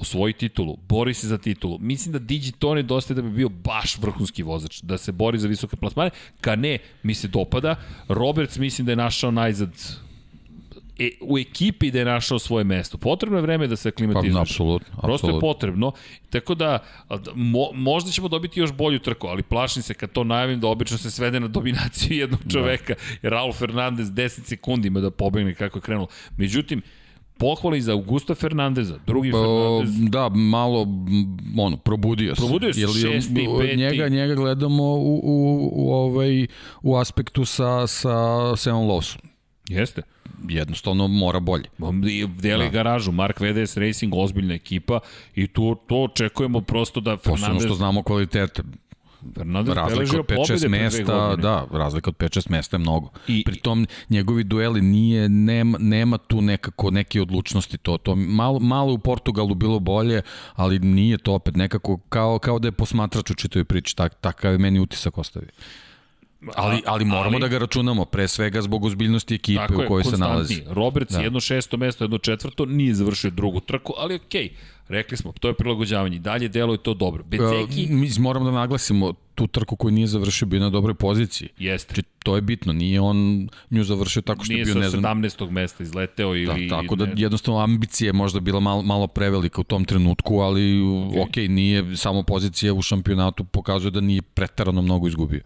osvoji titulu, bori se za titulu. Mislim da Digi to nedostaje da bi bio baš vrhunski vozač, da se bori za visoke plasmane. Ka ne, mi se dopada. Roberts mislim da je našao najzad e, u ekipi da je našao svoje mesto. Potrebno je vreme da se aklimatizuješ. Pa, apsolutno. Prosto je potrebno. Tako da, mo, možda ćemo dobiti još bolju trku, ali plašim se kad to najavim da obično se svede na dominaciju jednog da. čoveka. Da. Raul Fernandez 10 sekundi ima da pobegne kako je krenulo. Međutim, pohvali za Augusta Fernandeza, drugi pa, Fernandez. Da, malo ono, probudio se. Probudio se, šesti, peti. Njega, njega gledamo u, u, u, ovaj, u aspektu sa, sa Seon Lawson. Jeste jednostavno mora bolje. Deli da. garažu, Mark VDS Racing, ozbiljna ekipa i tu to očekujemo prosto da Fernandez... Posledno što znamo kvalitete, Fernandez razlika od 5-6 mesta, da, razlika od 5-6 mesta je mnogo. I, Pritom njegovi dueli nije nema, nema tu nekako neke odlučnosti to to malo malo u Portugalu bilo bolje, ali nije to opet nekako kao kao da je posmatrač u čitoj priči, tak takav je meni utisak ostavio. Ali, ali moramo ali, da ga računamo, pre svega zbog ozbiljnosti ekipe u kojoj se nalazi. Roberts da. jedno šesto mesto, jedno četvrto, nije završio drugu trku, ali okej. Okay. Rekli smo, to je prilagođavanje. Dalje delo je to dobro. Beceki... Uh, mi moramo da naglasimo tu trku koju nije završio bio na dobroj poziciji. Jeste. Znači, to je bitno. Nije on nju završio tako što nije je bio, ne znam... Nije sa 17. mesta izleteo ili... Da, tako da jednostavno ambicije možda bila malo, malo prevelika u tom trenutku, ali okay. ok, nije samo pozicija u šampionatu pokazuje da nije pretarano mnogo izgubio.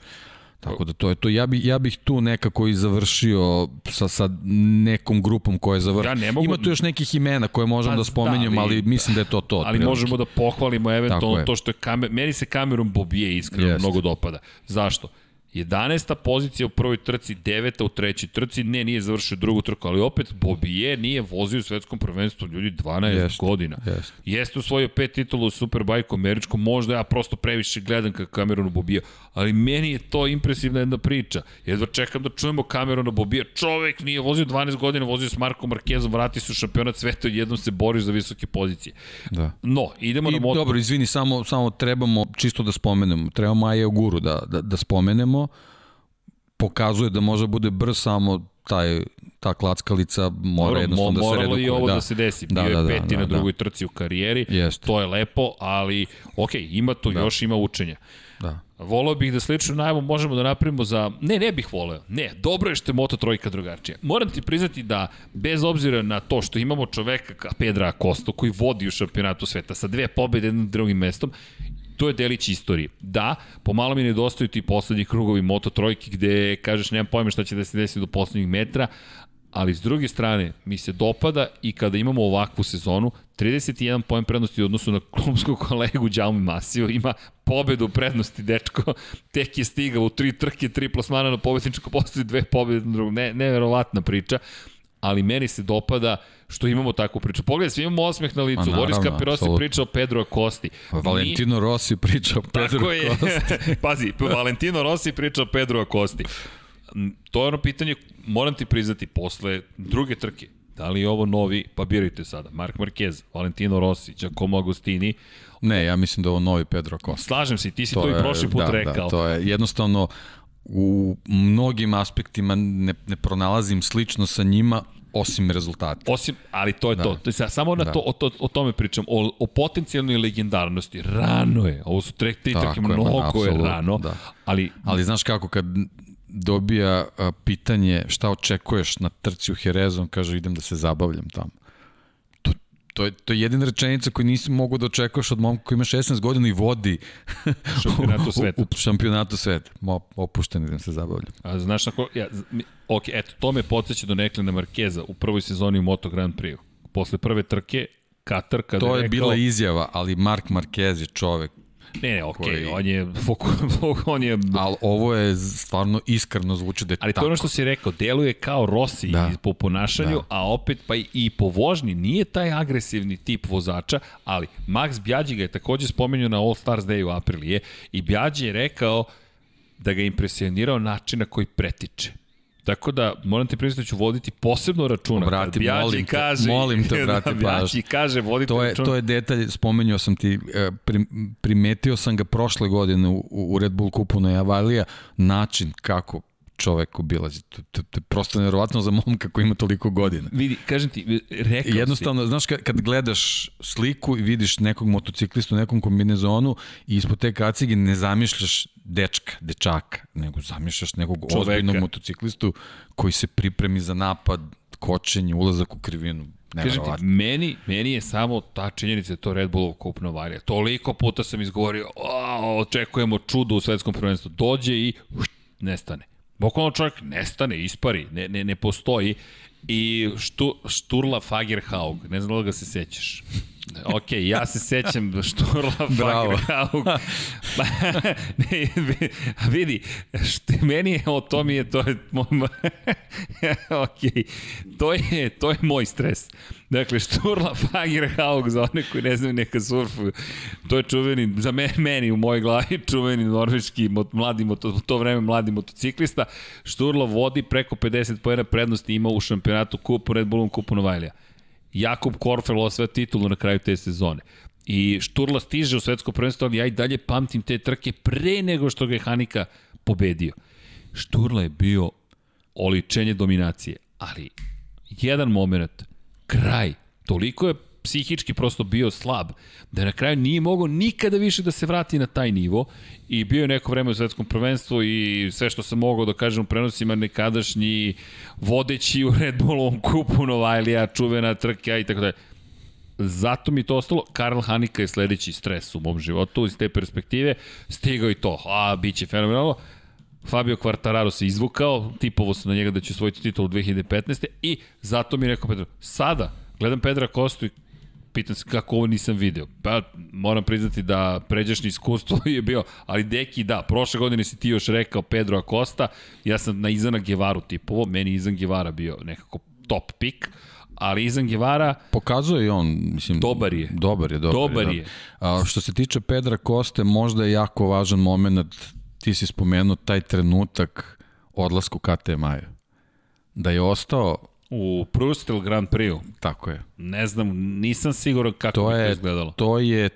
Tako da to je to. Ja, bih ja bih tu nekako i završio sa, sa nekom grupom koja je završila. Ja ne mogu... Ima tu još nekih imena koje možemo pa, da spomenjem, da, ali, ali mislim da je to to. Ali prilike. možemo da pohvalimo eventualno to što je kamer, meni se kamerom Bobije iskreno yes. mnogo dopada. Zašto? 11. pozicija u prvoj trci, 9. u trećoj trci, ne, nije završio drugu trku, ali opet Bobije nije vozio u svetskom prvenstvu ljudi 12 jest, godina. Jest. Jeste osvojio pet titula u Superbajku američkom, možda ja prosto previše gledam ka Cameronu Bobija, ali meni je to impresivna jedna priča. Jedva čekam da čujemo Camerona Bobija. Čovek nije vozio 12 godina, vozio s Markom Markezom, vrati se u šampionat sveta i jednom se boriš za visoke pozicije. Da. No, idemo I, na moto. Dobro, izvini, samo, samo trebamo čisto da spomenemo. Trebamo Aje Guru da, da, da spomenemo. Pokazuje da može bude brz, samo taj ta klackalica mora Dobro, jednostavno da se redukuje. Moralo i ovo da, da se desi. Da, Bio da, je peti da, da, na drugoj da. trci u karijeri, Jest. to je lepo, ali ok, ima tu, da. još ima učenja. Da. Voleo bih da sličnu najavu možemo da napravimo za... Ne, ne bih voleo. Ne, dobro je što je Moto Trojka drugačija. Moram ti priznati da, bez obzira na to što imamo čoveka Pedra Kosto koji vodi u šampionatu sveta sa dve pobede jednim drugim mestom, to je delić istorije. Da, pomalo mi nedostaju ti poslednji krugovi Moto Trojke gde kažeš nemam pojma šta će da se desi do poslednjih metra, ali s druge strane mi se dopada i kada imamo ovakvu sezonu, 31 poen prednosti u odnosu na klubskog kolegu Đalmi Masio, ima pobedu prednosti, dečko, tek je stigao u tri trke, tri plasmana na pobedničko postoji dve pobede na drugom, ne, neverovatna priča, ali meni se dopada što imamo takvu priču. Pogledaj, svi imamo osmeh na licu. Boris Capirosi priča o Pedro Acosti. Valentino Rossi priča o Pedro Acosti. Pazi, Valentino Rossi priča o Pedro Acosti. To je ono pitanje, moram ti priznati, posle druge trke, da li je ovo novi, pa birajte sada, Mark Marquez, Valentino Rossi, Giacomo Agostini. Ne, ja mislim da je ovo novi Pedro Acosta. Slažem se, ti si to, to je, i prošli put da, da rekao. Da, to je jednostavno u mnogim aspektima ne, ne pronalazim slično sa njima, osim rezultata. Osim, ali to je da. to. to je, samo na da. to, o, to, o tome pričam, o, o potencijalnoj legendarnosti. Rano je, ovo su tre, tri trke, mnogo je rano, da. ali... Ali znaš kako, kad dobija a, pitanje šta očekuješ na trci u Herezom, kaže idem da se zabavljam tamo. To, to, je, to je jedina rečenica koju nisi mogu da očekuješ od momka koji ima 16 godina i vodi šampionatu sveta. u, u šampionatu sveta. Mo, opušten idem se zabavljam. A znaš na ko, ja, ok, eto, to me podsjeća do Neklina Markeza u prvoj sezoni u Moto Grand Prix. Posle prve trke, Katar kada to je, je rekao, bila izjava, ali Mark Marquez je čovek Ne, ne, okej, okay, koji... on je, on je... Ali ovo je stvarno iskreno zvuči da je Ali tako. to je ono što si rekao, deluje kao Rossi da. po ponašanju, da. a opet pa i po vožnji nije taj agresivni tip vozača, ali Max Bjađi ga je takođe spomenuo na All Stars Day u aprilije i Bjađi je rekao da ga impresionirao način na koji pretiče. Tako da, moram ti priznati da ću voditi posebno računa. Brati, Bjađi molim kaže, te, molim te, brati, da, Bjađi kaže, vodite to je, računa. To je detalj, spomenuo sam ti, e, primetio sam ga prošle godine u, u Red Bull kupu na Javalija, način kako čovek obilazi. To, to, to je prosto nevjerovatno za momka koji ima toliko godina. Vidi, kažem ti, rekao Jednostavno, si. znaš, kad, kad gledaš sliku i vidiš nekog motociklistu u nekom kombinezonu i ispod te kacige ne zamišljaš dečka, dečaka, nego zamišljaš nekog Čoveka. ozbiljnog motociklistu koji se pripremi za napad, kočenje, ulazak u krivinu. Kažem ti, meni, meni je samo ta činjenica da to Red Bullov kup Novarija. Toliko puta sam izgovorio, očekujemo čudo u svetskom prvenstvu. Dođe i nestane. Bukvalno čovjek nestane, ispari, ne, ne, ne postoji. I štu, Šturla Fagerhaug, ne znam da ga se sećaš. Ok, ja se sećam Šturla Fagerhaug. Pa, ne, vidi, što, meni je, o to mi je, to je, ok, to je, to je moj stres. Dakle, Šturla Fagerhaug, za one koji ne znaju neka surfuju, to je čuveni, za me, meni u mojoj glavi, čuveni norveški mot, mladi, moto, u to vreme mladi motociklista. Šturla vodi preko 50 pojena prednosti ima u šampionatu kupu Red Bullom kupu Novajlija. Jakub Korfel osvaja titulu na kraju te sezone. I Šturla stiže u svetsko prvenstvo, ali ja i dalje pamtim te trke pre nego što ga je Hanika pobedio. Šturla je bio oličenje dominacije, ali jedan moment, kraj, toliko je psihički prosto bio slab, da na kraju nije mogao nikada više da se vrati na taj nivo i bio je neko vreme u svetskom prvenstvu i sve što sam mogao da kažem u prenosima nekadašnji vodeći u Red Bullovom kupu Novajlija, čuvena trka i tako dalje. Zato mi to ostalo. Karl Hanika je sledeći stres u mom životu iz te perspektive. Stigao i to. A, bit će fenomenalno. Fabio Quartararo se izvukao, tipovo se na njega da će osvojiti titul u 2015. I zato mi je rekao Pedro, sada gledam Pedra Kostu i pitam se kako ovo nisam video. Pa moram priznati da pređašnje iskustvo je bio, ali deki da, prošle godine si ti još rekao Pedro Acosta, ja sam na Izana Gevaru tipovo, meni Izan Gevara bio nekako top pick, ali Izan Gevara... Pokazuje i on, mislim... Dobar je. Dobar je, dobar, dobar je. je. A, što se tiče Pedra Koste, možda je jako važan moment, ti si spomenuo taj trenutak odlasku KTM-aju. Da je ostao U Prustel Grand Prix-u. Tako je. Ne znam, nisam siguran kako to bi je, to izgledalo. To je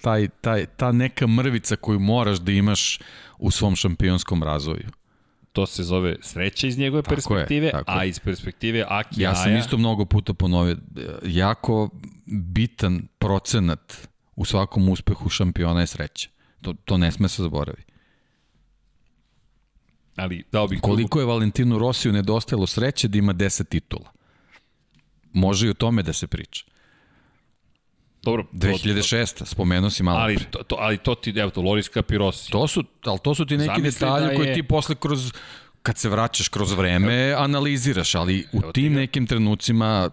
taj, taj, ta neka mrvica koju moraš da imaš u svom šampionskom razvoju. To se zove sreća iz njegove tako perspektive, je, tako a iz perspektive Aki Ja sam Aja, isto mnogo puta ponovio, jako bitan procenat u svakom uspehu šampiona je sreća. To, to ne sme se zaboravi. Ali dao bih Koliko je Valentinu Rosiju nedostajalo sreće da ima 10 titula? Može i o tome da se priča. Dobro, to- 2006. spomenuo si malo ali pre. to, to, ali to ti, evo to, Loris Capirosi. To su, ali to su ti neki Zamisli detalji da koji je- ti posle kroz kad se vraćaš kroz vreme, analiziraš, ali u Evo ti tim nekim trenucima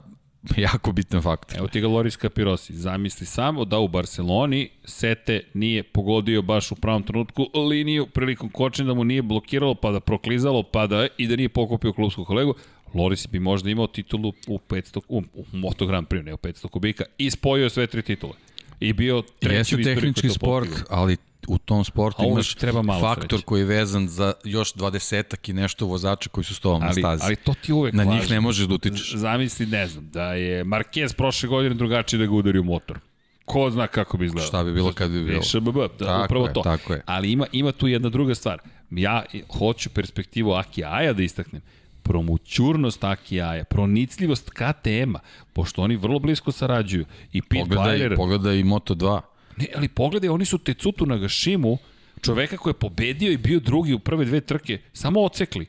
jako bitan faktor. Evo ti ga Loris Capirosi. Zamisli samo da u Barceloni Sete nije pogodio baš u pravom trenutku liniju prilikom kočenja da mu nije blokiralo, pa da proklizalo, pa da i da nije pokupio klubsku kolegu. Loris bi možda imao titulu u 500, u, u Moto Grand Prix, ne u 500 kubika, i spojio sve tri titule. I bio treći Jeste tehnički sport, ali u tom sportu imaš treba malo faktor sreće. koji je vezan za još dvadesetak i nešto vozača koji su s tobom na Ali, stazi. ali to ti uvek na njih važi. ne možeš da utičeš. Zamisli, ne znam, da je Marquez prošle godine drugačije da ga udari u motor. Ko zna kako bi izgledalo. Šta bi bilo kad bi bilo? ŠBB, da, Tako upravo je, to. tako je. Ali ima, ima tu jedna druga stvar. Ja hoću perspektivu Aki Aja da istaknem. Promućurnost Aki Aja, pronicljivost KTM-a, pošto oni vrlo blisko sarađuju. I Pete Pogledaj, Weiler, pogledaj i Moto2. Ne, ali pogledaj, oni su Tecutu Nagashimu, čoveka koji je pobedio i bio drugi u prve dve trke, samo ocekli.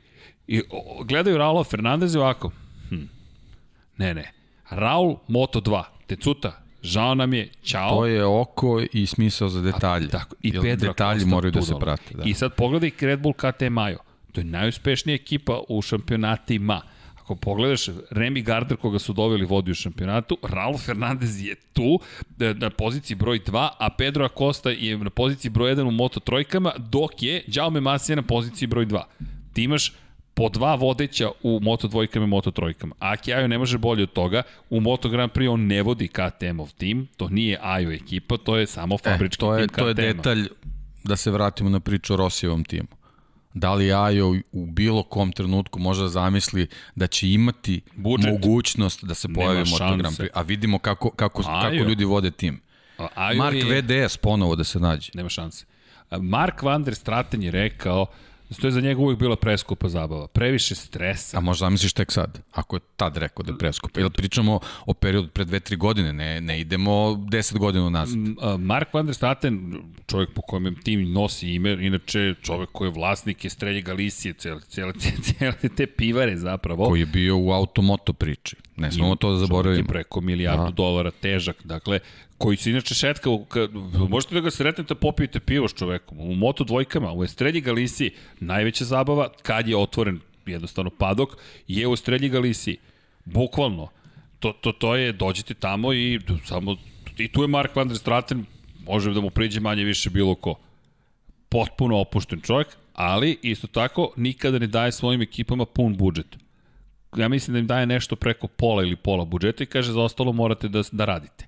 I o, gledaju Raula Fernandeza i ovako. Hm. Ne, ne. Raul Moto 2. Tecuta, žao nam je, čao. To je oko i smisao za detalje. Tako, i Jer Pedro Detalji moraju da se prate. Da. I sad pogledaj Red Bull KT Majo. To je najuspešnija ekipa u šampionatima. Ako pogledaš, Remy Gardner koga su doveli vodi u šampionatu, Raul Fernandez je tu e, na poziciji broj 2, a Pedro Acosta je na poziciji broj 1 u Moto trojkama, dok je Jaume Masija na poziciji broj 2. Ti imaš po dva vodeća u Moto dvojkama i Moto trojkama. Aki Ajo ne može bolje od toga. U Moto Grand Prix on ne vodi KTM-ov tim, to nije Ajo ekipa, to je samo E, fabrički to je, tim to je KTM-a. detalj da se vratimo na priču o Rosijevom timu. Da li Ajo u bilo kom trenutku može da zamisli da će imati Budžet. mogućnost da se pojavi Nema Moto Grand šanse. Prix, a vidimo kako, kako, Ajo. kako ljudi vode tim. Ajo Mark je- VDS ponovo da se nađe. Nema šanse. Mark Van der Straten je rekao to je za njega uvijek bila preskupa zabava. Previše stresa. A možda zamisliš tek sad, ako je tad rekao da je preskup. Ili pričamo o periodu pre dve, tri godine, ne, ne idemo 10 godina nazad. Mark Van der Straten, čovjek po kojem tim nosi ime, inače čovjek koji je vlasnik je Strelje Galicije, cijele, cijele, cijele te pivare zapravo. Koji je bio u automoto priči. Ne smemo to da Čovjek je zaboravimo. preko milijardu Da. dolara težak, dakle, koji se inače šetka, možete da ga sretnete, popijete pivo s čovekom, u moto dvojkama, u Estrelji Galisiji, najveća zabava, kad je otvoren jednostavno padok, je u Estrelji Galisiji. Bukvalno. To, to, to je, dođete tamo i samo, i tu je Mark van der Straten, može da mu priđe manje više bilo ko. Potpuno opušten čovjek, ali isto tako nikada ne daje svojim ekipama pun budžet ja mislim da im daje nešto preko pola ili pola budžeta i kaže za ostalo morate da, da radite.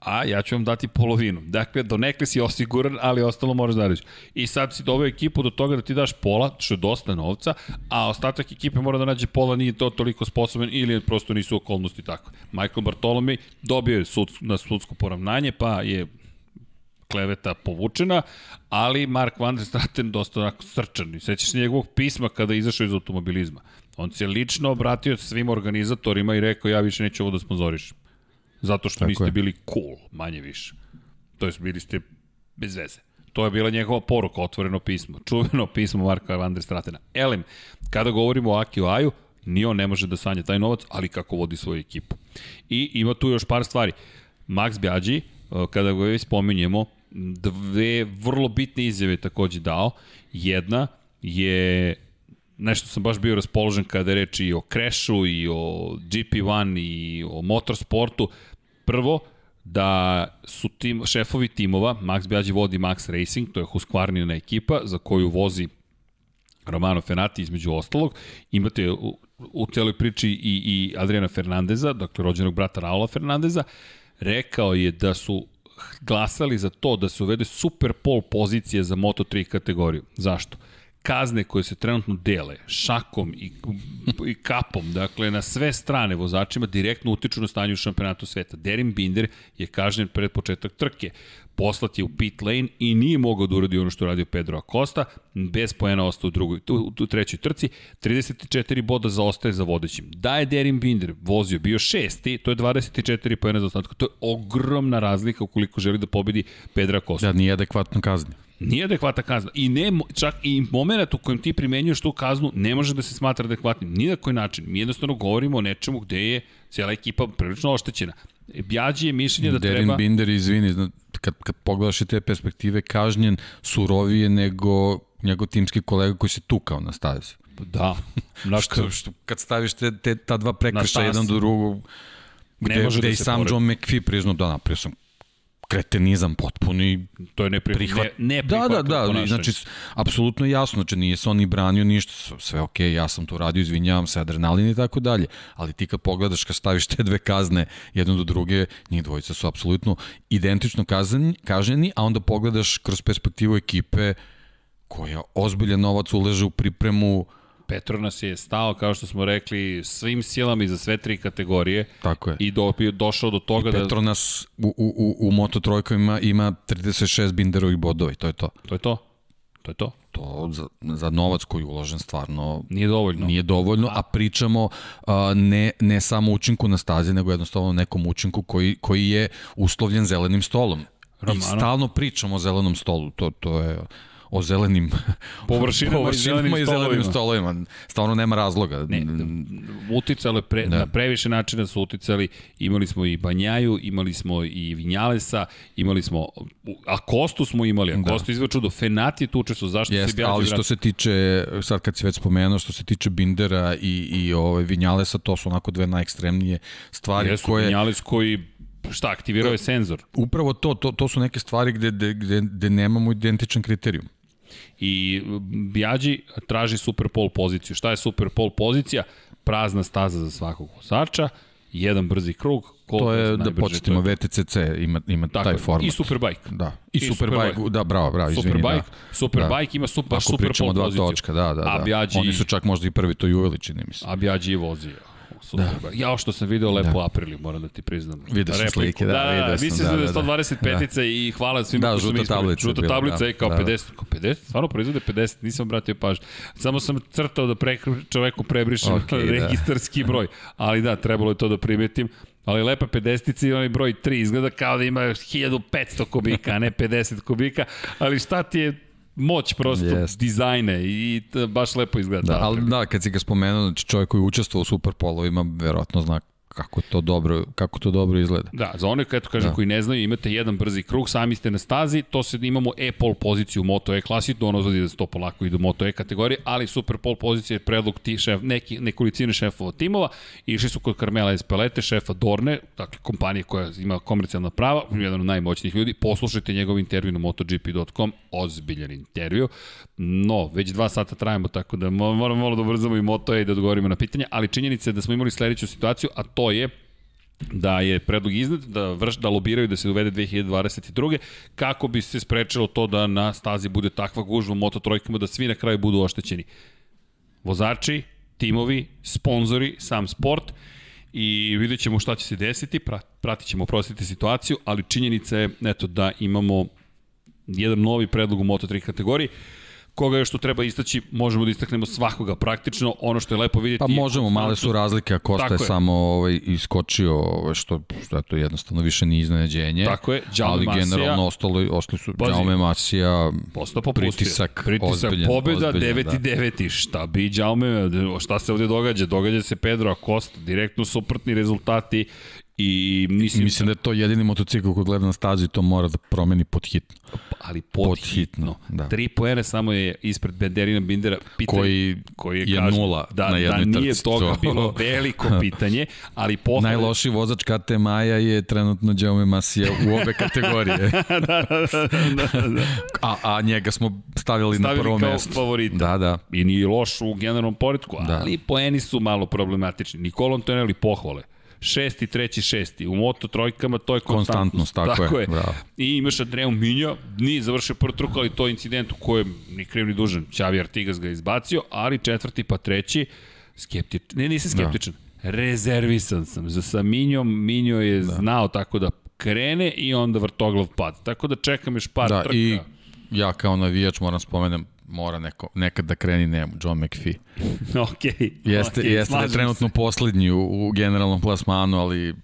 A ja ću vam dati polovinu. Dakle, do nekle si osiguran, ali ostalo moraš da radiš. I sad si doveo ekipu do toga da ti daš pola, što je dosta novca, a ostatak ekipe mora da nađe pola, nije to toliko sposoben ili prosto nisu okolnosti tako. Michael Bartolomej dobio je sud, na sudsko poravnanje, pa je kleveta povučena, ali Mark Van der Straten dosta onako srčan. Sećaš se njegovog pisma kada je izašao iz automobilizma. On se lično obratio svim organizatorima i rekao ja više neću ovo da sponzorišem. Zato što Tako niste je. bili cool, manje više. To jest bili ste bez veze. To je bila njegova poruka, otvoreno pismo, čuveno pismo Marka Van der Stratena. Elem, kada govorimo o Aki Aju, ni on ne može da sanja taj novac, ali kako vodi svoju ekipu. I ima tu još par stvari. Max Bjađi, eh, kada ga već spominjemo, dve vrlo bitne izjave takođe dao. Jedna je nešto sam baš bio raspoložen kada je reč i o Crashu i o GP1 i o motorsportu. Prvo, da su tim, šefovi timova, Max Bjađi vodi Max Racing, to je Husqvarnina ekipa za koju vozi Romano Fenati između ostalog. Imate u, u celoj priči i, i Adriana Fernandeza, dakle rođenog brata Raula Fernandeza, rekao je da su glasali za to da se uvede super pol pozicije za Moto3 kategoriju. Zašto? Kazne koje se trenutno dele šakom i, i kapom, dakle na sve strane vozačima direktno utiču na stanje u šampionatu sveta. Derin Binder je kažnjen pred početak trke. Poslat je u pit lane i nije mogao da uradi ono što radio Pedro Acosta, bez poena ostao u, drugoj, u, u trećoj trci, 34 boda zaostaje za vodećim. Da je Derin Binder vozio bio šesti, to je 24 poena za ostatku. To je ogromna razlika ukoliko želi da pobedi Pedro Acosta. Da, nije adekvatno kazni. Nije adekvatna kazna. I ne, čak i moment u kojem ti primenjuješ tu kaznu ne može da se smatra adekvatnim. Ni na koji način. Mi jednostavno govorimo o nečemu gde je cijela ekipa prilično oštećena. Bjađi je mišljenje da Derin treba... Derin Binder, izvini, kad, kad pogledaš i te perspektive, kažnjen surovije nego njegov timski kolega koji se tukao na stazi. Da. Dakle, što, što, kad staviš te, te, ta dva prekrša jedan do drugog, gde, ne može gde da i sam pored. John McPhee priznao da napravio sam kretenizam potpuni. To je neprihvat, ne, ne Da, da, da, ponašanje. znači, apsolutno jasno, znači nije se on ni branio ništa, sve ok, ja sam to radio, izvinjavam se, adrenalin i tako dalje, ali ti kad pogledaš, kad staviš te dve kazne jedno do druge, njih dvojica su apsolutno identično kažnjeni, kažnjeni, a onda pogledaš kroz perspektivu ekipe koja ozbiljan novac uleže u pripremu Petronas je stao, kao što smo rekli, svim silama i za sve tri kategorije. Tako je. I do, došao do toga I da... Petronas u, u, u, u Moto trojkovima ima 36 binderovih bodova i to je to. To je to. To je to. To za, za novac koji je uložen stvarno nije dovoljno. Nije dovoljno, a pričamo uh, ne, ne samo učinku na stazi, nego jednostavno nekom učinku koji, koji je uslovljen zelenim stolom. Romano. I stalno pričamo o zelenom stolu. To, to je o zelenim površinama, površinama i zelenim, stolovima. Stvarno nema razloga. Ne, uticalo je pre, da. na previše načina su uticali. Imali smo i Banjaju, imali smo i Vinjalesa, imali smo a Kostu smo imali, a da. Kostu izvaču do Fenati tu učestvo, zašto Jest, se ali što se tiče, sad kad si već spomenuo, što se tiče Bindera i, i ove Vinjalesa, to su onako dve najekstremnije stvari Jesu, koje... Vinjales koji šta, aktivirao je senzor. Upravo to, to, to su neke stvari gde, gde, gde nemamo identičan kriterijum. I Bjađi traži super pol poziciju. Šta je super pol pozicija? Prazna staza za svakog vozača, jedan brzi krug, to je, da početimo, VTCC ima, ima Tako, taj format. I Superbike. Da, i, I Superbike, super da, bravo, bravo, izvini. Superbike, da. Superbike da. ima super, Ako super pol poziciju. Ako dva točka, da, da, da. Bjađi, Oni su čak možda i prvi to i uveli, čini mi se. A Bjađi je vozio. Super. Da. Ja što sam video lepo da. Aprili, moram da ti priznam. Vidio sam slike, da, da, da, da, mislim da, da, da, 125 da. i hvala svima da, koji su mi tablica. Žuta tablica da, je kao da, 50, kao 50, stvarno proizvode 50, nisam obratio pažnju. Samo sam crtao da pre, čoveku prebrišem okay, registarski da. broj, ali da, trebalo je to da primetim. Ali lepa 50 i onaj broj 3 izgleda kao da ima 1500 kubika, a ne 50 kubika, ali šta ti je moć prosto yes. dizajne i baš lepo izgleda. Da, ali da, kad si ga spomenuo, znači čovjek koji učestvuje u superpolovima, verovatno zna kako to dobro, kako to dobro izgleda. Da, za one eto kažem da. koji ne znaju, imate jedan brzi krug, sami ste na stazi, to se imamo e-pol poziciju u Moto E klasi, to ono znači da se to polako ide u Moto E kategorije, ali super pol pozicija je predlog ti šef, neki, nekolicine šefova timova, išli su kod Carmela Espelete, šefa Dorne, dakle kompanije koja ima komercijalna prava, jedan od najmoćnijih ljudi, poslušajte njegov intervju na MotoGP.com, ozbiljan intervju, no, već dva sata trajamo, tako da moramo malo da ubrzamo i Moto E da odgovorimo na pitanja, ali činjenica je da smo imali sledeću situaciju, a to je da je predlog iznad, da, vrš, da lobiraju da se uvede 2022. kako bi se sprečilo to da na stazi bude takva gužva moto trojkama da svi na kraju budu oštećeni. Vozači, timovi, sponzori, sam sport i vidjet ćemo šta će se desiti, pratit ćemo, prostiti situaciju, ali činjenica je eto, da imamo jedan novi predlog u Moto3 kategoriji. Koga još tu treba istaći, možemo da istaknemo svakoga praktično, ono što je lepo vidjeti. Pa možemo, male su razlike, a Kosta je, je samo ovaj, iskočio, ovaj, što, što je to jednostavno više ni iznenađenje. Tako je, Đalme Ali Masija, generalno ostali, ostali su Đalme Masija, pritisak, pritisak ozbiljen, pobjeda, ozbiljen, 9 da. i 9 šta bi Đalme, šta se ovde događa? Događa se Pedro Acosta, direktno suprotni rezultati I mislim, Mislim da je to jedini motocikl koji gleda na stazi to mora da promeni pod hitno. ali podhitno. da. Tri poena samo je ispred Benderina Bindera. Pitanje, Koji je kažem, nula da, na jednoj Da nije trci. toga To- bilo veliko pitanje, ali pohvale... Najlošiji vozač KT Maja je trenutno Đaume Masija u obe kategorije. da, da, da, da, da. A, a njega smo stavili, na Stavili prvo kao mesto. favorita. Da, da. I nije loš u generalnom poredku, Da. ali poeni su malo problematični. Nikola Antonelli pohvale. Šesti, treći, šesti. U moto trojkama to je konstantnost. Konstantnost, tako je, bravo. I imaš Adrian Minjo, nije završio prvu trku, ali to je incident u kojem ni kriv ni dužan. Xavi Artigas ga je izbacio, ali četvrti pa treći, skeptičan. Ne, nisam skeptičan. Da. Rezervisan sam. Za sa Minjom, Minjo je da. znao tako da krene i onda vrtoglav pad. Tako da čekam još par Da, trka. i ja kao navijač moram spomenem mora neko, nekad da kreni njemu, John McPhee. okay, Jeste, okay, jeste da je trenutno se. poslednji u, u generalnom plasmanu, ali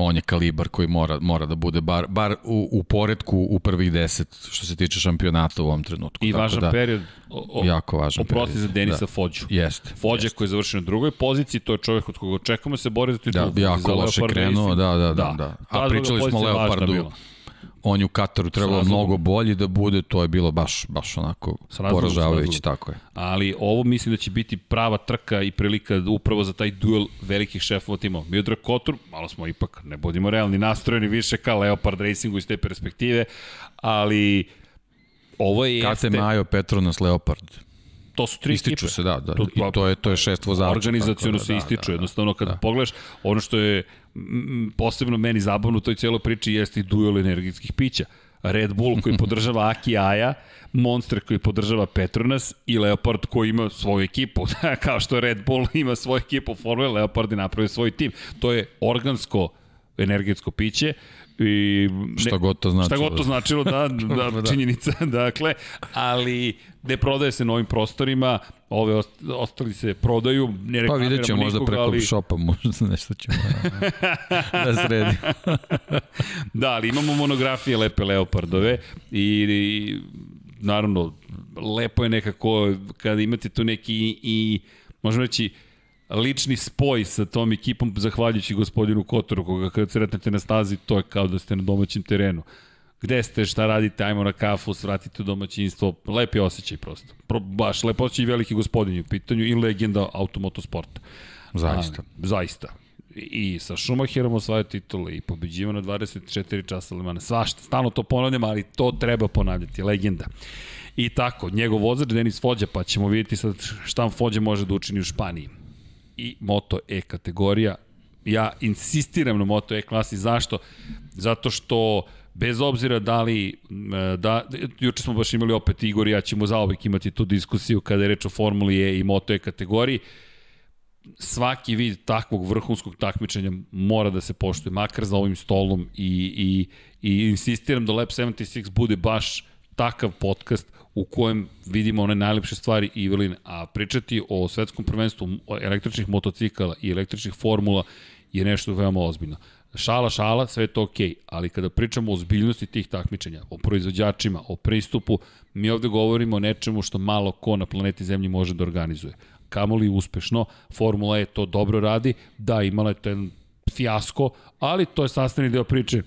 on je kalibar koji mora, mora da bude bar, bar u, u poredku u prvih deset što se tiče šampionata u ovom trenutku. I Tako važan da, period. O, Jako važan Oprosti period. za Denisa Da. Fođu. Jeste. Fođa koji je završio na drugoj poziciji, to je čovjek od koga očekujemo se bori za titulu. Da, jako loše krenuo, da, da, da, da. Ta A pričali smo Leopardu. On je u Kataru trebalo mnogo bolji da bude, to je bilo baš, baš onako poražavajuće, tako je. Ali ovo mislim da će biti prava trka i prilika upravo za taj duel velikih šefova timova. Miodrag Kotur, malo smo ipak, ne budimo realni, nastrojeni više ka Leopard Racingu iz te perspektive, ali ovo je Kate jeste, Majo, Petronas, Leopard. to su tri Ističu ekipe. se, da, da. To- I to je, to je šest vozača. Organizacijono tako se da, ističu, da, da, jednostavno kada da. pogledaš, ono što je posebno meni zabavno u toj cijeloj priči jeste i duel energijskih pića. Red Bull koji podržava Aki Aja, Monster koji podržava Petronas i Leopard koji ima svoju ekipu. Kao što Red Bull ima svoju ekipu Formule, Leopard je napravio svoj tim. To je organsko energetsko piće i ne, Šta god to značilo. Šta god to značilo, da, da, Da. činjenica, dakle, ali ne prodaje se na ovim prostorima, ove ost- ostali se prodaju, ne Pa reklamiramo vidjet ćemo možda preko ali, shopa, možda nešto ćemo da, da sredimo. Da, ali imamo monografije lepe Leopardove i, i naravno, lepo je nekako kada imate tu neki i, možemo reći, lični spoj sa tom ekipom, zahvaljujući gospodinu Kotoru, koga kada sretnete na stazi, to je kao da ste na domaćem terenu. Gde ste, šta radite, ajmo na kafu, svratite u domaćinstvo, lepi osjećaj prosto. Pro, baš lepo osjećaj i veliki gospodin je u pitanju i legenda automotosporta. Zaista. A, zaista. I sa Schumacherom osvaja titule i pobeđiva na 24 časa Le Mans. Svašta, stalno to ponavljam, ali to treba ponavljati, legenda. I tako, njegov vozač Denis Fođa, pa ćemo vidjeti sad šta Fođa može da učini u Španiji. I Moto E kategorija. Ja insistiram na Moto E klasi. Zašto? Zato što bez obzira da li, e, da, juče smo baš imali opet Igor i ja ćemo zaobek imati tu diskusiju kada je reč o Formuli E i Moto E kategoriji, svaki vid takvog vrhunskog takmičenja mora da se poštuje, makar za ovim stolom i, i, i insistiram da Lab 76 bude baš takav podcast u kojem vidimo one najlepše stvari i veline, a pričati o svetskom prvenstvu električnih motocikala i električnih formula je nešto veoma ozbiljno. Šala, šala, sve je to okej, okay, ali kada pričamo o ozbiljnosti tih takmičenja, o proizvođačima, o pristupu, mi ovde govorimo o nečemu što malo ko na planeti Zemlji može da organizuje kamoli uspešno, Formula E to dobro radi, da imala je ten fijasko, ali to je sastavni deo priče.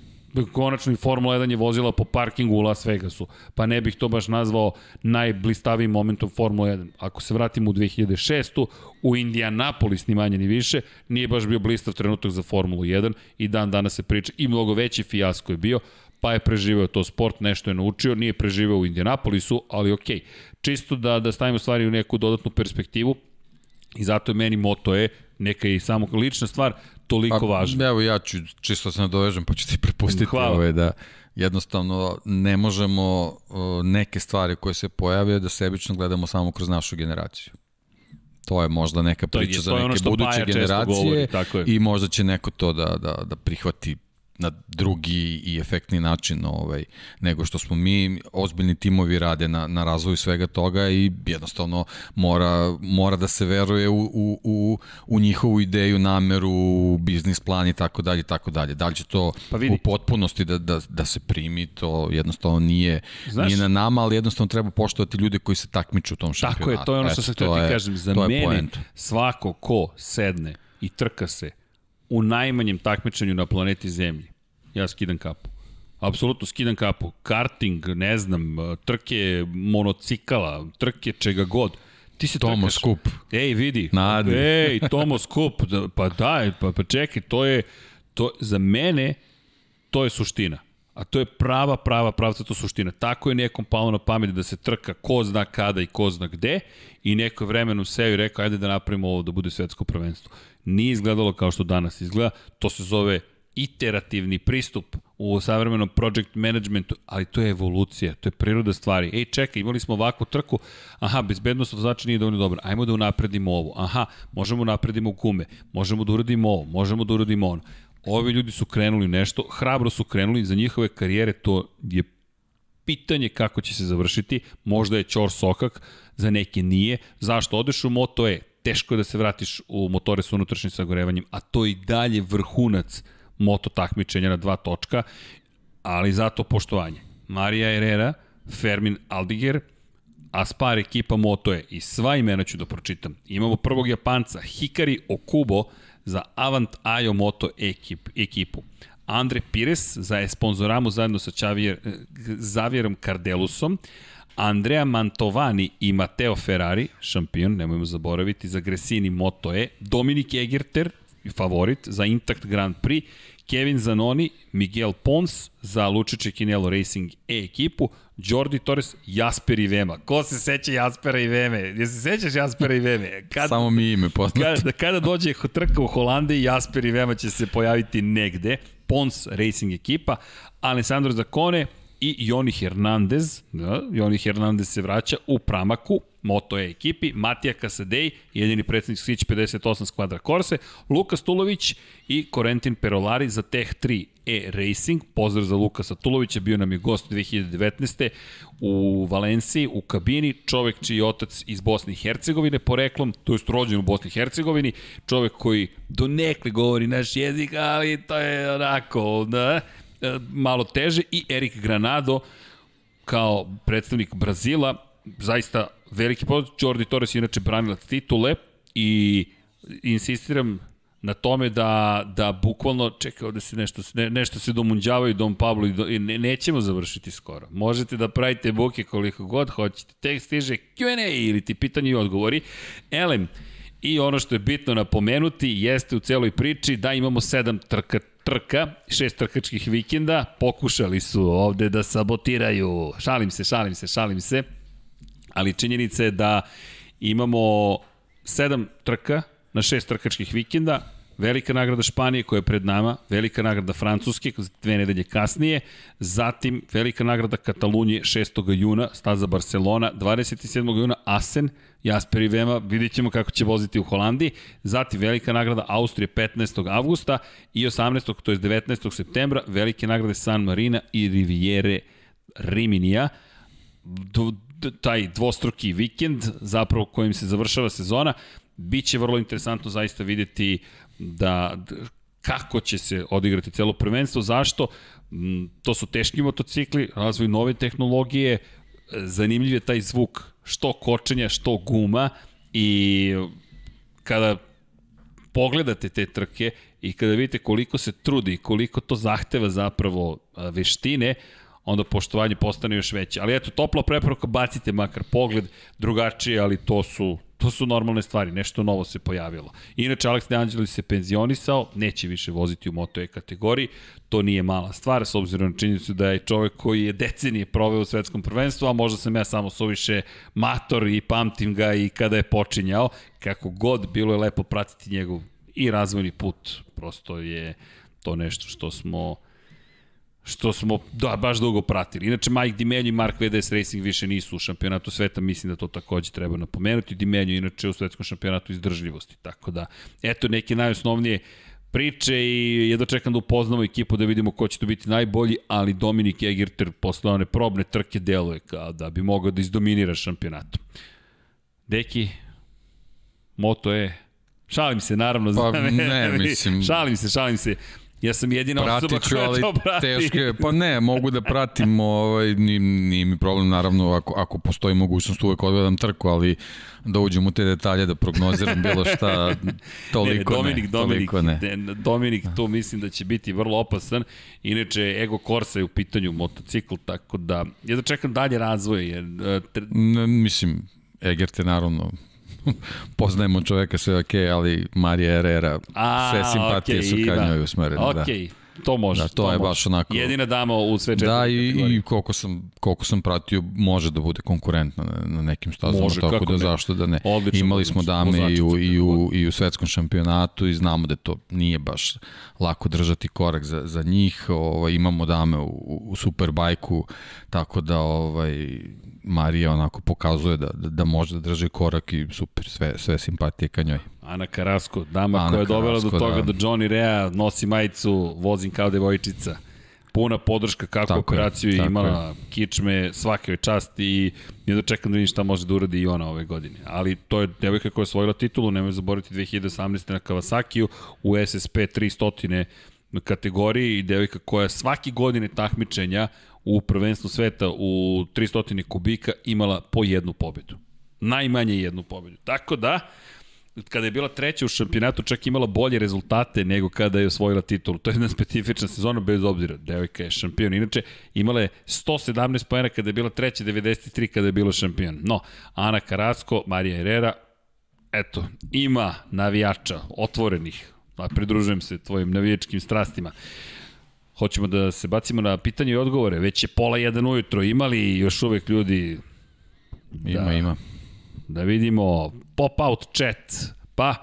Konačno i Formula 1 je vozila po parkingu u Las Vegasu, pa ne bih to baš nazvao najblistavijim momentom Formula 1. Ako se vratimo u 2006. u Indianapolis ni manje ni više, nije baš bio blistav trenutak za Formulu 1 i dan danas se priča i mnogo veći fijasko je bio, pa je preživeo to sport, nešto je naučio, nije preživeo u Indianapolisu, ali. Okay. Čisto da, da stavimo stvari u neku dodatnu perspektivu, I zato je meni moto je, neka i samo lična stvar, toliko važna. Evo ja ću čisto se nadovežem pa ću ti prepustiti Hvala. ovaj, da jednostavno ne možemo neke stvari koje se pojave da sebično gledamo samo kroz našu generaciju. To je možda neka priča to za je ono neke buduće generacije govori, tako je. i možda će neko to da, da, da prihvati na drugi i efektni način ovaj, nego što smo mi. Ozbiljni timovi rade na, na razvoju svega toga i jednostavno mora, mora da se veruje u, u, u, u njihovu ideju, nameru, biznis plan i tako dalje tako dalje. Da li će to Pa vidi. u potpunosti da, da, da se primi, to jednostavno nije, Znaš- nije na nama, ali jednostavno treba poštovati ljude koji se takmiču u tom šampionatu. Tako je, to je ono što sam htio ti kažem. Za mene, svako ko sedne i trka se u najmanjem takmičenju na planeti Zemlji, ja skidam kapu. Apsolutno skidam kapu. Karting, ne znam, trke monocikala, trke čega god. Ti se Tomo trkaš. Skup. Ej, vidi. Nadi. Ej, Tomo Skup. Da, Pa daj, pa, pa čekaj, to je, to, za mene, to je suština. A to je prava, prava, pravca to suština. Tako je nekom palo na pamet da se trka ko zna kada i ko zna gde i neko je vremenu seo i rekao ajde da napravimo ovo da bude svetsko prvenstvo. Nije izgledalo kao što danas izgleda, to se zove iterativni pristup u savremenom project managementu, ali to je evolucija, to je priroda stvari. Ej, čekaj, imali smo ovakvu trku, aha, bezbednost vozača nije dovoljno dobra, ajmo da unapredimo ovo, aha, možemo da unapredimo gume, možemo da uradimo ovo, možemo da uradimo ono. Ovi ljudi su krenuli nešto, hrabro su krenuli, za njihove karijere to je pitanje kako će se završiti, možda je čor sokak, za neke nije. Zašto odeš u moto E? Teško je da se vratiš u motore sa unutrašnjim sagorevanjem, a to je i dalje vrhunac moto takmičenja na dva točka, ali zato poštovanje. Marija Herrera, Fermin Aldiger, Aspar ekipa Moto E i sva imena ću da pročitam. Imamo prvog Japanca, Hikari Okubo za Avant Ajo Moto ekip, ekipu. Andre Pires za Esponzoramu zajedno sa Xavier, Zavierom Cardelusom, Andrea Mantovani i Matteo Ferrari, šampion, nemojmo zaboraviti, za Gresini Moto E, Dominik Egerter, favorit za Intact Grand Prix, Kevin Zanoni, Miguel Pons za Lučiće Kinelo Racing E ekipu, Jordi Torres, Jasper i Vema. Ko se seća Jaspera i Veme? Je se sećaš Jaspera i Veme? Kad, Samo mi ime poznato. Kada, kada dođe trka u Holandiji, Jasper i Vema će se pojaviti negde. Pons Racing ekipa, Alessandro Zacone i Joni Hernandez, da, Joni Hernandez se vraća u Pramaku, Moto E ekipi, Matija Kasadej, jedini predsednik Sić 58 Skvadra Korse, Lukas Tulović i Korentin Perolari za Tech 3 E Racing. Pozdrav za Lukasa Tulovića, bio nam je gost 2019. u Valenciji, u kabini, čovek čiji je otac iz Bosne i Hercegovine poreklom, to je rođen u Bosni i Hercegovini, čovek koji do nekle govori naš jezik, ali to je onako, da, malo teže, i Erik Granado kao predstavnik Brazila, zaista veliki pozdrav. Jordi Torres je inače branilac titule i insistiram na tome da, da bukvalno, čekaj, da se nešto, ne, nešto se domunđavaju Dom Pablo i, do, i ne, nećemo završiti skoro. Možete da pravite buke koliko god hoćete. Tek stiže Q&A ili ti pitanje i odgovori. Elem, i ono što je bitno napomenuti jeste u celoj priči da imamo sedam trka, trka, šest trkačkih vikenda, pokušali su ovde da sabotiraju, šalim se, šalim se, šalim se, ali činjenica je da imamo sedam trka na šest trkačkih vikenda, velika nagrada Španije koja je pred nama, velika nagrada Francuske dve nedelje kasnije, zatim velika nagrada Katalunije 6. juna, staza Barcelona, 27. juna Asen, Jasper i Vema, vidjet ćemo kako će voziti u Holandiji, zatim velika nagrada Austrije 15. avgusta i 18. to je 19. septembra, velike nagrade San Marina i Riviere Riminija, taj dvostruki vikend, zapravo kojim se završava sezona, biće vrlo interesantno zaista videti da kako će se odigrati celo prvenstvo, zašto? To su teški motocikli, razvoj nove tehnologije, zanimljiv je taj zvuk što kočenja, što guma i kada pogledate te trke i kada vidite koliko se trudi, koliko to zahteva zapravo veštine, onda poštovanje postane još veće. Ali eto, topla preporuka, bacite makar pogled drugačije, ali to su To su normalne stvari, nešto novo se pojavilo. Inače, Alex De se penzionisao, neće više voziti u Moto E kategoriji, to nije mala stvar, s obzirom na činjenicu da je čovek koji je decenije proveo u svetskom prvenstvu, a možda sam ja samo suviše mator i pamtim ga i kada je počinjao, kako god bilo je lepo pratiti njegov i razvojni put, prosto je to nešto što smo što smo da, baš dugo pratili. Inače, Mike Dimenju i Mark VDS Racing više nisu u šampionatu sveta, mislim da to takođe treba napomenuti. Dimenju inače u svetskom šampionatu izdržljivosti, tako da, eto neke najosnovnije priče i jedno čekam da upoznamo ekipu da vidimo ko će to biti najbolji, ali Dominik Egerter posle one probne trke deluje kao da bi mogao da izdominira šampionatom. Deki, moto je Šalim se, naravno. Pa, ne, mislim... Šalim se, šalim se. Ja sam jedina osoba Pratit ću, koja ali to prati. teško je. Pa ne, mogu da pratim, ovaj, nije, nije mi problem, naravno, ako, ako postoji mogućnost, uvek odgledam trku, ali da uđem u te detalje, da prognoziram bilo šta, toliko ne, ne, Dominik, ne. Dominik, ne. ne. Dominik, tu mislim da će biti vrlo opasan. Inače, Ego Corsa je u pitanju motocikl, tako da, ja da čekam dalje razvoje, jer... e, tre- Ne, mislim, Egert je naravno poznajemo čoveka sve ok, ali Marija Herrera, A, sve simpatije okej, su ka ima. njoj usmerene. Ok, Da. To može. Da, to je može. baš onako- Jedina dama u sve četiri Da, i, kategorije. i koliko, sam, koliko sam pratio, može da bude konkurentna na, na nekim stazama, Može, tako da ne. zašto da ne. Odličan Imali smo dame i u, i, u, i u svetskom šampionatu i znamo da to nije baš lako držati korak za, za njih. Ovaj, imamo dame u, u Superbajku, tako da ovaj, Marija onako pokazuje da, da, da može da drži korak i super, sve, sve simpatije ka njoj. Ana Karasko, dama Ana koja je dovela do toga da. da. Johnny Rea nosi majicu, vozim kao devojčica. Puna podrška kako Tako je, operaciju je tako imala, kičme, svake joj čast i ja da čekam da vidim šta može da uradi i ona ove godine. Ali to je devojka koja je osvojila titulu, nemoj zaboraviti 2018. na Kawasakiju u SSP 300 kategoriji i devojka koja svaki godine takmičenja u prvenstvu sveta u 300 kubika imala po jednu pobedu. Najmanje jednu pobedu. Tako da, kada je bila treća u šampionatu, čak imala bolje rezultate nego kada je osvojila titulu. To je jedna specifična sezona bez obzira. Devojka je šampion. Inače, imala je 117 pojena kada je bila treća, 93 kada je bila šampion. No, Ana Karasko, Marija Herrera, eto, ima navijača, otvorenih. A pridružujem se tvojim navijačkim strastima. Hoćemo da se bacimo na pitanje i odgovore. Već je pola jedan ujutro. Imali još uvek ljudi Ima, Da. ima. da vidimo pop-out chat. Pa,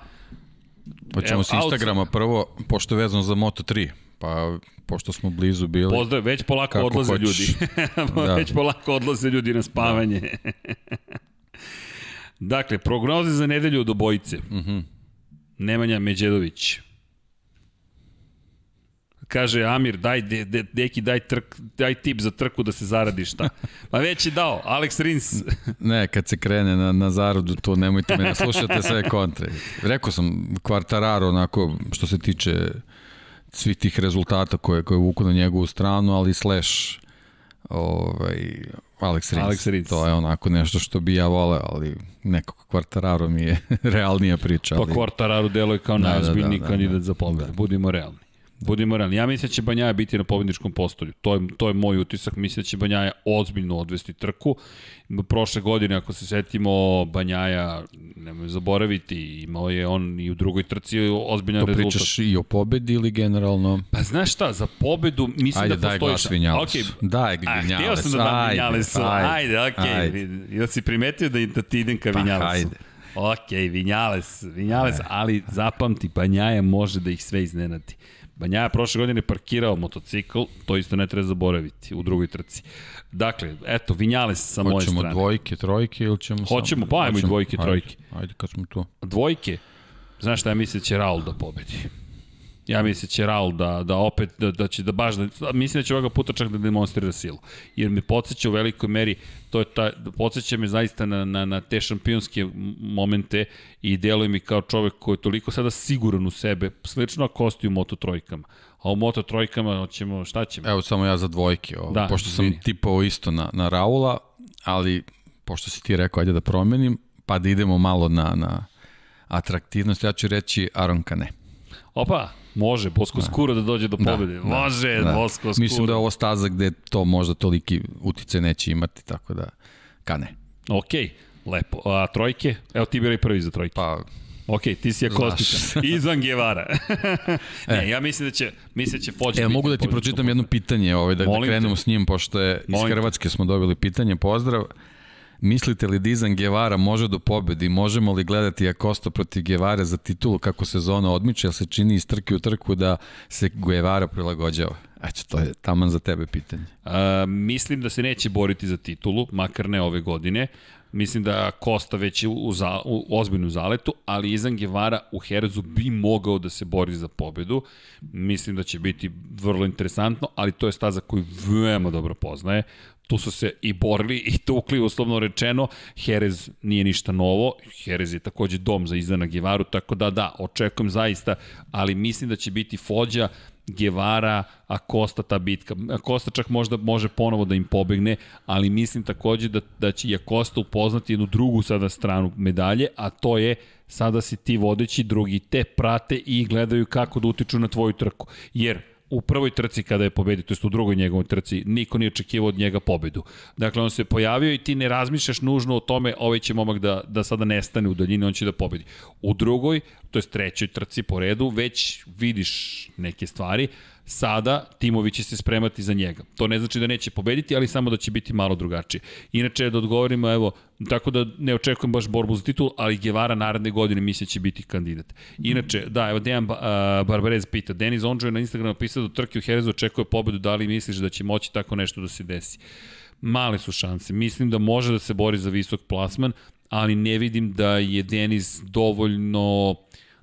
Hoćemo s Instagrama prvo, pošto je vezano za Moto3, pa pošto smo blizu bili. Pozdrav, već polako Kako odlaze hoćeš. ljudi. Da. već polako odlaze ljudi na spavanje. dakle, prognoze za nedelju od obojice. Uh Mhm. -huh. Nemanja Međedović. Kaže Amir, daj, de, de, deki, daj, trk, daj tip za trku da se zaradi šta. Pa već je dao, Alex Rins. Ne, kad se krene na, na zaradu, to nemojte me, slušate sve kontre. Rekao sam, Quartararo, onako, što se tiče svih tih rezultata koje, koje vuku na njegovu stranu, ali slash ovaj, Alex Rins. Alex Rins. To je onako nešto što bi ja voleo, ali nekako Quartararo mi je realnija priča. Pa Ali... Quartararo deluje kao Da, da, najozbiljniji da, da, kandidat da. za pobedu. Budimo realni. Budimo realni. Ja mislim da će Banjaja biti na pobedničkom postolju. To je, to je moj utisak. Mislim da će Banjaja ozbiljno odvesti trku. Prošle godine, ako se setimo, Banjaja, nemoj zaboraviti, imao je on i u drugoj trci ozbiljan To rezultat. pričaš i o pobedi ili generalno? Pa znaš šta, za pobedu mislim Ajde, da daj postoji... glas šta- Vinjalesu. Okej, Daj A, Vinjales. htio sam da dam ajde, Vinjalesu. Ajde, ajde okej. ajde. Okay. Jel si primetio da, da ti idem ka Pa, Vinjalesu? ajde. Ok, Vinjales, Vinjales, ali zapamti, Banjaja može da ih sve iznenadi. Banjaja prošle godine parkirao motocikl, to isto ne treba zaboraviti u drugoj trci. Dakle, eto, Vinjales sa moje Hoćemo strane. dvojke, trojke ili ćemo... Hoćemo, samo- pa ajmo i hoćemo. dvojke, trojke. Ajde, ajde kad smo tu. Dvojke, znaš šta ja mislim da će Raul da pobedi? Ja mislim da će Raul da, da opet, da, da će da baš, da, mislim da će ovoga puta čak da demonstrira silu. Jer me podsjeća u velikoj meri, to je ta, podsjeća me zaista na, na, na te šampionske momente i deluje mi kao čovek koji je toliko sada siguran u sebe, slično ako ostaje u Moto trojkama. A u Moto trojkama ćemo, šta ćemo? Evo samo ja za dvojke, ovo, Da, pošto sam izvini. tipao isto na, na Raula, ali pošto si ti rekao, ajde da promenim, pa da idemo malo na, na atraktivnost, ja ću reći Aron Kane. Opa, može, Bosko Skuro da dođe do pobede. Da, može, da, Bosko Skuro. Mislim da je ovo staza gde to možda toliki utice neće imati, tako da Kane. Okej, lepo. A trojke? Evo ti biraj prvi za trojke. Pa, Ok, ti si Akostića. Znaš. Izvan Gevara. ne, ja mislim da će, mislim da će Fođa E, mogu da ti pročitam jedno pitanje, ovaj, da, da Molim te. krenemo s njim, pošto je iz Molim te. Hrvatske smo dobili pitanje, pozdrav. Mislite li Dizan Guevara može do pobedi? Možemo li gledati Akosta protiv Guevara za titulu kako sezona odmiče, jer se čini iz trke u trku da se Guevara prilagođava? Eto, to je taman za tebe pitanje. A, mislim da se neće boriti za titulu, makar ne ove godine. Mislim da Kosta već je u, za, u ozbiljnu zaletu, ali Izan Guevara u Herzu bi mogao da se bori za pobedu. Mislim da će biti vrlo interesantno, ali to je staza koju veoma dobro poznaje. Tu su se i borili i tukli, uslovno rečeno. Jerez nije ništa novo, Jerez je takođe dom za Izdana Gevaru, tako da da, očekujem zaista, ali mislim da će biti Fođa, Gevara, Acosta ta bitka. Acosta čak možda može ponovo da im pobegne, ali mislim takođe da, da će i Acosta upoznati jednu drugu sada stranu medalje, a to je sada si ti vodeći, drugi te prate i gledaju kako da utiču na tvoju trku. Jer u prvoj trci kada je pobedio, to jest u drugoj njegovoj trci, niko nije očekivao od njega pobedu. Dakle, on se pojavio i ti ne razmišljaš nužno o tome, ovaj će momak da, da sada nestane u daljini, on će da pobedi. U drugoj, to jest trećoj trci po redu, već vidiš neke stvari, sada timovi će se spremati za njega. To ne znači da neće pobediti, ali samo da će biti malo drugačije. Inače, da odgovorimo, evo, tako da ne očekujem baš borbu za titul, ali Guevara naredne godine misle će biti kandidat. Inače, da, evo Dejan Barbarez pita, Denis Onđo je na Instagramu pisao da Trki u Herezu očekuje pobedu, da li misliš da će moći tako nešto da se desi? Male su šanse. Mislim da može da se bori za visok plasman, ali ne vidim da je Denis dovoljno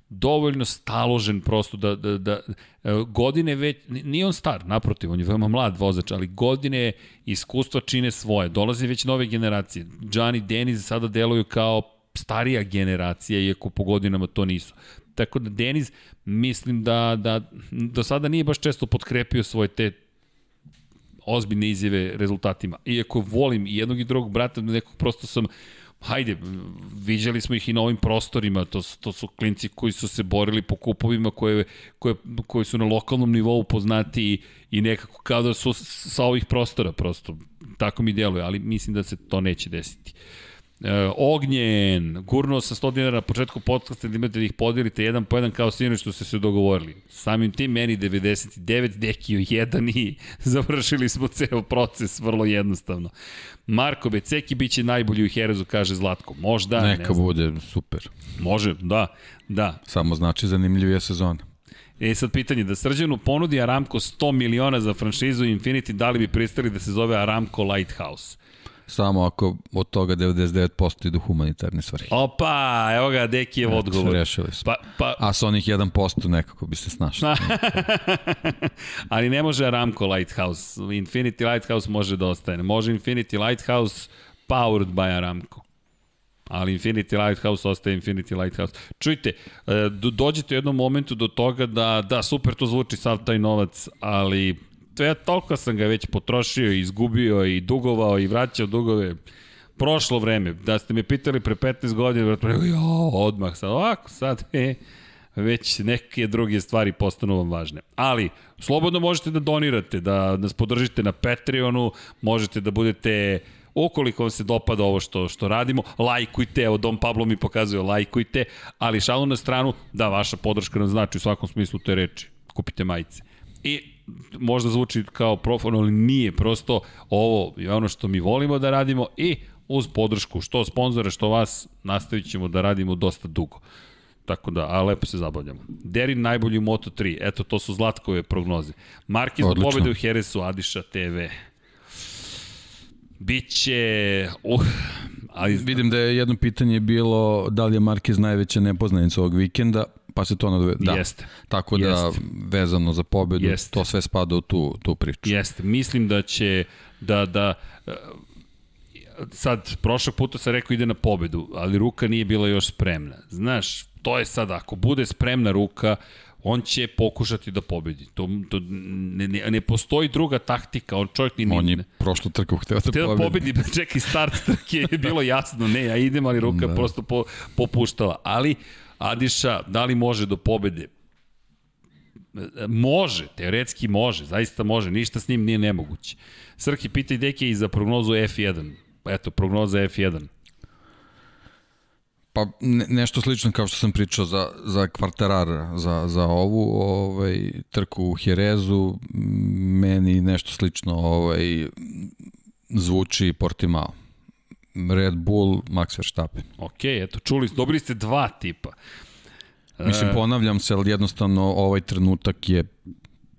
dovoljno staložen prosto da, da, da e, godine već, nije on star, naprotiv, on je veoma mlad vozač, ali godine iskustva čine svoje, dolaze već nove generacije. Gianni Deniz sada deluju kao starija generacija, iako po godinama to nisu. Tako da Deniz, mislim da, da do sada nije baš često potkrepio svoje te ozbiljne izjave rezultatima. Iako volim i jednog i drugog brata, nekog prosto sam hajde, viđali smo ih i na ovim prostorima, to, to su klinci koji su se borili po kupovima koje, koje, koji su na lokalnom nivou poznati i, i nekako kao da su sa ovih prostora prosto, tako mi djeluje, ali mislim da se to neće desiti. E, Ognjen, gurnuo sa 100 dinara na početku podcasta da imate da ih podelite jedan po jedan kao sinoć što ste se dogovorili. Samim tim meni 99, Dekiju 1 i završili smo ceo proces vrlo jednostavno. Marko Beceki biće najbolji u Herezu, kaže Zlatko. Možda, Neka ne bude, super. Može, da, da. Samo znači zanimljivija sezona. E sad pitanje, da Srđanu ponudi Aramco 100 miliona za franšizu Infinity, da li bi pristali da se zove Aramco Lighthouse? Samo ako od toga 99% idu humanitarne svrhe. Opa, evo ga, Deki je odgovor. Rešili smo. Pa, pa... A sa onih 1% nekako bi se snašli. Ali ne može Aramco Lighthouse. Infinity Lighthouse može da ostane. Može Infinity Lighthouse powered by Aramco. Ali Infinity Lighthouse ostaje Infinity Lighthouse. Čujte, e, dođete u jednom momentu do toga da, da, super to zvuči sav taj novac, ali to ja toliko sam ga već potrošio, izgubio i dugovao i vraćao dugove. Prošlo vreme, da ste me pitali pre 15 godina, pre, jo, odmah sad, ovako, sad, e, već neke druge stvari postanu vam važne. Ali, slobodno možete da donirate, da nas podržite na Patreonu, možete da budete ukoliko vam se dopada ovo što, što radimo, lajkujte, evo Dom Pablo mi pokazuje, lajkujte, ali šalu na stranu, da, vaša podrška nam znači u svakom smislu te reči. Kupite majice. I možda zvuči kao profano, ali nije, prosto ovo je ono što mi volimo da radimo i uz podršku što sponzora, što vas, nastavit ćemo da radimo dosta dugo. Tako da, a lepo se zabavljamo. Derin najbolji u Moto3, eto to su Zlatkove prognoze. Markiz do pobede u Heresu, Adiša TV. Biće... Uh, ali... Vidim da je jedno pitanje bilo da li je Markiz najveća nepoznanica ovog vikenda pa se to nadove... Da. Jeste. Tako da, Jeste. vezano za pobedu, Jeste. to sve spada u tu, tu priču. Jeste. Mislim da će, da, da, sad, prošlog puta sam rekao ide na pobedu, ali ruka nije bila još spremna. Znaš, to je sad, ako bude spremna ruka, on će pokušati da pobedi. To, to ne, ne, ne postoji druga taktika, on čovjek ni On je prošlo trku hteo da, da pobedi. pobedi, čekaj, start trke je bilo jasno, ne, ja idem, ali ruka da. prosto po, popuštala. Ali, Adiša, da li može do pobede? Može, teoretski može, zaista može, ništa s njim nije nemoguće. Srki, pitaj Deke i za prognozu F1. Eto, prognoza F1. Pa ne, nešto slično kao što sam pričao za, za kvarterar, za, za ovu ovaj, trku u Jerezu, meni nešto slično ovaj, zvuči Portimao. Red Bull, Max Verstappen. Ok, eto, čuli, dobili ste dva tipa. Mislim, e, ponavljam se, ali jednostavno ovaj trenutak je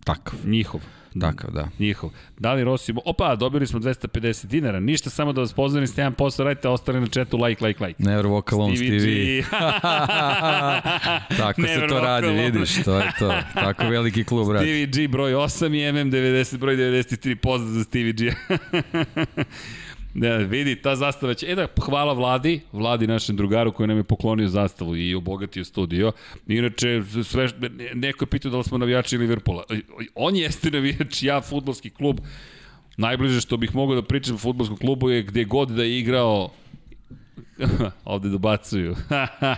takav. Njihov. takav, da. Njihov. Da li Rossi... Opa, dobili smo 250 dinara. Ništa, samo da vas pozdravim, ste 1%, radite, ostali na četu, like, like, like. Never walk alone, Stevie. Stevie. Tako Never se to radi, alone. vidiš, to je to. Tako veliki klub radi. Stevie G broj 8 i MM90 broj 93. Pozdrav za Stevie G. Ne, vidi, ta zastava će... E da, hvala Vladi, Vladi našem drugaru koji nam je poklonio zastavu i obogatio studio. Inače, sve, neko je pitao da li smo navijači Liverpoola. On jeste navijač, ja, futbolski klub. Najbliže što bih mogao da pričam o futbolskom klubu je gde god da je igrao ovde dobacuju.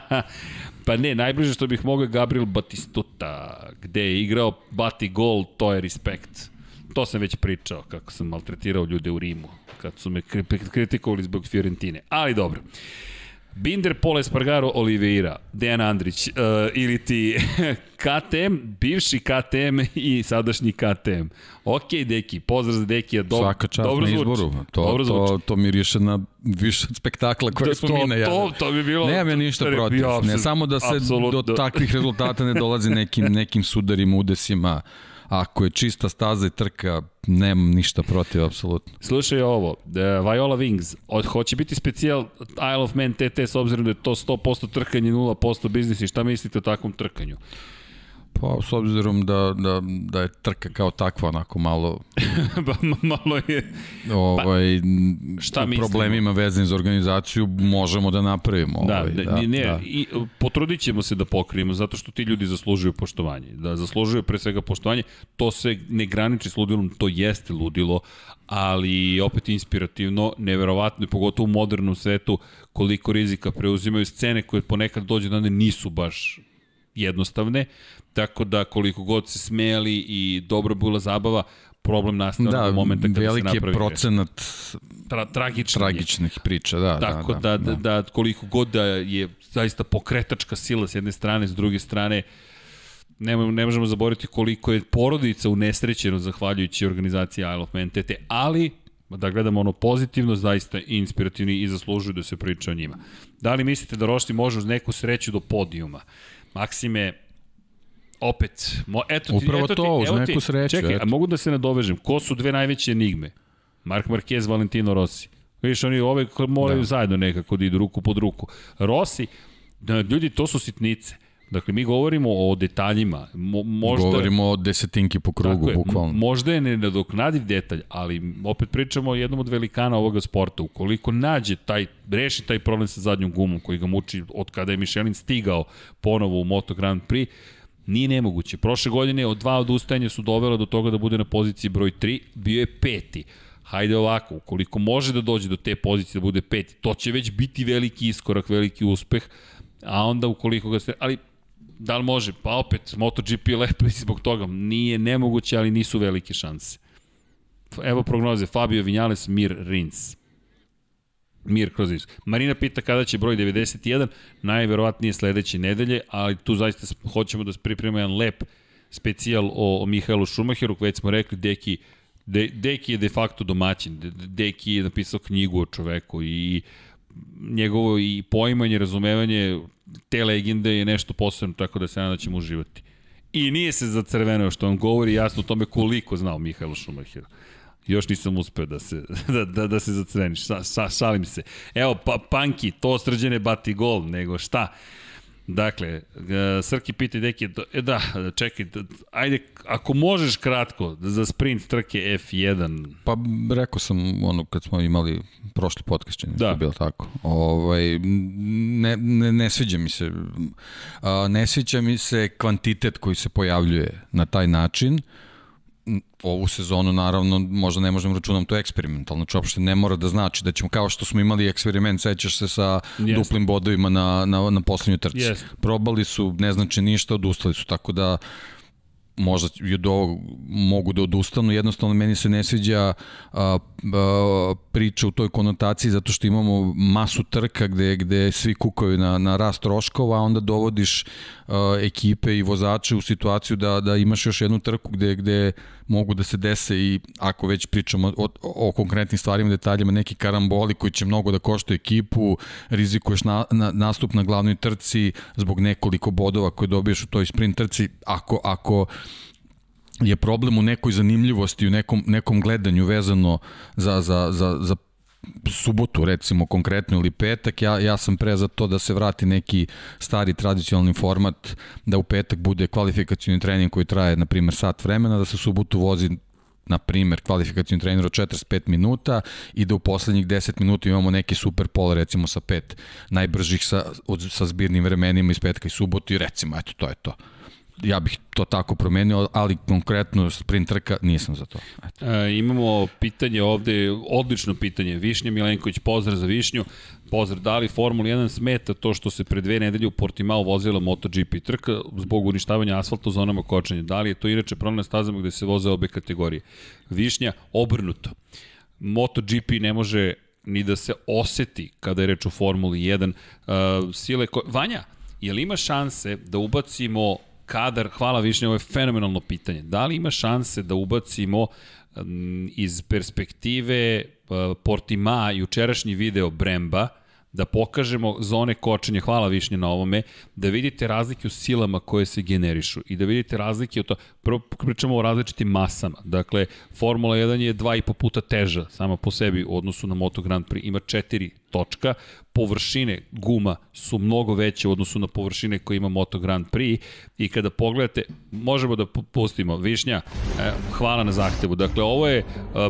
pa ne, najbliže što bih mogao je Gabriel Batistuta, gde je igrao Bati gol, to je respekt. To sam već pričao, kako sam maltretirao ljude u Rimu kad su me kritikovali zbog Fiorentine. Ali dobro. Binder, Pole Espargaro, Oliveira, Dejan Andrić uh, ili ti KTM, bivši KTM i sadašnji KTM. Ok, Deki, pozdrav za Dekija. Do, Svaka čast dobro na izboru. To, dobro to, to miriše na više spektakla koje da, smo mi najavili. To, to bi bilo... Nemam ja ništa protiv. Ne samo da se Absolutno. do takvih rezultata ne dolazi nekim, nekim sudarima, udesima Ako je čista staza i trka, nemam ništa protiv, apsolutno. Slušaj ovo, uh, Viola Wings, od, hoće biti specijal Isle of Man TT s obzirom da je to 100% trkanje, 0% biznis i šta mislite o takvom trkanju? Pa, s obzirom da, da, da je trka kao takva onako malo... ba, malo je... Ovaj, pa, šta problemima vezani za organizaciju možemo da napravimo. Da, ovaj, da, da, ne, da. I, potrudit ćemo se da pokrijemo zato što ti ljudi zaslužuju poštovanje. Da zaslužuju pre svega poštovanje. To se ne graniči s ludilom, to jeste ludilo, ali opet inspirativno, neverovatno i pogotovo u modernom svetu koliko rizika preuzimaju scene koje ponekad dođe da nisu baš jednostavne, tako da koliko god se smeli i dobro bila zabava, problem nastane da, momenta kada se napravi. Da, veliki procenat tra, tragičnih, tragičnih priča, da. Tako da, da, da, da, da koliko god da je zaista pokretačka sila s jedne strane, s druge strane, ne, ne možemo zaboraviti koliko je porodica unesrećeno zahvaljujući organizaciji Isle of Man TT, ali da gledamo ono pozitivno, zaista inspirativni i zaslužuju da se priča o njima. Da li mislite da Rošti može uz neku sreću do podijuma? Maksime, opet, mo, eto ti, Upravo eto to, uz neku sreću. Čekaj, eto. a mogu da se nadovežem, ko su dve najveće enigme? Mark Marquez, Valentino Rossi. Viš, oni ove moraju da. zajedno nekako da idu ruku pod ruku. Rossi, da, ljudi, to su sitnice. Dakle, mi govorimo o detaljima. Mo, možda, govorimo o desetinki po krugu, je, bukvalno. Možda je nenadoknadiv detalj, ali opet pričamo o jednom od velikana ovoga sporta. Ukoliko nađe taj, reši taj problem sa zadnjom gumom koji ga muči od kada je Michelin stigao ponovo u Moto Grand Prix, nije nemoguće. Prošle godine od dva odustajanja su dovela do toga da bude na poziciji broj 3, bio je peti. Hajde ovako, ukoliko može da dođe do te pozicije da bude peti, to će već biti veliki iskorak, veliki uspeh, a onda ukoliko ga se... Ali Da li može? Pa opet, MotoGP je lepo i zbog toga. Nije nemoguće, ali nisu velike šanse. Evo prognoze. Fabio Vinales, Mir Rins. Mir Krozić. Marina pita kada će broj 91, najverovatnije sledeće nedelje, ali tu zaista hoćemo da pripremimo jedan lep specijal o, o Mihajlu Šumacheru, već smo rekli, Deki, De, Deki je de facto domaćin, De, Deki je napisao knjigu o čoveku i njegovo i poimanje, razumevanje te legende je nešto posebno, tako da se nadam da ćemo uživati. I nije se za crveno što on govori jasno o tome koliko znao Mihajlo Šumacher. Još nisam uspeo da se, da, da, da se zacrveniš, sa, sa, šalim se. Evo, pa, Panki, to srđene bati gol, nego šta? Dakle, e, Srki pita deki, e da, čekaj, ajde, ako možeš kratko, za sprint trke F1. Pa rekao sam ono kad smo imali prošli podcast, čini da. je bilo tako. Ovaj, ne, ne, ne sviđa mi se, ne sviđa mi se kvantitet koji se pojavljuje na taj način, uh, ovu sezonu naravno možda ne možemo računam to eksperimentalno, znači uopšte ne mora da znači da ćemo kao što smo imali eksperiment, sećaš se sa yes. duplim bodovima na, na, na poslednju trci. Yes. Probali su, ne znači ništa, odustali su, tako da možda i od ovog mogu da odustanu, jednostavno meni se ne sviđa a, priča u toj konotaciji zato što imamo masu trka gde, gde svi kukaju na, na rast troškova, a onda dovodiš a, ekipe i vozače u situaciju da, da imaš još jednu trku gde, gde mogu da se dese i ako već pričamo o, o konkretnim stvarima, detaljima, neki karamboli koji će mnogo da košta ekipu, rizikuješ na, na, nastup na glavnoj trci zbog nekoliko bodova koje dobiješ u toj sprint trci, ako, ako je problem u nekoj zanimljivosti, u nekom, nekom gledanju vezano za, za, za, za subotu recimo konkretno ili petak, ja, ja sam pre za to da se vrati neki stari tradicionalni format, da u petak bude kvalifikacijni trening koji traje na primer sat vremena, da se subotu vozi na primer, kvalifikacijni trener od 45 minuta i da u poslednjih 10 minuta imamo neki super pol, recimo sa pet najbržih sa, od, sa zbirnim vremenima iz petka i subotu i recimo, eto, to je to ja bih to tako promenio, ali konkretno sprint trka nisam za to. Eto. E, imamo pitanje ovde, odlično pitanje. Višnja Milenković, pozdrav za Višnju. Pozdrav, da li Formula 1 smeta to što se pre dve nedelje u Portimao vozila MotoGP trka zbog uništavanja asfalta zonama kočenja? Da li je to inače problem na stazama gde se voze obe kategorije? Višnja, obrnuto. MotoGP ne može ni da se oseti kada je reč o Formuli 1. Uh, sile ko... Vanja, je li ima šanse da ubacimo kadar, hvala Višnja, ovo je fenomenalno pitanje. Da li ima šanse da ubacimo iz perspektive Portima jučerašnji video Bremba, da pokažemo zone kočenja, hvala Višnje na ovome, da vidite razlike u silama koje se generišu i da vidite razlike u to, prvo pričamo o različitim masama, dakle Formula 1 je dva i po puta teža sama po sebi u odnosu na Moto Grand Prix, ima četiri točka, površine guma su mnogo veće u odnosu na površine koje ima Moto Grand Prix i kada pogledate, možemo da pustimo, Višnja, e, hvala na zahtevu. Dakle, ovo je e,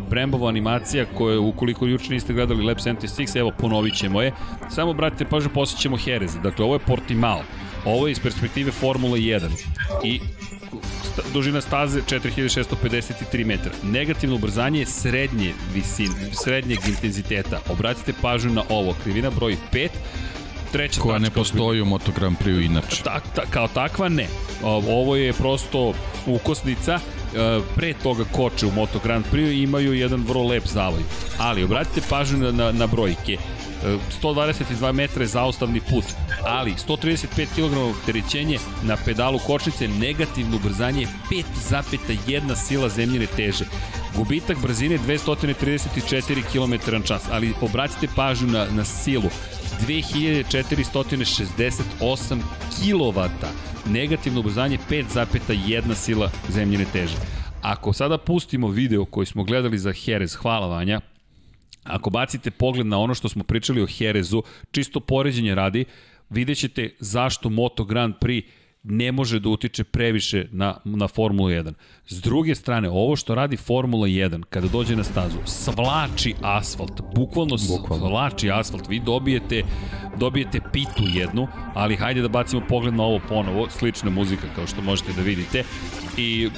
Brembova animacija koja, ukoliko juče niste gledali Lab 76, evo ponovit ćemo je. Samo, brate, pažnju posjećemo Jerez. Dakle, ovo je Portimao. Ovo je iz perspektive Formula 1. I dužina staze 4653 metra. Negativno ubrzanje je srednje visine, srednjeg intenziteta. Obratite pažnju na ovo. Krivina broj 5, treća koja ne postoji u Moto Grand Prix inače. Ta, ta, kao takva ne. Ovo je prosto ukosnica e, pre toga koče u Moto Grand Prix imaju jedan vrlo lep zavoj. Ali obratite pažnju na, na, na brojke. 122 metra je zaustavni put, ali 135 kg opterećenje na pedalu kočnice, negativno ubrzanje 5,1 sila zemljine teže. Gubitak brzine 234 km na čas, ali obratite pažnju na, na silu. 2468 kW, negativno ubrzanje 5,1 sila zemljine teže. Ako sada pustimo video koji smo gledali za Jerez, hvala Vanja, Ako bacite pogled na ono što smo pričali o Herezu, čisto poređenje radi, vidjet ćete zašto Moto Grand Prix ne može da utiče previše na, na Formulu 1. S druge strane, ovo što radi Formula 1 kada dođe na stazu, svlači asfalt, bukvalno, bukvalno. svlači asfalt. Vi dobijete, dobijete pitu jednu, ali hajde da bacimo pogled na ovo ponovo, slična muzika kao što možete da vidite. I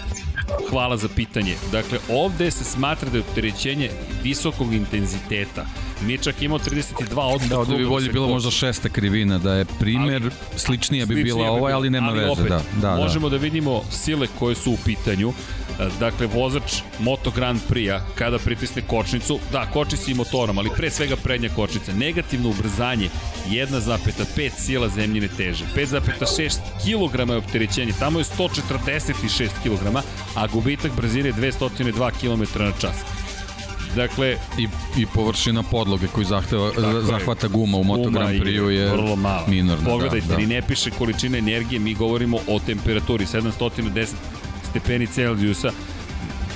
hvala za pitanje. Dakle, ovde se smatra da je opterećenje visokog intenziteta. Mi čak imao 32 odmah. Da, ovde bi bolje bilo možda šesta krivina, da je primer, ali, sličnija bi bila ovaj, ali nema ali veze. Opet, da, da, možemo da. da vidimo sile koje su u pitanju. Dakle, vozač Moto Grand Prix-a, kada pritisne kočnicu, da, koči se i motorom, ali pre svega prednja kočnica. Negativno ubrzanje 1,5 sila zemljine teže. 5,6 kg je opterećenje, tamo je 146 kg, a gubitak brzine 202 km na čas. Dakle, i, i površina podloge koju zahteva, zahvata guma u Moto Grand Prix je vrlo mala. minorna. Pogledajte, da, da. ne piše količina energije, mi govorimo o temperaturi 710 stepeni Celzijusa.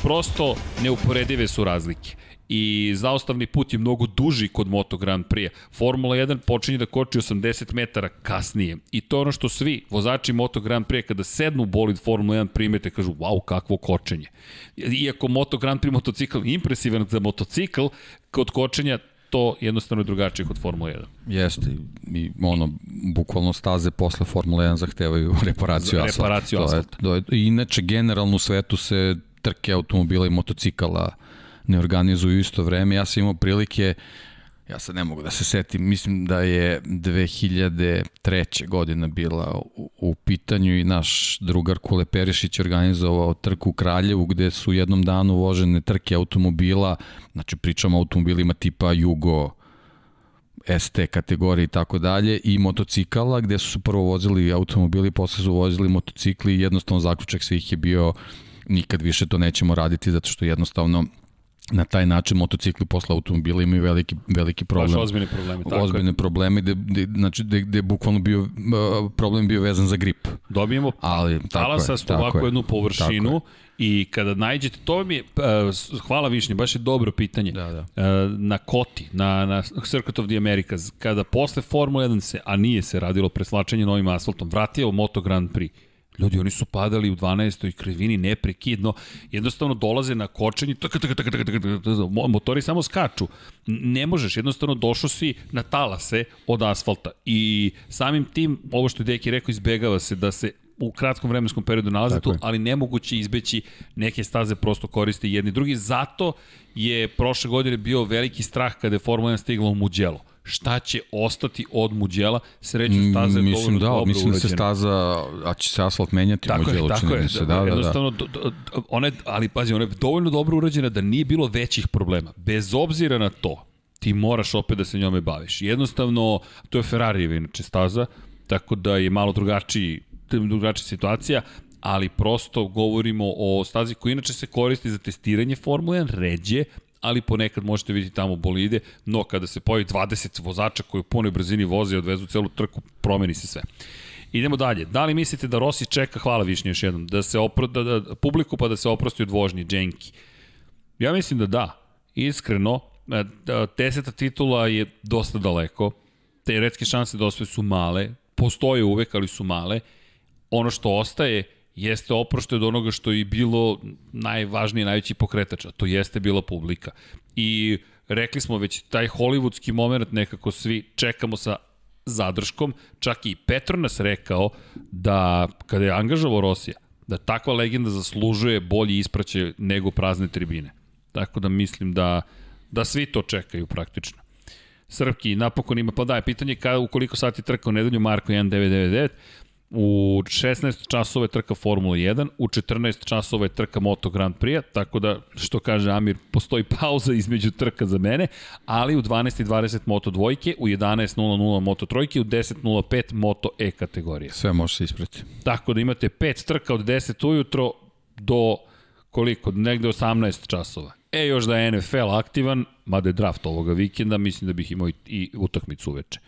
Prosto neuporedive su razlike i zaostavni put je mnogo duži kod Moto Grand Prix. Formula 1 počinje da koči 80 metara kasnije i to je ono što svi vozači Moto Grand Prix kada sednu u bolid Formula 1 primete kažu wow kakvo kočenje. Iako Moto Grand Prix motocikl impresivan za motocikl, kod kočenja to jednostavno je drugačije kod Formula 1. Jeste, i ono, bukvalno staze posle Formula 1 zahtevaju reparaciju asfalta. Reparaciju asfalta. To je, to je, inače, generalno u svetu se trke automobila i motocikala ne organizuju isto vreme. Ja sam imao prilike, ja sad ne mogu da se setim, mislim da je 2003. godina bila u, u pitanju i naš drugar Kule Perišić organizovao trku u Kraljevu gde su jednom danu vožene trke automobila, znači pričamo o automobilima tipa Jugo, ST kategorije i tako dalje i motocikala gde su se prvo vozili automobili, posle su vozili motocikli i jednostavno zaključak svih je bio nikad više to nećemo raditi zato što jednostavno na taj način motocikli posle automobila imaju veliki, veliki problem. Baš ozbiljne probleme. Tako ozbiljne je. probleme, gde, gde, znači, gde, gde je bukvalno bio, problem bio vezan za grip. Dobijemo Ali, je, tako ovako je. jednu površinu i kada najđete, to mi je, uh, hvala Višnje, baš je dobro pitanje. Da, da. Uh, na Koti, na, na Circuit of the Americas, kada posle Formula 1 se, a nije se radilo preslačenje novim asfaltom, vratio Moto Grand Prix, Ljudi, oni su padali u 12. krivini neprekidno, jednostavno dolaze na kočenje, tak, tak, tak, tak, tak, tak, tak, mo- motori samo skaču. Ne možeš, jednostavno došao si na talase od asfalta i samim tim, ovo što je Deki rekao, izbegava se da se u kratkom vremenskom periodu nalaze tu, ali nemoguće izbeći neke staze prosto koriste jedni drugi. Zato je prošle godine bio veliki strah kada je Formula 1 stigla u Mugello. Šta će ostati od Muđela? Sreću staza je Mm, mislim da, dobro mislim da se staza, a će se asfalt menjati Tako je, Mugello, tako je. se, da, da, da. Jednostavno, do, do, ona je, ali pazi, ona je dovoljno dobro urađena da nije bilo većih problema. Bez obzira na to, ti moraš opet da se njome baviš. Jednostavno, to je Ferrarijeva inače staza, tako da je malo drugačiji, drugačija situacija, ali prosto govorimo o stazi koja inače se koristi za testiranje Formule 1, ređe, ali ponekad možete vidjeti tamo bolide, no kada se pojavi 20 vozača koji u punoj brzini voze i odvezu celu trku, promeni se sve. Idemo dalje. Da li mislite da Rossi čeka, hvala Višnje još jednom, da se opro, da, da, publiku pa da se oprosti od vožnje, Dženki? Ja mislim da da. Iskreno, e, da, deseta titula je dosta daleko. Teoretske šanse da su male. Postoje uvek, ali su male. Ono što ostaje jeste oprošte od onoga što je bilo najvažniji, najveći pokretač, a to jeste bila publika. I rekli smo već, taj hollywoodski moment nekako svi čekamo sa zadrškom, čak i Petronas rekao da kada je angažovao Rosija, da takva legenda zaslužuje bolji ispraćaj nego prazne tribine. Tako da mislim da, da svi to čekaju praktično. Srpki napokon ima, pa da, je pitanje kada, u koliko sati trka u nedelju Marko 1999, u 16 časova je trka Formula 1, u 14 časova je trka Moto Grand Prix, tako da, što kaže Amir, postoji pauza između trka za mene, ali u 12.20 Moto dvojke, u 11.00 Moto trojke, u 10.05 Moto E kategorije. Sve može se isprati. Tako da imate pet trka od 10 ujutro do koliko, negde 18 časova. E, još da je NFL aktivan, mada je draft ovoga vikenda, mislim da bih imao i, i utakmicu uveče.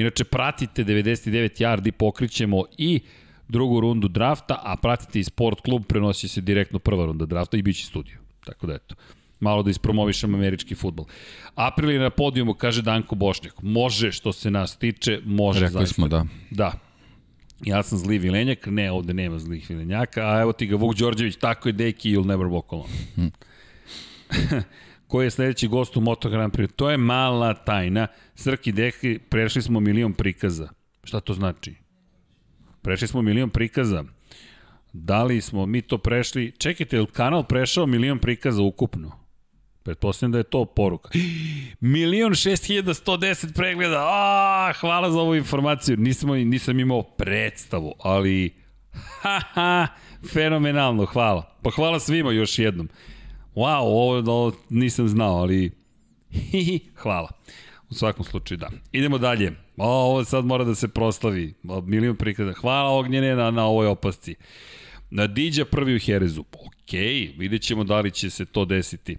Inače, pratite 99 yardi, pokrićemo i drugu rundu drafta, a pratite i sport klub, prenosi se direktno prva runda drafta i bit će studio. Tako da eto, malo da ispromovišem američki futbol. April je na podijumu, kaže Danko Bošnjak. Može što se nas tiče, može Rekli zaista. smo da. Da. Ja sam zli vilenjak, ne, ovde nema zlih vilenjaka, a evo ti ga Vuk Đorđević, tako je deki, you'll never walk alone. Ko je sledeći gost u Moto Grand Prix? To je mala tajna. Srki deki, prešli smo milion prikaza. Šta to znači? Prešli smo milion prikaza. Da li smo mi to prešli? Čekajte, je li kanal prešao milion prikaza ukupno? Pretpostavljam da je to poruka. Milion šest hiljada sto deset pregleda. A, hvala za ovu informaciju. Nisam, nisam imao predstavu, ali ha, ha, fenomenalno, hvala. Pa hvala svima još jednom. Wow, ovo, ovo nisam znao, ali hvala. U svakom slučaju da. Idemo dalje. O, ovo sad mora da se proslavi. Milion prikaza. Hvala Ognjene na, na ovoj opasci. Na Diđa prvi u Herezu. Ok, vidjet ćemo da li će se to desiti.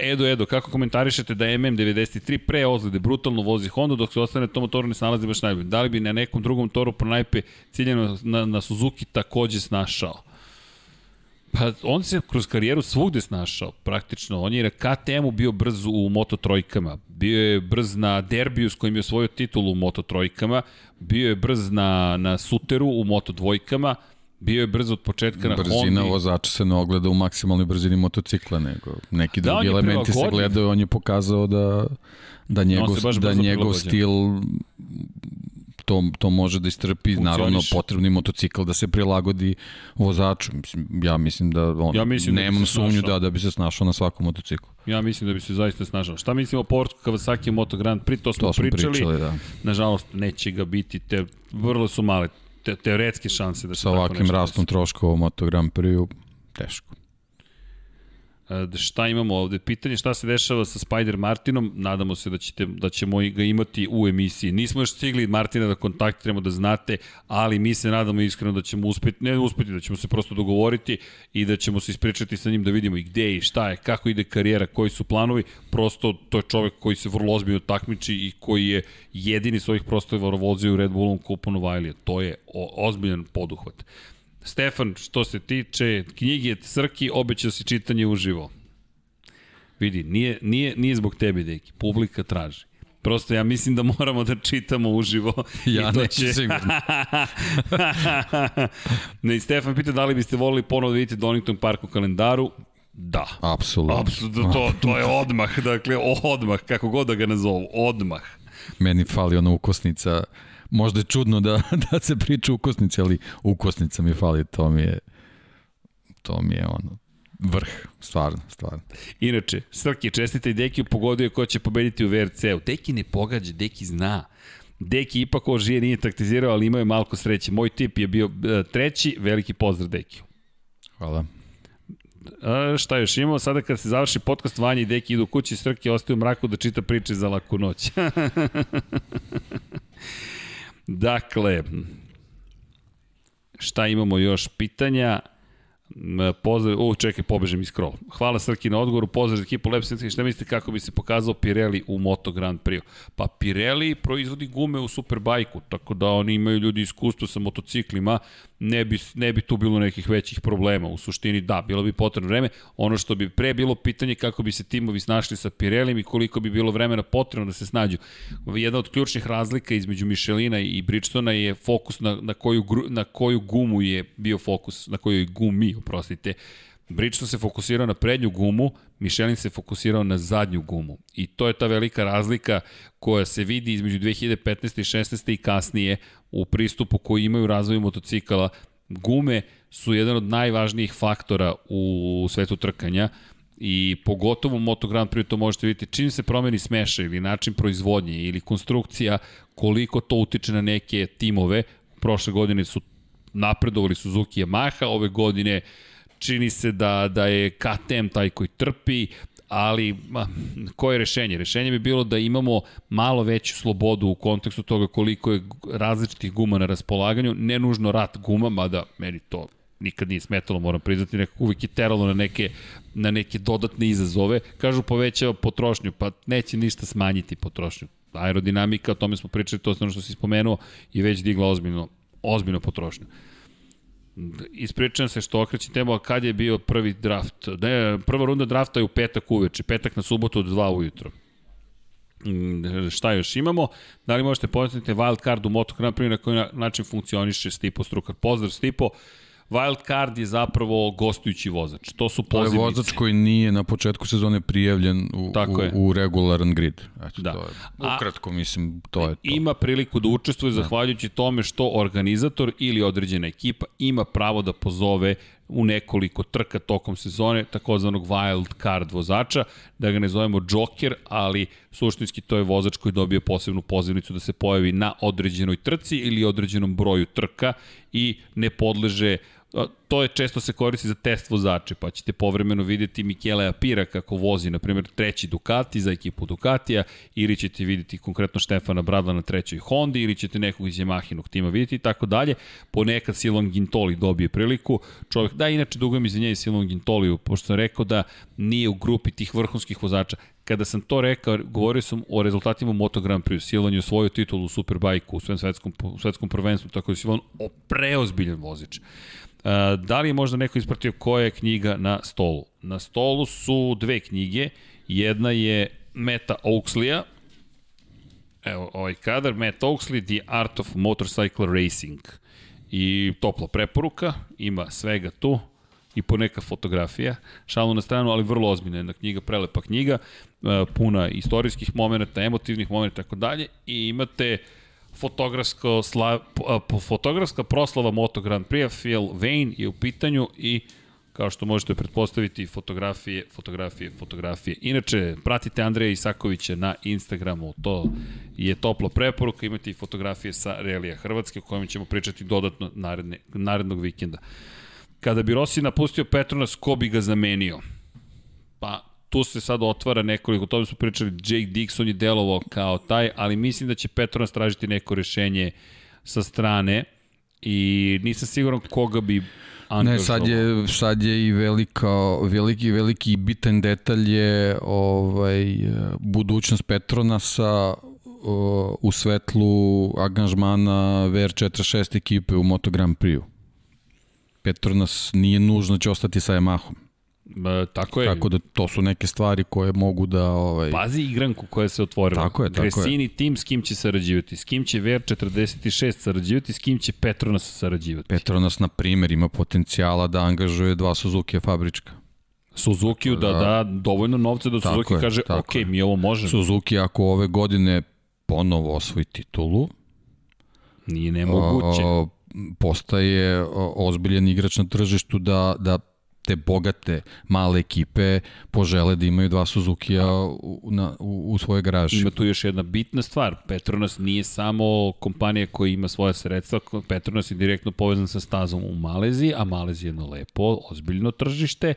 Edo, Edo, kako komentarišete da MM93 pre ozlede brutalno vozi Honda dok se ostane to motoru ne snalazi baš najbolje? Da li bi na nekom drugom toru pronajpe ciljeno na, na Suzuki takođe snašao? Pa on se kroz karijeru svugde snašao, praktično. On je na KTM-u bio brz u Moto trojkama, bio je brz na derbiju s kojim je osvojio titulu u Moto trojkama, bio je brz na, na Suteru u Moto dvojkama, bio je brz od početka na Brzina Hondi. vozača se ne ogleda u maksimalnoj brzini motocikla, nego neki Da, drugi elementi se gledaju, on je pokazao da, da njegov, da njegov stil to, to može da istrpi, naravno potrebni motocikl da se prilagodi vozaču. Mislim, ja mislim da on, Ja mislim da bi nemam se sumnju snašao. da, da bi se snašao na svakom motociklu. Ja mislim da bi se zaista snažao. Šta mislimo o povrtku Kawasaki Moto Grand Prix? To smo, To smo pričali. pričali, da. Nažalost, neće ga biti. Te, vrlo su male te, teoretske šanse da se Sa ovakvim rastom troškova u Moto Grand Prix-u, teško. E, šta imamo ovde? Pitanje šta se dešava sa Spider Martinom, nadamo se da, ćete, da ćemo ga imati u emisiji. Nismo još stigli Martina da kontaktiramo, da znate, ali mi se nadamo iskreno da ćemo uspeti, ne uspeti, da ćemo se prosto dogovoriti i da ćemo se ispričati sa njim da vidimo i gde i šta je, kako ide karijera, koji su planovi. Prosto to je čovek koji se vrlo ozbiljno takmiči i koji je jedini svojih prostora vozio u Red Bullom kupu Novajlija. To je ozbiljan poduhvat. Stefan, što se tiče knjige Srki, obećao si čitanje uživo. Vidi, nije, nije, nije zbog tebe, deki. Publika traži. Prosto ja mislim da moramo da čitamo uživo. Ja I to neću će... sigurno. ne, Stefan pita da li biste volili ponovo da vidite Donington Park u kalendaru. Da. Apsolutno. Apsolutno, to, to je odmah, dakle, odmah, kako god da ga nazovu, odmah. Meni fali ona ukosnica možda je čudno da, da se priča ukosnici, ali ukosnica mi fali, to mi je, to mi je ono, vrh, stvarno, stvarno. Inače, Srki, čestite i Deki pogodio ko će pobediti u VRC-u. Deki ne pogađa, Deki zna. Deki ipak ovo žije nije taktizirao, ali imao je malko sreće. Moj tip je bio e, treći, veliki pozdrav Dekiju. Hvala. A, šta još imamo? Sada kad se završi podcast, Vanja i Deki idu kući, Srki ostaje u mraku da čita priče za laku noć. Dakle, šta imamo još pitanja? Pozdrav, u, čekaj, pobežem iz scroll. Hvala Srki na odgovoru, pozdrav za ekipu Lep Srki, šta mislite kako bi se pokazao Pirelli u Moto Grand Prix? Pa Pirelli proizvodi gume u Superbajku, tako da oni imaju ljudi iskustvo sa motociklima, ne bi, ne bi tu bilo nekih većih problema. U suštini da, bilo bi potrebno vreme. Ono što bi pre bilo pitanje kako bi se timovi snašli sa Pirellim i koliko bi bilo vremena potrebno da se snađu. Jedna od ključnih razlika između Michelina i Bridgestona je fokus na, na, koju, na koju gumu je bio fokus, na kojoj gumi, oprostite. Bridgestone se fokusirao na prednju gumu, Michelin se fokusirao na zadnju gumu. I to je ta velika razlika koja se vidi između 2015. i 16. i kasnije u pristupu koji imaju razvoju motocikala. Gume su jedan od najvažnijih faktora u svetu trkanja i pogotovo u Moto Grand Prix to možete vidjeti čim se promeni smeša ili način proizvodnje ili konstrukcija, koliko to utiče na neke timove. Prošle godine su napredovali Suzuki i Yamaha, ove godine čini se da, da je KTM taj koji trpi, ali ma, koje je rešenje? Rešenje bi bilo da imamo malo veću slobodu u kontekstu toga koliko je različitih guma na raspolaganju, ne nužno rat guma, mada meni to nikad nije smetalo, moram priznati, nekako uvijek je teralo na neke, na neke dodatne izazove. Kažu povećava potrošnju, pa neće ništa smanjiti potrošnju. Aerodinamika, o tome smo pričali, to je ono što si spomenuo, je već digla ozbiljno, ozbiljno potrošnju. Ispričam se što okrećem temu, a kad je bio prvi draft? Ne, prva runda drafta je u petak uveče, petak na subotu od 2 ujutro. Mm, šta još imamo? Da li možete pojasniti wild card u Moto Grand Prix na koji način funkcioniše Stipo Strukar? Pozdrav Stipo. Wild card je zapravo gostujući vozač. To su pozivnice. To je vozač koji nije na početku sezone prijavljen u, Tako u, u regularan grid. Eto, da. to je, ukratko mislim, to je to. Ima priliku da učestvuje da. zahvaljujući tome što organizator ili određena ekipa ima pravo da pozove u nekoliko trka tokom sezone, takozvanog wild card vozača, da ga ne zovemo Joker, ali suštinski to je vozač koji dobije posebnu pozivnicu da se pojavi na određenoj trci ili određenom broju trka i ne podleže to je često se koristi za test vozače, pa ćete povremeno videti Mikela Apira kako vozi, na primjer, treći Ducati za ekipu Ducatija, ili ćete videti konkretno Štefana Bradla na trećoj Hondi, ili ćete nekog iz Yamahinog tima videti i tako dalje. Ponekad Silvan Gintoli dobije priliku. Čovjek, da, inače dugujem izvinjenje Silvan Gintoliju, pošto sam rekao da nije u grupi tih vrhunskih vozača. Kada sam to rekao, govorio sam o rezultatima Moto Grand Prix. Silvan je osvojio titulu u Superbajku u svetskom, svetskom prvenstvu, tako da Silvan preozbiljan vozič. Da li je možda neko ispratio koja je knjiga na stolu? Na stolu su dve knjige. Jedna je Meta Oaksleya, evo ovaj kadar, Matt Oaksley, The Art of Motorcycle Racing. I topla preporuka, ima svega tu i poneka fotografija. Šalu na stranu, ali vrlo ozbiljna jedna knjiga, prelepa knjiga, e, puna istorijskih momenta, emotivnih momenta i tako dalje. I imate uh, fotografsko sla, fotografska proslava Moto Grand Prix, Phil Vane je u pitanju i kao što možete pretpostaviti, fotografije, fotografije, fotografije. Inače, pratite Andreja Isakovića na Instagramu, to je topla preporuka, imate i fotografije sa Relija Hrvatske, o kojima ćemo pričati dodatno naredne, narednog vikenda. Kada bi Rossi napustio Petronas, ko bi ga zamenio? Pa tu se sad otvara nekoliko, o tome smo pričali, Jake Dixon je delovao kao taj, ali mislim da će Petronas tražiti neko rešenje sa strane i nisam siguran koga bi Ne, sad je, sad je i velika, veliki, veliki bitan detalj je ovaj, budućnost Petronasa u svetlu angažmana VR46 ekipe u Moto Grand Prix-u. Petronas nije nužno da će ostati sa Yamahom. Ba, tako je. Tako da to su neke stvari koje mogu da... Ovaj... Pazi igranku koja se otvorila. Tako je, tako Kresini je. tim s kim će sarađivati, s kim će VR46 sarađivati, s kim će Petronas sarađivati. Petronas, na primer, ima potencijala da angažuje dva Suzuki fabrička. Suzuki da, da da dovoljno novca da Suzuki je, kaže, ok, je. mi ovo možemo. Suzuki ako ove godine ponovo osvoji titulu, nije nemoguće. O, postaje ozbiljan igrač na tržištu da, da te bogate male ekipe požele da imaju dva Suzuki-a u, na, u, u svojoj garaži. Ima tu još jedna bitna stvar. Petronas nije samo kompanija koja ima svoje sredstva, Petronas je direktno povezan sa stazom u Maleziji, a Malezija je jedno lepo, ozbiljno tržište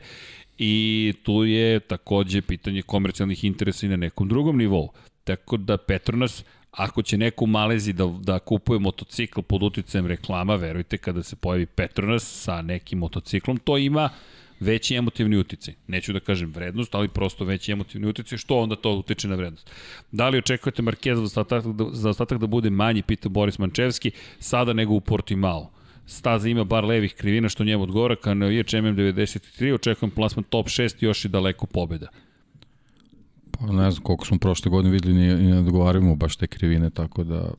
i tu je takođe pitanje komercijalnih interesa i na nekom drugom nivou. Tako da Petronas ako će neko u Maleziji da, da kupuje motocikl pod uticajem reklama, verujte, kada se pojavi Petronas sa nekim motociklom, to ima veći emotivni uticaj. Neću da kažem vrednost, ali prosto veći emotivni uticaj, što onda to utiče na vrednost. Da li očekujete Markeza za ostatak, da, za ostatak da bude manji, pita Boris Mančevski, sada nego u Portimao? Staza ima bar levih krivina što njemu odgovara, kao na VH MM93, očekujem plasman top 6 još i daleko pobeda. Pa ne znam koliko smo prošle godine videli i ne odgovaramo baš te krivine, tako da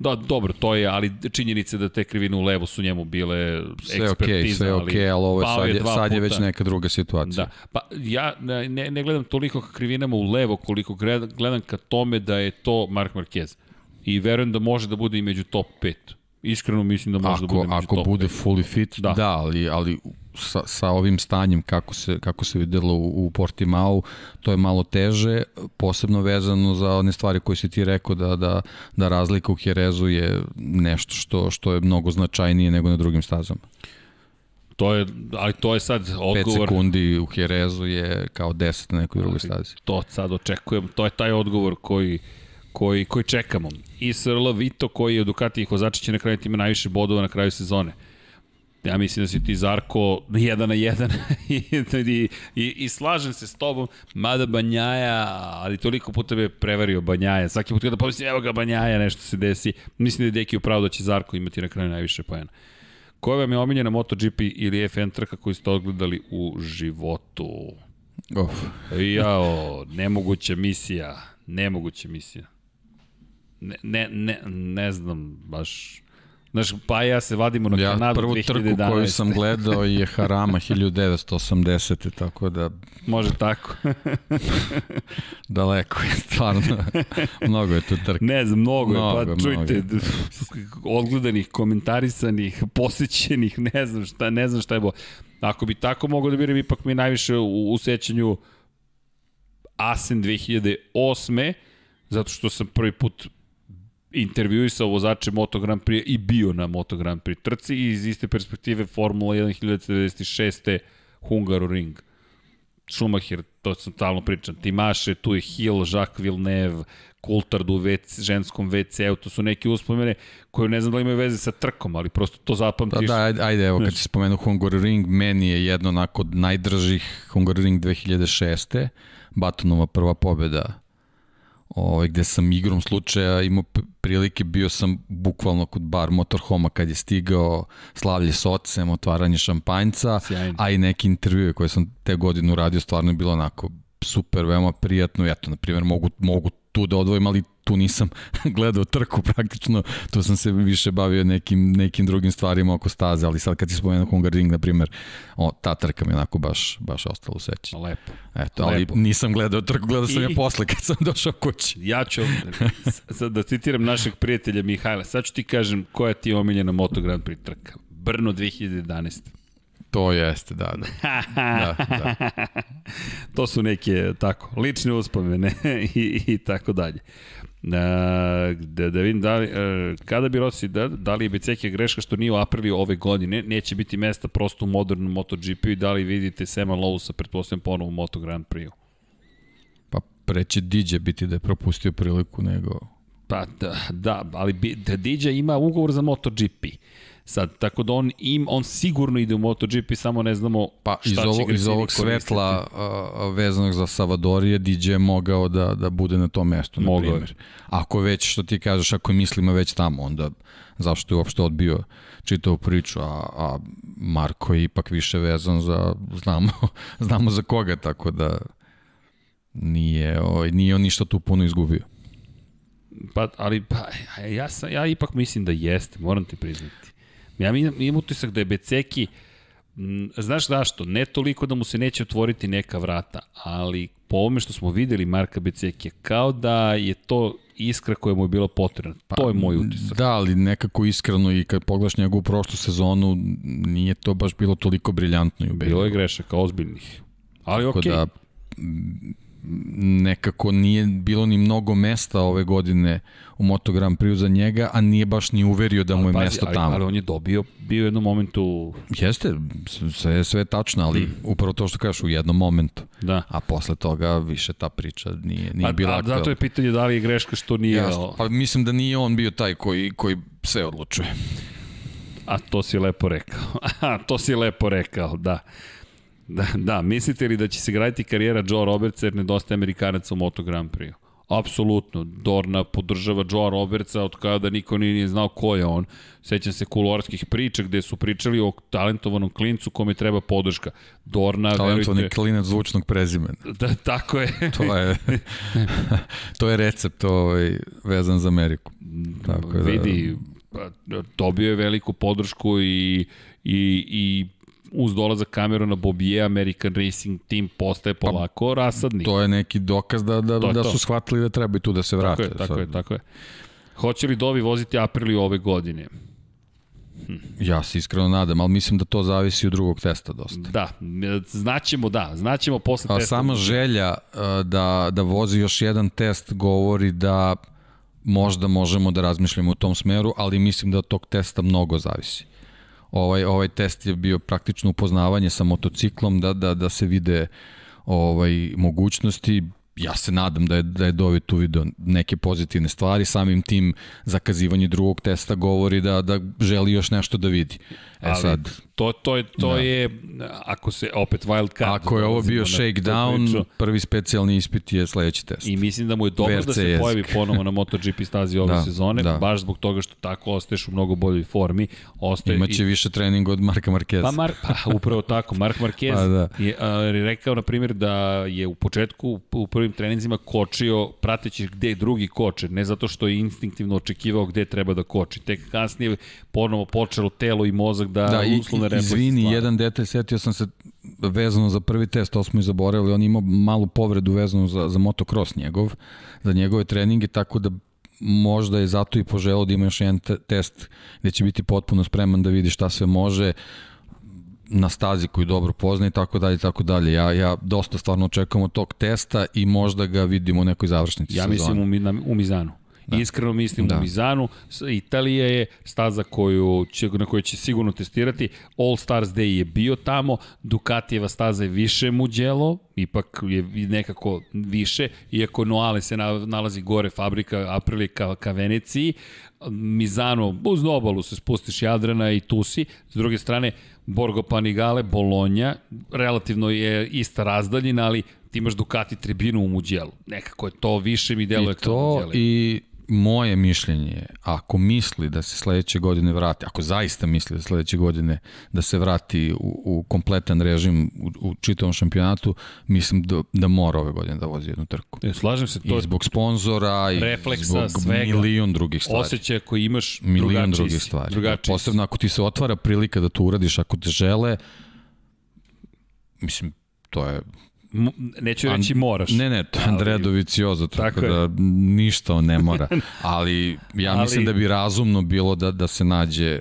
Da, dobro, to je, ali činjenice da te krivine u levo su njemu bile sve ekspertiza. Sve ok, sve ok, ali ovo je sad, je, sad je već neka druga situacija. Da, pa ja ne, ne gledam toliko ka krivinama u levo koliko gledam ka tome da je to Mark Marquez. I verujem da može da bude i među top 5. Iskreno mislim da može ako, da bude među ako top bude 5. fully fit, da, da ali, ali sa, sa ovim stanjem kako se, kako se videlo u, u Portimao, to je malo teže, posebno vezano za one stvari koje si ti rekao da, da, da razlika u Herezu je nešto što, što je mnogo značajnije nego na drugim stazama. To je, ali to je sad odgovor... 5 sekundi u Herezu je kao 10 na nekoj drugoj stazi. To sad očekujem, to je taj odgovor koji koji, koji čekamo. I Vito koji je u Ducati vozača će na kraju ima najviše bodova na kraju sezone. Ja mislim da si ti Zarko jedan na jedan i, i, i, i slažem se s tobom, mada Banjaja, ali toliko puta bi prevario Banjaja. Svaki put kada pomislim, evo ga Banjaja, nešto se desi. Mislim da je Deki upravo da će Zarko imati na kraju najviše pojena. Koja vam je omiljena MotoGP ili F1 trka koju ste odgledali u životu? Of. Jao, nemoguća misija. Nemoguća misija. Ne, ne, ne, ne znam baš Znaš, pa ja se vadimo na ja, Kanadu 2011. Ja prvu trku koju sam gledao je Harama 1980. Tako da... Može tako. Daleko je, stvarno. mnogo je tu trka. Ne znam, mnogo, mnogo je. Pa mnogo. čujte, odgledanih, komentarisanih, posjećenih, ne znam šta, ne znam šta je bo. Ako bi tako mogo da biram, ipak mi najviše u, u sećanju Asen 2008. Zato što sam prvi put intervjuisao vozače Moto Grand Prix i bio na Moto Grand Prix trci i iz iste perspektive Formula 1 1996. Hungaroring. Schumacher, to sam talno pričam, Timaše, tu je Hill, Jacques Villeneuve, Coulthard u WC, ženskom WC-u, to su neke uspomene koje ne znam da li imaju veze sa trkom, ali prosto to zapamtiš. Da, da, ajde, ajde evo, kad si spomenuo Hungaroring, meni je jedno onako najdržih Hungaroring 2006. Batonova prva pobjeda ovaj, gde sam igrom slučaja imao prilike, bio sam bukvalno kod bar motorhoma kad je stigao slavlje s ocem, otvaranje šampanjca, Sjajno. a i neki intervjue koje sam te godine uradio stvarno je bilo onako super, veoma prijatno. Ja to, na primjer, mogu, mogu tu da odvojim, ali tu nisam gledao trku praktično, tu sam se više bavio nekim, nekim drugim stvarima oko staze, ali sad kad ti spomenuo Hungaroring, na primjer, o, ta trka mi onako baš, baš ostala u seći. Lepo. Eto, ali Lepo. nisam gledao trku, gledao sam I... je posle kad sam došao kući. Ja ću, sad da citiram našeg prijatelja Mihajla, sad ću ti kažem koja ti je omiljena Moto Grand Prix trka. Brno 2011. To jeste, da, da. da, da. to su neke, tako, lične uspomene i, i tako dalje. Da, da, da vidim da li, e, kada bi Rossi, da, da li je Becekija greška što nije u apriliju ove godine, neće biti mesta prosto u modernom MotoGP i da li vidite Sema Lowsa, pretpostavljam ponovo u Moto Grand Prix-u? Pa preće Diđe biti da je propustio priliku nego... Pa da, da ali da Diđe ima ugovor za MotoGP. Sad, tako da on im, on sigurno ide u MotoGP, samo ne znamo pa, šta iz ovo, će iz ovog svetla uh, vezanog za Savadorije, DJ je mogao da, da bude na tom mestu, na primjer. Ako već, što ti kažeš, ako je mislima već tamo, onda zašto je uopšte odbio čitavu priču, a, a Marko je ipak više vezan za, znamo, znamo za koga, tako da nije, o, ovaj, nije on ništa tu puno izgubio. Pa, ali pa, ja, sam, ja ipak mislim da jeste, moram ti priznati. Ja imam utisak da je Beceki, znaš zašto, ne toliko da mu se neće otvoriti neka vrata, ali po ovome što smo videli Marka Beceki, kao da je to iskra koja mu je bila potrebna. Pa, to je moj utisak. Da, ali nekako iskreno i kad pogledaš njegovu prošlu sezonu, nije to baš bilo toliko briljantno i ubedljivo. Bilo je grešaka, ozbiljnih. Ali okej. Okay. Da, nekako nije bilo ni mnogo mesta ove godine u Moto Grand Prix za njega, a nije baš ni uverio da mu je pazi, mesto ali, tamo. Ali on je dobio, bio u jednom momentu... Jeste, sve je sve tačno, ali mm. upravo to što kažeš u jednom momentu. Da. A posle toga više ta priča nije, nije pa, bila aktualna. Zato je pitanje da li je greška što nije... Jasno, pa mislim da nije on bio taj koji, koji sve odlučuje. A to si lepo rekao. A to si lepo rekao, da. Da, da, mislite li da će se graditi karijera Joe Robertsa jer nedostaje Amerikanaca u Moto Grand Prix? Apsolutno. Dorna podržava Joe Robertsa od kada niko nije znao ko je on. Sećam se kulorskih priča gde su pričali o talentovanom klincu kome treba podrška. Dorna, Talentovani verujte... klinac zvučnog prezimena. Da, tako je. to je to je recept ovaj, vezan za Ameriku. Tako da... Vidi, pa, dobio je veliku podršku i, i, i uz dolazak na Bobije, American Racing Team postaje pa, polako pa, rasadnik. To je neki dokaz da, da, to da su shvatili da treba i tu da se vrate. Tako je, tako je, tako je. Hoće li Dovi voziti Apriliju ove godine? Hm. Ja se iskreno nadam, ali mislim da to zavisi od drugog testa dosta. Da, znaćemo da, znaćemo posle A, testa. Sama želja da, da vozi još jedan test govori da možda možemo da razmišljamo u tom smeru, ali mislim da od tog testa mnogo zavisi. Ovaj, ovaj test je bio praktično upoznavanje sa motociklom, da, da, da se vide ovaj, mogućnosti, ja se nadam da je, da je Dovi tu video neke pozitivne stvari, samim tim zakazivanje drugog testa govori da, da želi još nešto da vidi. E Ali, sad, to, to, je, to da. je, ako se opet wild card... Ako je ovo bio shakedown, prvi specijalni ispit je sledeći test. I mislim da mu je dobro da se pojavi ponovo na MotoGP stazi ove da, sezone, da. baš zbog toga što tako ostaješ u mnogo boljoj formi. Ostaje Imaće i... više treninga od Marka Marquez. Pa, Mar, pa upravo tako, Mark Marquez pa, da. je, a, rekao, na primjer, da je u početku, u prvim treninzima kočio prateći gde drugi koče, ne zato što je instinktivno očekivao gde treba da koči. Tek kasnije ponovo počelo telo i mozak da, da uslovne refleksi Izvini, stvara. jedan detalj, setio sam se vezano za prvi test, to smo i zaboravili, on imao malu povredu vezanu za, za motocross njegov, za njegove treninge, tako da možda je zato i poželao da ima još jedan te test gde će biti potpuno spreman da vidi šta sve može na stazi koju dobro pozna i tako dalje tako dalje. Ja ja dosta stvarno očekujemo tog testa i možda ga vidimo u nekoj završnici ja sezone. Ja mislim u, u Mizanu. Da. Iskreno mislim da. u Mizanu. Italija je staza koju će, na kojoj će sigurno testirati. All Stars Day je bio tamo. Ducatijeva staza je više muđelo, ipak je nekako više, iako Noale se nalazi gore fabrika Aprilia ka, ka Veneciji. Mizano, uz obalu se spustiš Jadrana i tu si. S druge strane, Borgo Panigale, Bolonja, relativno je ista razdaljina, ali ti imaš Ducati tribinu u Muđelu. Nekako je to više mi deluje kao Muđelu. I moje mišljenje ako misli da se sledeće godine vrati, ako zaista misli da sledeće godine da se vrati u, u kompletan režim u, u čitavom šampionatu, mislim da, da mora ove godine da vozi jednu trku. E, slažem se. To I zbog sponzora, i refleksa, zbog svega, milion drugih stvari. Osjećaj koji imaš milion drugih stvari. Da, posebno ako ti se otvara prilika da to uradiš, ako te žele, mislim, to je neću reći moraš. Ne, ne, to je Andrea Dovicioza, tako, tako da ništa on ne mora. Ali ja ali, mislim da bi razumno bilo da, da se nađe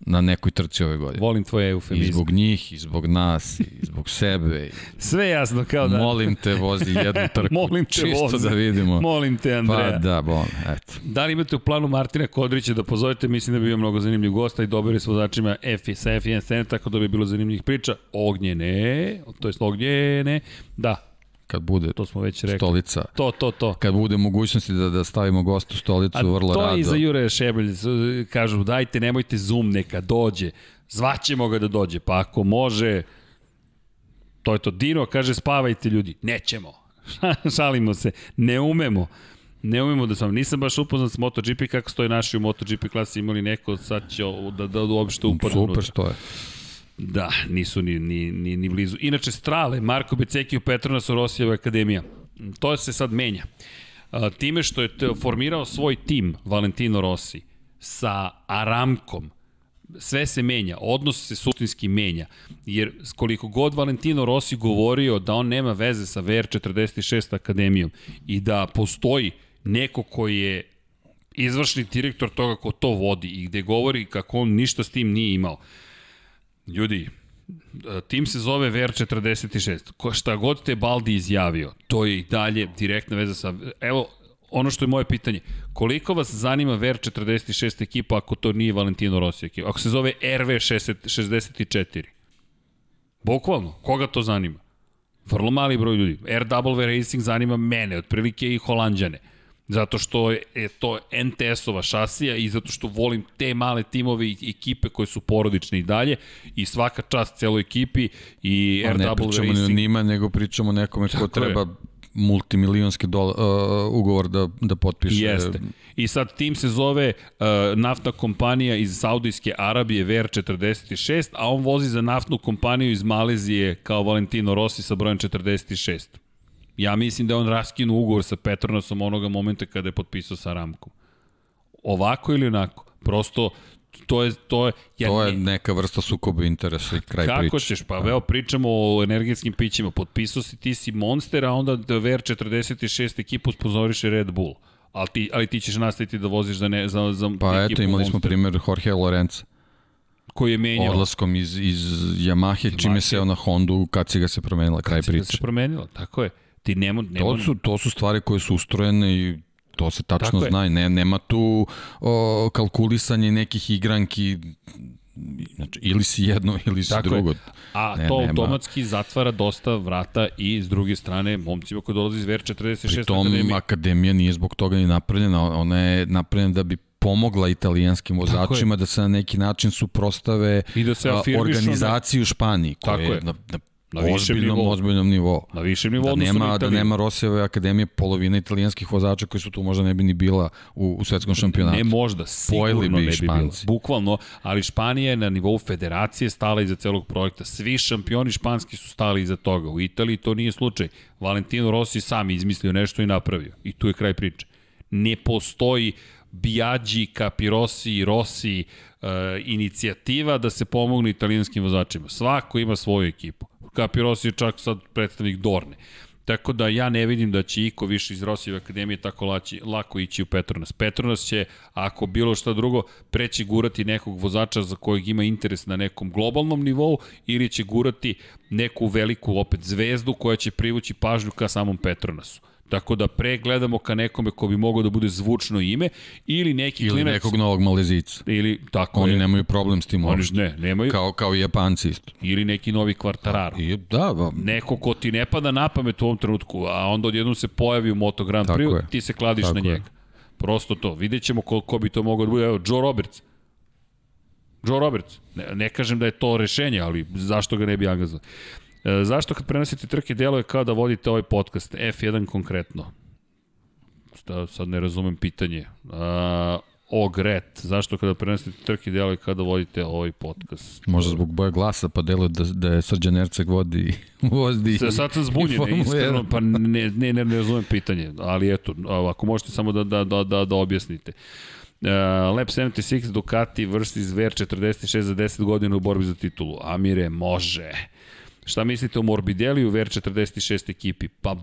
na nekoj trci ove godine. Volim tvoje I eufemizme. zbog njih, i zbog nas, i zbog sebe. I Sve jasno kao da... Molim te, vozi jednu trku. Molim te, Čisto vozi. da vidimo. Molim te, Andreja. Pa da, bon, eto. Da li imate u planu Martina Kodrića da pozovete, mislim da bi bio mnogo zanimljiv gosta i dobili s vozačima F sa F1 scene, tako da bi bilo zanimljivih priča. Ognjene, to jest Ognjene, da, Kad bude to smo već rekli. stolica, To, to, to. kad bude mogućnosti da, da stavimo gostu u stolicu, A vrlo to rado. je i za Jure Šebelj, kažu dajte, nemojte Zoom, neka dođe. Zvaćemo ga da dođe, pa ako može, to je to. Dino kaže spavajte ljudi, nećemo. Šalimo se, ne umemo. Ne umemo da sam, nisam baš upoznat s MotoGP, kako stoje naši u MotoGP klasi, imali neko, sad će da, da, da uopšte upadne Super unutra. stoje. Da, nisu ni, ni, ni, ni blizu. Inače, Strale, Marko Beceki u Petronas Rosijeva akademija. To se sad menja. Time što je formirao svoj tim Valentino Rossi sa Aramkom, sve se menja, odnos se suštinski menja, jer koliko god Valentino Rossi govorio da on nema veze sa VR46 akademijom i da postoji neko koji je izvršni direktor toga ko to vodi i gde govori kako on ništa s tim nije imao. Ljudi, e, tim se zove VR46. Ko, šta god te Baldi izjavio, to je i dalje direktna veza sa... Evo, ono što je moje pitanje, koliko vas zanima VR46 ekipa ako to nije Valentino Rossi ekipa? Ako se zove RV64? Bukvalno, koga to zanima? Vrlo mali broj ljudi. RW Racing zanima mene, otprilike i Holandjane. Zato što je je to NTS-ova šasija i zato što volim te male timove i ekipe koje su porodične i dalje i svaka čast celoj ekipi i A ne RW pričamo ni o Racing. njima, nego pričamo o nekome ko Tako je. treba multimilionski dola, uh, ugovor da, da potpiše. Jeste. I sad tim se zove uh, naftna kompanija iz Saudijske Arabije VR46, a on vozi za naftnu kompaniju iz Malezije kao Valentino Rossi sa brojem 46. Ja mislim da je on raskinuo ugovor sa Petronasom onoga momenta kada je potpisao sa Ramkom. Ovako ili onako? Prosto to je to je ja To je ne- neka vrsta sukoba interesa i kraj Kako priče. ćeš? Pa evo pričamo o energetskim pićima. Potpisao si ti si Monster, a onda da VR46 ekipu spozoriše Red Bull. Ali ti, ali ti ćeš nastaviti da voziš za, ne, za, za Pa ekipu eto, imali smo Monster, primjer Jorge Lorenza. koji je menjao. Odlaskom iz, iz Yamahe, čime se na Hondu, kad si ga se promenila, kraj Da se priče. promenilo, tako je. Ti nemo, nemo, To su, to su stvari koje su ustrojene i to se tačno Tako je. zna i ne, nema tu o, kalkulisanje nekih igranki znači ili si jedno ili si Tako je. drugo. A Ne, to nema. automatski zatvara dosta vrata i s druge strane momcima koji dolaze iz VR46 Pri tom akademije. akademija nije zbog toga ni napravljena, ona je napravljena da bi pomogla italijanskim vozačima da se na neki način suprostave I da se organizaciji u Španiji, koja Tako je je. na, na, Na višem nivou. ozbiljnom nivou. Na višem nivou Da odnosno nema, da nema Rosijeve akademije, polovina italijanskih vozača koji su tu možda ne bi ni bila u, u svetskom šampionatu. Ne možda, sigurno Pojeli bi ne bi. Španci. Bukvalno, ali Španija je na nivou federacije stala iza celog projekta. Svi šampioni španski su stali iza toga. U Italiji to nije slučaj. Valentino Rossi sam izmislio nešto i napravio. I tu je kraj priče. Ne postoji Biaggi, Capirossi, Rossi uh, inicijativa da se pomogne italijanskim vozačima. Svako ima svoju ekipu. Capirossi je čak sad predstavnik Dorne. Tako da ja ne vidim da će iko više iz Rosijeve akademije tako laći, lako ići u Petronas. Petronas će, ako bilo šta drugo, preći gurati nekog vozača za kojeg ima interes na nekom globalnom nivou ili će gurati neku veliku opet zvezdu koja će privući pažnju ka samom Petronasu. Tako da pre gledamo ka nekome ko bi mogao da bude zvučno ime ili neki Ili klinac nekog novog Malezica. ili tako Oni je. nemaju problem s tim Oni uopšte. ne, nemaju Kao, kao i Japanci isto. ili neki novi kvartararo. I, da, ba, Neko ko ti ne pada na pamet u ovom trenutku, a onda odjednom se pojavi u Moto Grand Prix, je. ti se kladiš Tako na je. njega. Prosto to. Vidjet ćemo ko, ko bi to mogao da bude. Evo, Joe Roberts. Joe Roberts. Ne, ne kažem da je to rešenje, ali zašto ga ne bi angažao? E, zašto kad prenosite trke deluje kao da vodite ovaj podcast? F1 konkretno. Šta, sad ne razumem pitanje. A, o, Gret. Zašto kada prenosite trke deluje kao da vodite ovaj podcast? možda zbog boja glasa, pa deluje da, da je Srđan Erceg vodi, vodi Sad, sad sam zbunjen, iskreno, 1. pa ne, ne, ne, ne razumem pitanje, ali eto, ako možete samo da, da, da, da, da objasnite. Uh, Lab 76 Ducati versus VR46 za 10 godina u borbi za titulu. Amire, može. Šta mislite o Morbidelli u VR46 ekipi? Pa,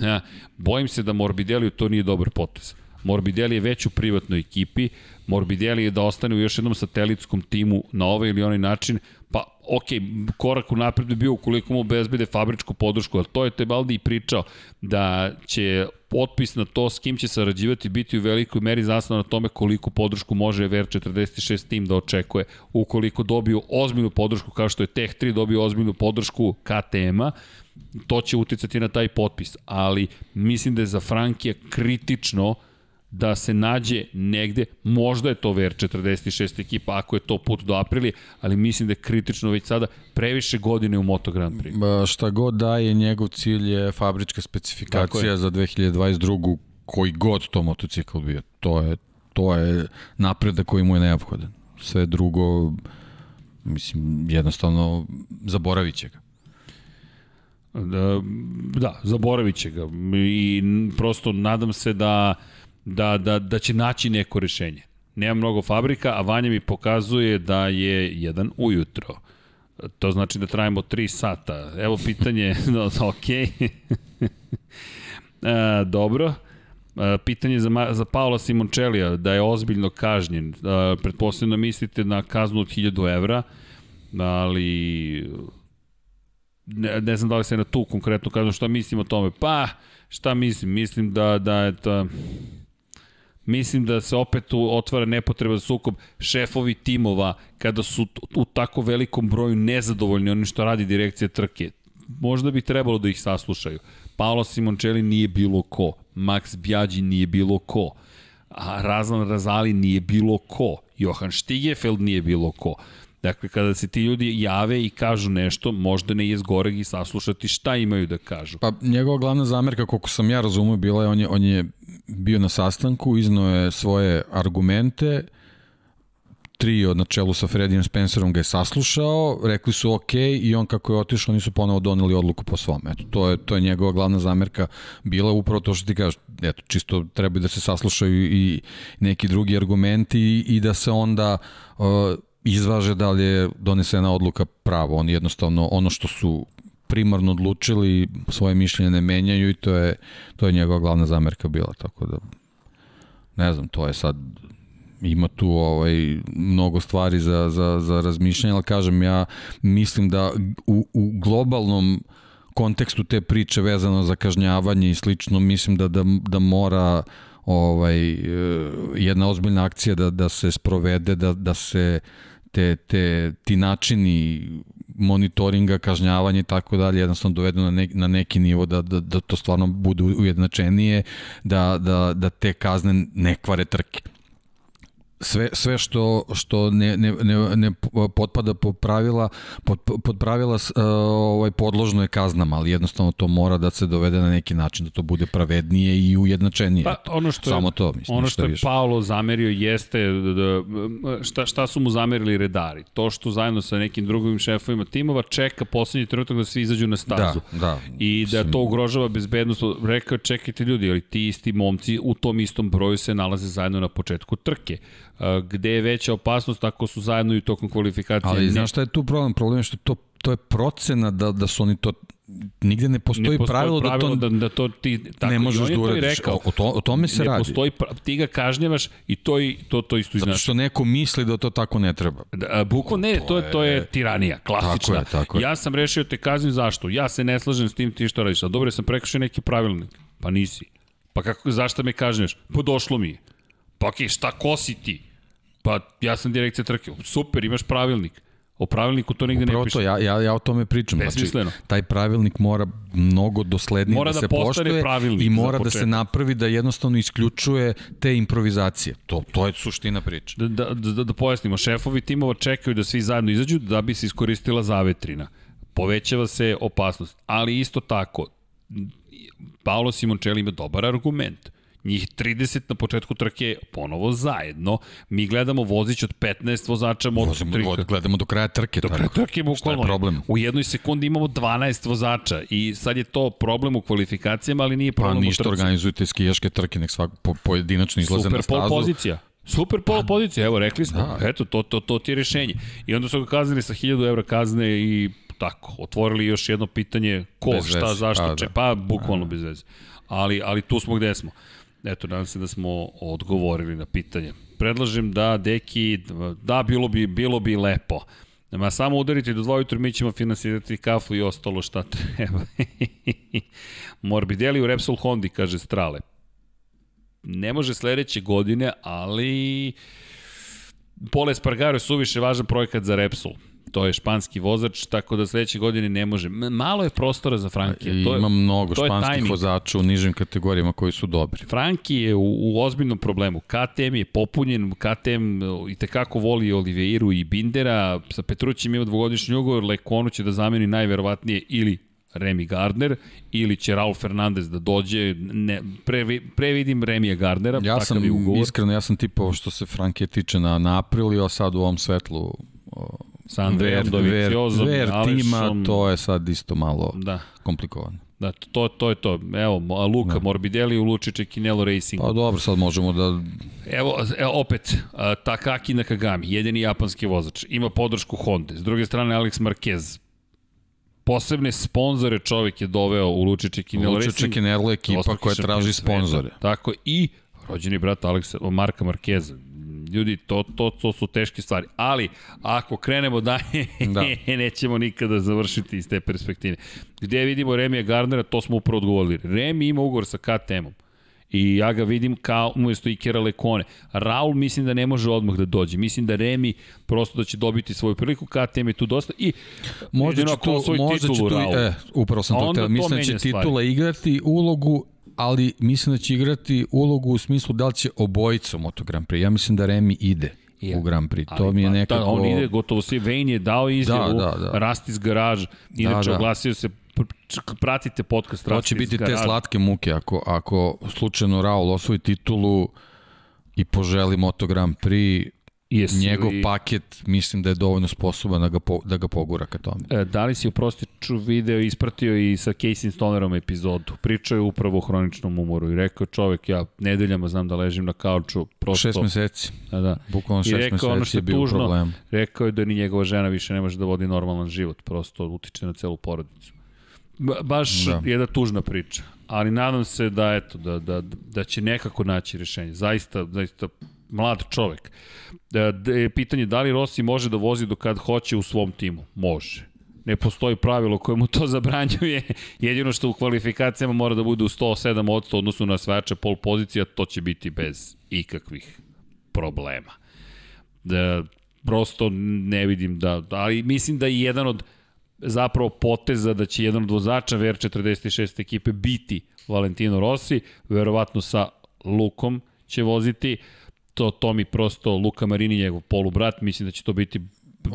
ha, bojim se da Morbidelli to nije dobar potez. Morbidelli je već u privatnoj ekipi, Morbidelli je da ostane u još jednom satelitskom timu na ovaj ili onaj način, ok, korak u napred bi bio ukoliko mu obezbede fabričku podršku, ali to je Tebaldi i pričao, da će potpis na to s kim će sarađivati biti u velikoj meri zasnovan na tome koliko podršku može VR46 tim da očekuje. Ukoliko dobiju ozbiljnu podršku kao što je Tech 3 dobio ozbiljnu podršku KTM-a, to će uticati na taj potpis, ali mislim da je za Frankija kritično da se nađe negde, možda je to VR46 ekipa, ako je to put do aprili, ali mislim da je kritično već sada previše godine u Moto Grand Prix. Ba, šta god daje, njegov cilj je fabrička specifikacija za 2022. koji god to motocikl bio. To je, to je napredak koji mu je neophodan. Sve drugo, mislim, jednostavno zaboravit će ga. Da, da, zaboravit će ga. I prosto nadam se da da, da, da će naći neko rešenje. Nema mnogo fabrika, a Vanja mi pokazuje da je jedan ujutro. To znači da trajimo 3 sata. Evo pitanje, no, ok. e, dobro. E, pitanje za, za Paola Simončelija, da je ozbiljno kažnjen. E, pretpostavljeno mislite na kaznu od 1000 evra, ali ne, ne znam da li se na tu konkretno kaznu, šta mislim o tome? Pa, šta mislim? Mislim da, da je to mislim da se opet otvara nepotreban sukob šefovi timova kada su u tako velikom broju nezadovoljni onim što radi direkcija trke. Možda bi trebalo da ih saslušaju. Paolo Simoncelli nije bilo ko, Max Bjađi nije bilo ko, a Razlan Razali nije bilo ko, Johan Stigefeld nije bilo ko. Dakle, kada se ti ljudi jave i kažu nešto, možda ne je zgoreg i saslušati šta imaju da kažu. Pa njegova glavna zamerka, koliko sam ja razumio, bila je on je, on je bio na sastanku, iznao je svoje argumente, trio na čelu sa Fredijem Spencerom ga je saslušao, rekli su ok i on kako je otišao, oni su ponovo doneli odluku po svom. Eto, to je, to je njegova glavna zamerka bila upravo to što ti kažeš, eto, čisto treba da se saslušaju i neki drugi argumenti i, i da se onda uh, izvaže da li je donesena odluka pravo. Oni jednostavno ono što su primarno odlučili, svoje mišljenje ne menjaju i to je, to je njegova glavna zamerka bila, tako da ne znam, to je sad ima tu ovaj mnogo stvari za, za, za razmišljanje, ali kažem ja mislim da u, u globalnom kontekstu te priče vezano za kažnjavanje i slično, mislim da, da, da mora ovaj jedna ozbiljna akcija da, da se sprovede, da, da se te, te, ti načini monitoringa, kažnjavanja i tako dalje, jednostavno dovedu na, ne, na neki nivo da, da, da to stvarno bude ujednačenije, da, da, da te kazne ne kvare trke sve, sve što, što ne, ne, ne, ne potpada po pravila, pod, pod pravila uh, ovaj, podložno je kaznama, ali jednostavno to mora da se dovede na neki način, da to bude pravednije i ujednačenije. Pa, ono što Samo to, mislim. Ono što je više. Paolo zamerio jeste da, da, šta, šta su mu zamerili redari. To što zajedno sa nekim drugim šefovima timova čeka poslednji trenutak da svi izađu na stazu. Da, da. I da to ugrožava bezbednost. Rekao, čekajte ljudi, ali ti isti momci u tom istom broju se nalaze zajedno na početku trke gde je veća opasnost ako su zajedno i tokom kvalifikacije. Ali znaš šta je tu problem? Problem je što to, to je procena da, da su oni to nigde ne postoji, ne postoji pravilo, pravilo da to, da, da to ti tako, ne možeš da uradiš. Rekao, o, to, o tome se ne radi. Postoji, ti ga kažnjavaš i to, i, to, to isto iznaš. Zato što neko misli da to tako ne treba. Da, buko ne, to, to, je, to je tiranija, klasična. Tako je, tako je. Ja sam rešio te kaznim zašto? Ja se ne slažem s tim ti što radiš. A dobro, sam prekršio neki pravilnik. Pa nisi. Pa kako, zašto me kažnjaš? Pa došlo mi je. Pa okej, okay, šta ko si ti? Pa ja sam direkcija trke. Super, imaš pravilnik. O pravilniku to nigde Upravo ne piše. to, ja, ja, ja o tome pričam. Znači, taj pravilnik mora mnogo doslednije mora da, da se poštuje i mora da se napravi da jednostavno isključuje te improvizacije. To, to je suština priče. Da, da, da, da pojasnimo, šefovi timova čekaju da svi zajedno izađu da bi se iskoristila zavetrina. Povećava se opasnost. Ali isto tako, Paolo Simoncelli ima dobar argument njih 30 na početku trke ponovo zajedno. Mi gledamo vozić od 15 vozača Moto Vozimo, Gledamo do kraja trke. Do kraja trke bukvalno. problem? U jednoj sekundi imamo 12 vozača i sad je to problem u kvalifikacijama, ali nije problem pa, ništa, u trci. organizujete skijaške trke, nek svak po, pojedinačno izlaze Super na stazu. Super pozicija. Super pol pa, pozicija, evo rekli smo, da. eto, to, to, to ti je rešenje. I onda su ga kaznili sa 1000 evra kazne i tako, otvorili još jedno pitanje ko, bez šta, veze. zašto, A, če, da. pa bukvalno bez veze. Ali, ali tu smo gde smo. Eto, nadam se da smo odgovorili na pitanje. Predlažem da, deki, da, bilo bi, bilo bi lepo. Ma samo udarite do dva ujutru, mi ćemo finansirati kafu i ostalo šta treba. Morbidelli u Repsol Hondi, kaže Strale. Ne može sledeće godine, ali Pole Spargaro je suviše važan projekat za Repsol. To je španski vozač, tako da sledeće godine ne može. Malo je prostora za Franki. I to je, ima mnogo španskih vozača u nižim kategorijama koji su dobri. Franki je u, u ozbiljnom problemu. KTM je popunjen, KTM i tekako voli Oliveiru i Bindera, sa Petrućim ima dvogodišnji ugovor, Lekonu će da zameni najverovatnije ili Remy Gardner ili će Raul Fernandez da dođe, ne, pre, pre vidim Remija Gardnera, ja sam, je ugovor. Iskreno, ja sam tipao što se Franke tiče na, na april, a sad u ovom svetlu sa Andrejom ver, Doviciozom, ver, ver tima, to je sad isto malo da. komplikovano. Da, to, to je to. Evo, Luka da. Morbidelli u Lučiće Kinelo Racing. Pa dobro, sad možemo da... Evo, evo opet, Takaki Nakagami, jedini japanski vozač, ima podršku Honda. S druge strane, Alex Marquez, posebne sponzore čovjek je doveo u Lučiće Kinelo Racing. Lučiće Kinelo ekipa koja traži sponzore. Tako, i rođeni brat Aleksa, Marka Markeza, ljudi, to, to, to su teške stvari. Ali, ako krenemo dalje, da. nećemo nikada završiti iz te perspektive. Gde vidimo Remija Gardnera, to smo upravo odgovorili. Remi ima ugovor sa KTM-om. I ja ga vidim kao umesto Ikera Lekone. Raul mislim da ne može odmah da dođe. Mislim da Remi prosto da će dobiti svoju priliku. KTM je tu dosta i možda će tu, možda će tu, e, upravo sam to htio. Mislim da će titula stvari. igrati ulogu ali mislim da će igrati ulogu u smislu da li će obojica Moto Grand Prix. Ja mislim da Remi ide ja. u Grand Prix. To ali, mi je pa, nekako... Da, on ide, gotovo svi. Vane je dao izjavu, da, da, da. Rasti iz garaž, inače da, da. oglasio se pratite podcast To će biti te slatke muke ako, ako slučajno Raul osvoji titulu i poželi Moto Grand Prix Jesi njegov li... paket mislim da je dovoljno sposoban da ga, po, da ga pogura ka tome. E, da li si u prostiču video ispratio i sa Casey Stonerom epizodu? Pričao je upravo o hroničnom umoru i rekao čovek, ja nedeljama znam da ležim na kauču. Prosto... Šest meseci. Da, da. Bukvalno šest meseci ono što je bio tužno, problem. Rekao je da ni njegova žena više ne može da vodi normalan život, prosto utiče na celu porodicu. Ba, baš da. jedna tužna priča, ali nadam se da eto da da da će nekako naći rešenje. Zaista zaista mlad čovek. Je pitanje da li Rossi može da vozi do kad hoće u svom timu. Može. Ne postoji pravilo koje mu to zabranjuje. Jedino što u kvalifikacijama mora da bude u 107 odsto odnosno na svajače pol pozicija, to će biti bez ikakvih problema. Da, prosto ne vidim da, ali mislim da je jedan od zapravo poteza da će jedan od vozača VR46 ekipe biti Valentino Rossi, verovatno sa Lukom će voziti. Uh, to, to mi prosto Luka Marini, njegov polubrat, mislim da će to biti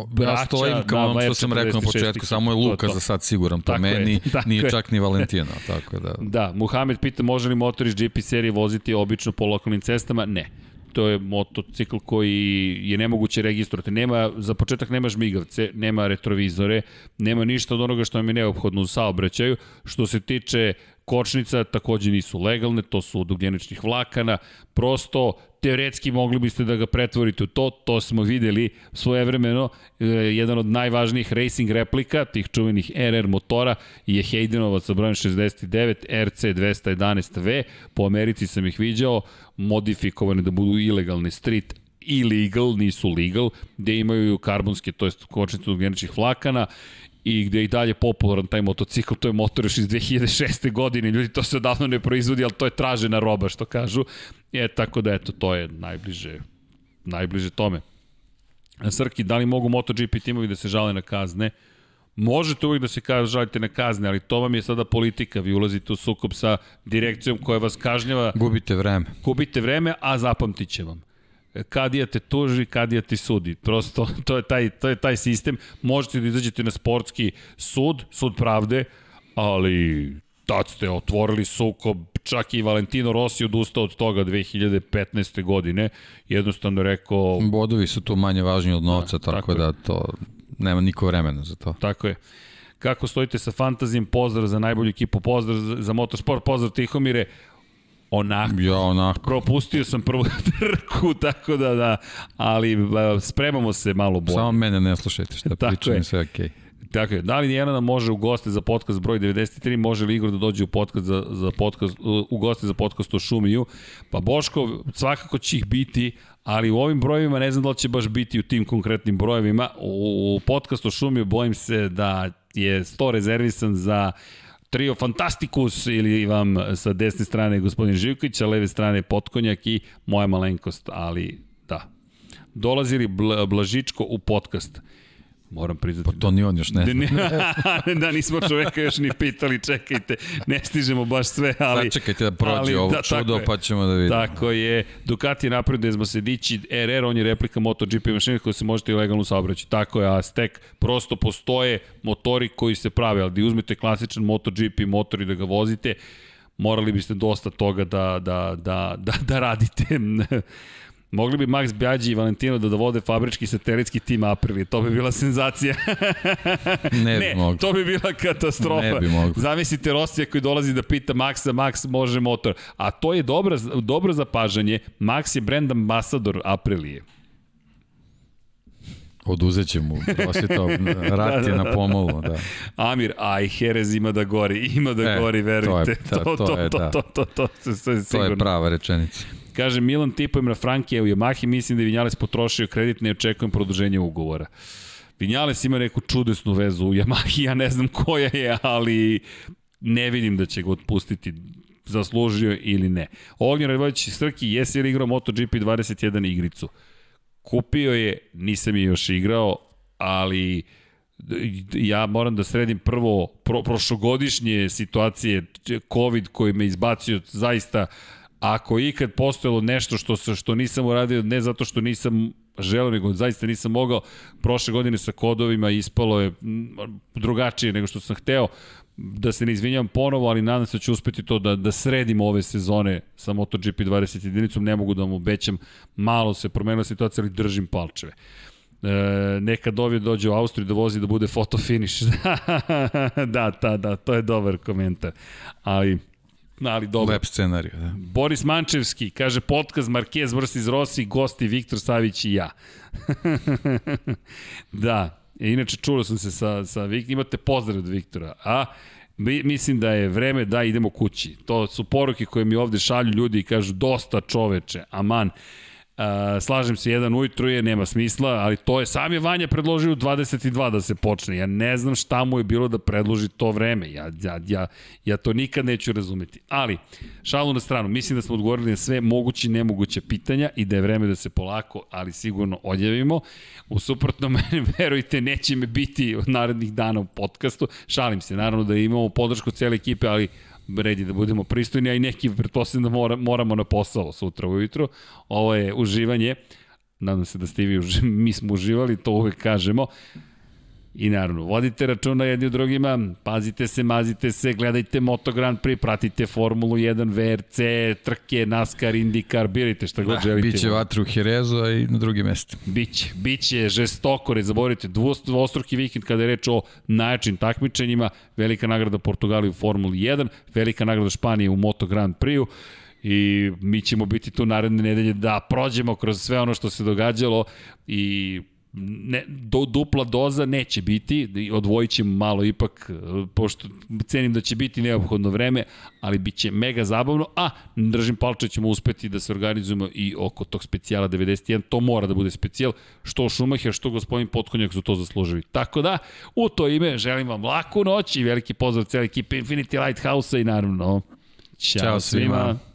braća, ja stojim kao da, što sam rekao na početku, samo je Luka to, to. za sad siguran, po tako meni je, nije je. čak ni Valentina, tako da. Da, Muhamed pita može li motor iz GP serije voziti obično po lokalnim cestama? Ne. To je motocikl koji je nemoguće registrovati. Nema, za početak nema žmigavce, nema retrovizore, nema ništa od onoga što vam je neophodno u saobraćaju. Što se tiče kočnica, takođe nisu legalne, to su od ugljeničnih vlakana, prosto teoretski mogli biste da ga pretvorite u to, to smo videli svojevremeno, e, jedan od najvažnijih racing replika, tih čuvenih RR motora, je Haydenovac sa brojem 69 RC211V, po Americi sam ih viđao, modifikovane da budu ilegalne street illegal, nisu legal, gde imaju karbonske, to je kočnice ugljeničnih vlakana, i gde je i dalje popularan taj motocikl, to je motor još iz 2006. godine, ljudi to se odavno ne proizvodi, ali to je tražena roba, što kažu. E, tako da, eto, to je najbliže, najbliže tome. Srki, da li mogu MotoGP timovi da se žale na kazne? Možete uvijek da se žalite na kazne, ali to vam je sada politika. Vi ulazite u sukob sa direkcijom koja vas kažnjava. Gubite vreme. Gubite vreme, a zapamtit će vam kadija te tuži, kadija ti sudi. Prosto, to je taj, to je taj sistem. Možete da izađete na sportski sud, sud pravde, ali tad ste otvorili sukob, čak i Valentino Rossi odustao od toga 2015. godine, jednostavno rekao... Bodovi su tu manje važni od novca, da, tako, tako da to nema niko vremena za to. Tako je. Kako stojite sa fantazijem, pozdrav za najbolju ekipu, pozdrav za, za motorsport, pozdrav Tihomire, onako. Ja, onako. Propustio sam prvu trku, tako da, da, ali spremamo se malo bolje. Samo mene ne slušajte šta pričam, sve okej. Okay. Tako je, da li Jelena može u goste za podcast broj 93, može li Igor da dođe u podcast za, za podcast, u goste za podcast o Šumiju? Pa Boško, svakako će ih biti, ali u ovim brojevima ne znam da li će baš biti u tim konkretnim brojevima. U, u podcastu Šumiju bojim se da je 100 rezervisan za trio Fantastikus ili vam sa desne strane gospodin Živković, a leve strane Potkonjak i moja malenkost, ali da. Dolazili Bl Blažičko u podcast. Moram priznati. Pa to ni on još ne zna. da, nismo čoveka još ni pitali, čekajte, ne stižemo baš sve, ali... Začekajte da prođe ali, ovo da, čudo, pa ćemo da vidimo. Tako je, Ducati napreduje zbog se dići RR, on je replika MotoGP mašine koja se možete i legalno saobraći. Tako je, a Stek prosto postoje motori koji se prave, ali da uzmete klasičan MotoGP motor i da ga vozite, morali biste dosta toga da, da, da, da, da radite. Mogli bi Max Bjađi i Valentino da dovode fabrički satelitski tim Aprilia, to bi bila senzacija. ne bi ne, mogli. to bi bila katastrofa. Ne bi mogli. Zamislite Rosija koji dolazi da pita Maxa, Max može motor. A to je dobro, dobro zapažanje, Max je brand ambasador Aprilije. Oduzet će mu, to, rat je na pomolu, da. Amir, aj, Herez ima da gori, ima da e, gori, verujte. To, je, da, to, to, to, je, da. to, to, to, to, to, je sigurno. To je prava rečenica. Kaže Milan tipujem na Frankije u Yamahi, mislim da je Vinjales potrošio kredit, ne očekujem produženje ugovora. Vinjales ima neku čudesnu vezu u Yamahi, ja ne znam koja je, ali ne vidim da će ga otpustiti zaslužio ili ne. Ognjen Radvojić Srki, jesi li igrao MotoGP 21 igricu? Kupio je, nisam je još igrao, ali ja moram da sredim prvo pro, prošlogodišnje situacije, COVID koji me izbacio zaista ako je ikad postojalo nešto što, što nisam uradio, ne zato što nisam želeo, nego zaista nisam mogao, prošle godine sa kodovima ispalo je drugačije nego što sam hteo, da se ne izvinjam ponovo, ali nadam se da ću uspeti to da, da sredimo ove sezone sa MotoGP 20 jedinicom, ne mogu da vam obećam, malo se promenila situacija, ali držim palčeve. E, neka Dovi dođe u Austriju da vozi da bude foto finish. da, da, da, to je dobar komentar. Ali ali dobro. Lep scenarij, da. Boris Mančevski, kaže podcast Marquez vs. Rossi, gosti Viktor Savić i ja. da, e, inače čulo sam se sa, sa Viktor, imate pozdrav od Viktora, a mislim da je vreme da idemo kući. To su poruke koje mi ovde šalju ljudi i kažu dosta čoveče, aman. Uh, slažem se, jedan ujutru je, nema smisla, ali to je, sam je Vanja predložio u 22 da se počne. Ja ne znam šta mu je bilo da predloži to vreme. Ja, ja, ja, ja to nikad neću razumeti. Ali, šalu na stranu, mislim da smo odgovorili na sve moguće i nemoguće pitanja i da je vreme da se polako, ali sigurno odjavimo. U suprotnom, verujte, neće me biti narednih dana u podcastu. Šalim se, naravno da imamo podršku cijele ekipe, ali redi da budemo pristojni, a i neki pretpostavljam da mora, moramo na posao sutra ujutro. Ovo je uživanje. Nadam se da ste i vi uživali, mi smo uživali, to uvek kažemo. I naravno, vodite računa jedni u drugima, pazite se, mazite se, gledajte Moto Grand Prix, pratite Formulu 1, VRC, trke, NASCAR, IndyCar, birajte šta god da, želite. Biće vatru u Herezu, a i na drugim mestima. Biće, biće žestoko, ne zaboravite, dvostruki vikend kada je reč o najjačim takmičenjima, velika nagrada Portugalije u Formuli 1, velika nagrada Španije u Moto Grand Prix-u i mi ćemo biti tu naredne nedelje da prođemo kroz sve ono što se događalo i ne, do, dupla doza neće biti, odvojit ćemo malo ipak, pošto cenim da će biti neophodno vreme, ali bit će mega zabavno, a držim palče ćemo uspeti da se organizujemo i oko tog specijala 91, to mora da bude specijal, što Šumacher, što gospodin Potkonjak su to zaslužili. Tako da, u to ime želim vam laku noć i veliki pozdrav cijeli ekipe Infinity Lighthouse-a i naravno, čao, čao svima. svima.